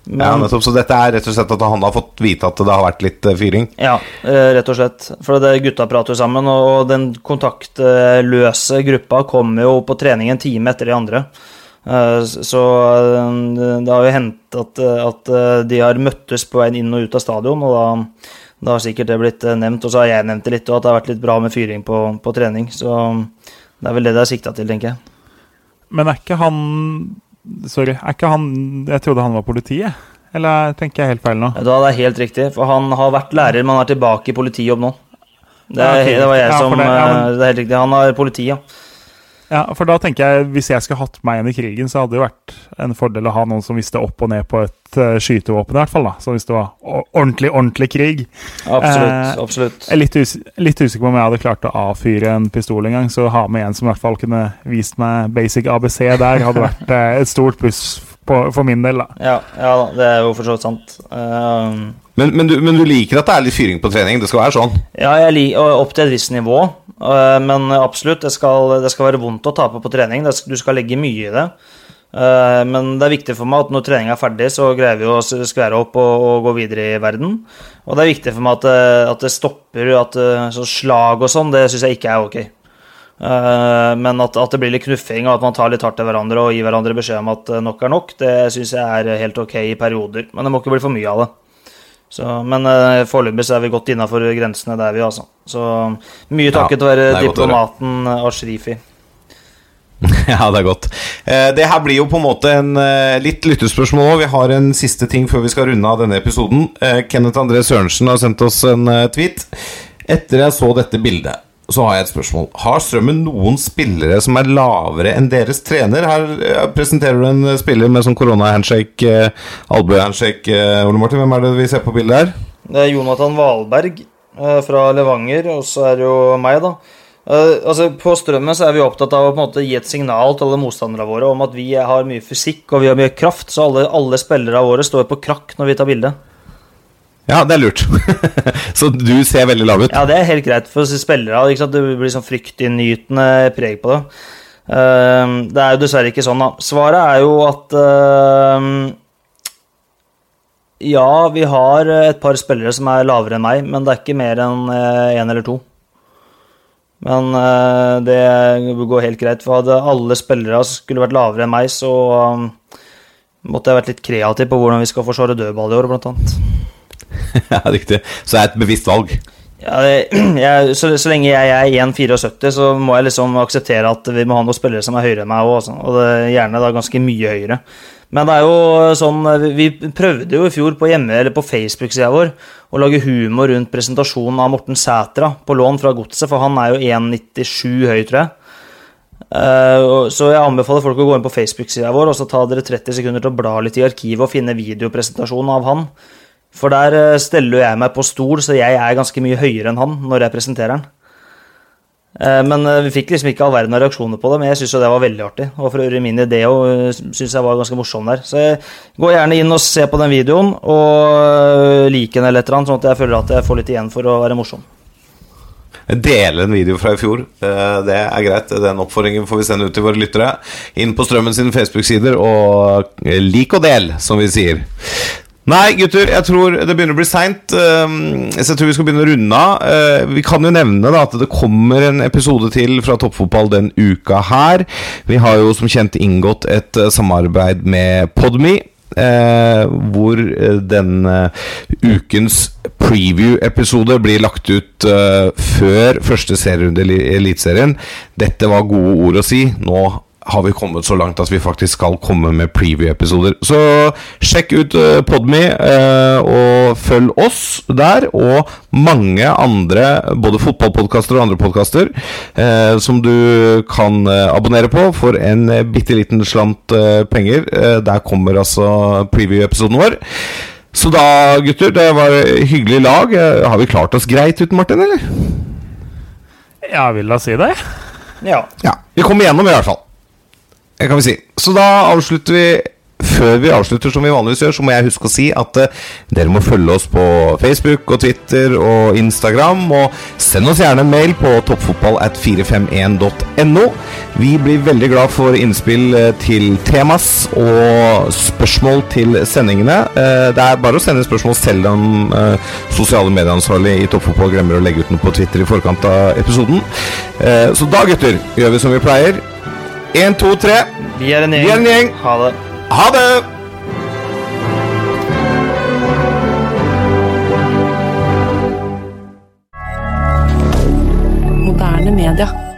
Speaker 2: Ja, nettopp, Så dette er rett og slett at han har fått vite at det har vært litt eh, fyring?
Speaker 4: Ja, eh, rett og slett. For det gutta prater jo sammen, og den kontaktløse gruppa kommer jo på trening en time etter de andre. Eh, Så eh, det har jo hendt at, at eh, de har møttes på veien inn og ut av stadion, og da, da har sikkert det blitt nevnt. Og så har jeg nevnt det litt, og at det har vært litt bra med fyring på, på trening. Så det er vel det det er sikta til, tenker jeg.
Speaker 3: Men er ikke han Sorry, er ikke han Jeg trodde han var politiet? Eller tenker jeg helt feil nå?
Speaker 4: Da er helt riktig, for han har vært lærer, men han er tilbake i politijobb nå. Det, er, det var jeg som
Speaker 3: det- ja, men-
Speaker 4: Det er helt riktig. Han har politi, ja.
Speaker 3: Ja, for da tenker jeg Hvis jeg skulle hatt meg igjen i krigen, så hadde det jo vært en fordel å ha noen som visste opp og ned på et uh, skytevåpen, i hvert fall. da Så hvis det var ordentlig, ordentlig krig.
Speaker 4: Absolutt.
Speaker 3: Eh,
Speaker 4: absolutt.
Speaker 3: Jeg er litt, us litt usikker på om jeg hadde klart å avfyre en pistol en gang, så ha med en som i hvert fall kunne vist meg basic ABC der, hadde vært eh, et stort pluss på, for min del, da.
Speaker 4: Ja, ja det er jo for så vidt sant. Eh,
Speaker 2: Men, men, du, men du liker at det er litt fyring på trening? Det skal være sånn?
Speaker 4: Ja, jeg liker opp til et visst nivå. øh, Men absolutt, det skal, det skal være vondt å tape på trening. Du skal legge mye i det. Øh, Men det er viktig for meg at når treninga er ferdig, så greier vi å skvære opp og, og gå videre i verden. Og det er viktig for meg at det, at det stopper. At slag og sånn, det syns jeg ikke er ok. Men at, at det blir litt knuffing, og at man tar litt hardt til hverandre og gir hverandre beskjed om at nok er nok, det syns jeg er helt ok i perioder. Men det må ikke bli for mye av det. Så, men uh, foreløpig er vi godt innafor grensene der, vi, altså. Så mye
Speaker 2: Ja,
Speaker 4: takket være
Speaker 2: å høre.
Speaker 4: diplomaten eh, Ashrifi.
Speaker 2: Ja, det er godt. Eh, det her blir jo på en måte en litt lyttespørsmål. Vi har en siste ting før vi skal runde av denne episoden. Kenneth André Sørensen har sendt oss en tweet. Etter jeg så dette bildet, så har jeg et spørsmål. Har Strømmen noen spillere som er lavere enn deres trener? Her eh, presenterer du en eh, spiller med sånn korona-handshake, eh, albue-handshake. Eh, Ole Martin, hvem er det vi ser på bildet her?
Speaker 4: Det er Jonathan Valberg fra Levanger, og så er det jo meg, da. Altså På Strømmen så er vi opptatt av å på en måte gi et signal til alle motstanderne våre om at vi har mye fysikk og vi har mye kraft, så alle, alle spillere våre står på krakk når vi tar bilde.
Speaker 2: Ja, det er lurt. så du ser veldig lav ut.
Speaker 4: Ja, det er helt greit for spillere. Ikke sant? Det blir sånn fryktinngytende preg på det. Uh, det er jo dessverre ikke sånn, da. Svaret er jo at uh, Ja, vi har et par spillere som er lavere enn meg, men det er ikke mer enn én eller to. Men uh, det går helt greit. For hadde alle spillere skulle vært lavere enn meg, så eh, måtte jeg vært litt kreativ på hvordan vi skal forsvare dødball i år, blant annet.
Speaker 2: ja, riktig. Så det er et bevisst valg.
Speaker 4: Ja, det, jeg, så, så lenge jeg er 1,74, så må jeg liksom akseptere at vi må ha noen spillere som er høyere enn meg òg, og det, gjerne da ganske mye høyere. Men det er jo sånn Vi vi prøvde jo i fjor på hjemme, eller på Facebook-sida vår å lage humor rundt presentasjonen av Morten Sætra på lån fra Godset, for han er jo 1,97 høy, tror jeg. Eh, så jeg anbefaler folk å gå inn på Facebook-sida vår og så ta dere 30 sekunder til å bla litt i arkivet og finne videopresentasjonen av han. For der eh, steller jo jeg meg på stol, så jeg er ganske mye høyere enn han når jeg presenterer han. Eh, Men eh, vi fikk liksom ikke all verden av reaksjoner på det, men jeg syns det var veldig artig. Og for øvrig min idé syns jeg var ganske morsom der. Så gå gjerne inn og se på den videoen, og lik den eller et eller annet, sånn at jeg føler at jeg får litt igjen for å være morsom.
Speaker 2: Dele en video fra i fjor. Det er greit. Den oppfordringen får vi sende ut til våre lyttere. Inn på Strømmen sine Facebook-sider, og lik og del, som vi sier. Nei, gutter, jeg tror det begynner å bli seint. Så jeg tror vi skal begynne å runde av. Eh, Vi kan jo nevne da at det kommer en episode til fra Toppfotball den uka her. Vi har jo som kjent inngått et eh, samarbeid med Podme. Eh, hvor den ukens preview-episode blir lagt ut før første serierunde i Eliteserien. Dette var gode ord å si. Nå har vi kommet så langt at vi faktisk skal komme med preview-episoder. Så sjekk ut uh, Podme, eh, og følg oss der, og mange andre, både fotballpodkaster og andre podkaster, eh, som du kan eh, abonnere på for en bitte liten slant eh, penger. Eh, der kommer altså preview-episoden vår. Så da, gutter, det var hyggelig lag. Eh, har vi klart oss greit uten Martin, eller?
Speaker 3: Ja, vil da si det.
Speaker 4: Ja.
Speaker 2: Ja, Vi kommer igjennom, i hvert fall. Det kan vi si. Så da avslutter vi Før vi avslutter som vi vanligvis gjør, så må jeg huske å si at uh, dere må følge oss på Facebook og Twitter og Instagram. Og send oss gjerne en mail på toppfotball at 451.no. Vi blir veldig glad for innspill eh, til temas og spørsmål til sendingene. Uh, det er bare å sende spørsmål selv om uh, sosiale medieansvarlig i Toppfotball glemmer å legge ut noe på Twitter i forkant av episoden. Så da, gutter, gjør vi som vi pleier. Én, to, tre.
Speaker 4: Vi er en
Speaker 2: Vi er en gjeng.
Speaker 4: Ha det.
Speaker 2: Ha det!
Speaker 7: Moderne media.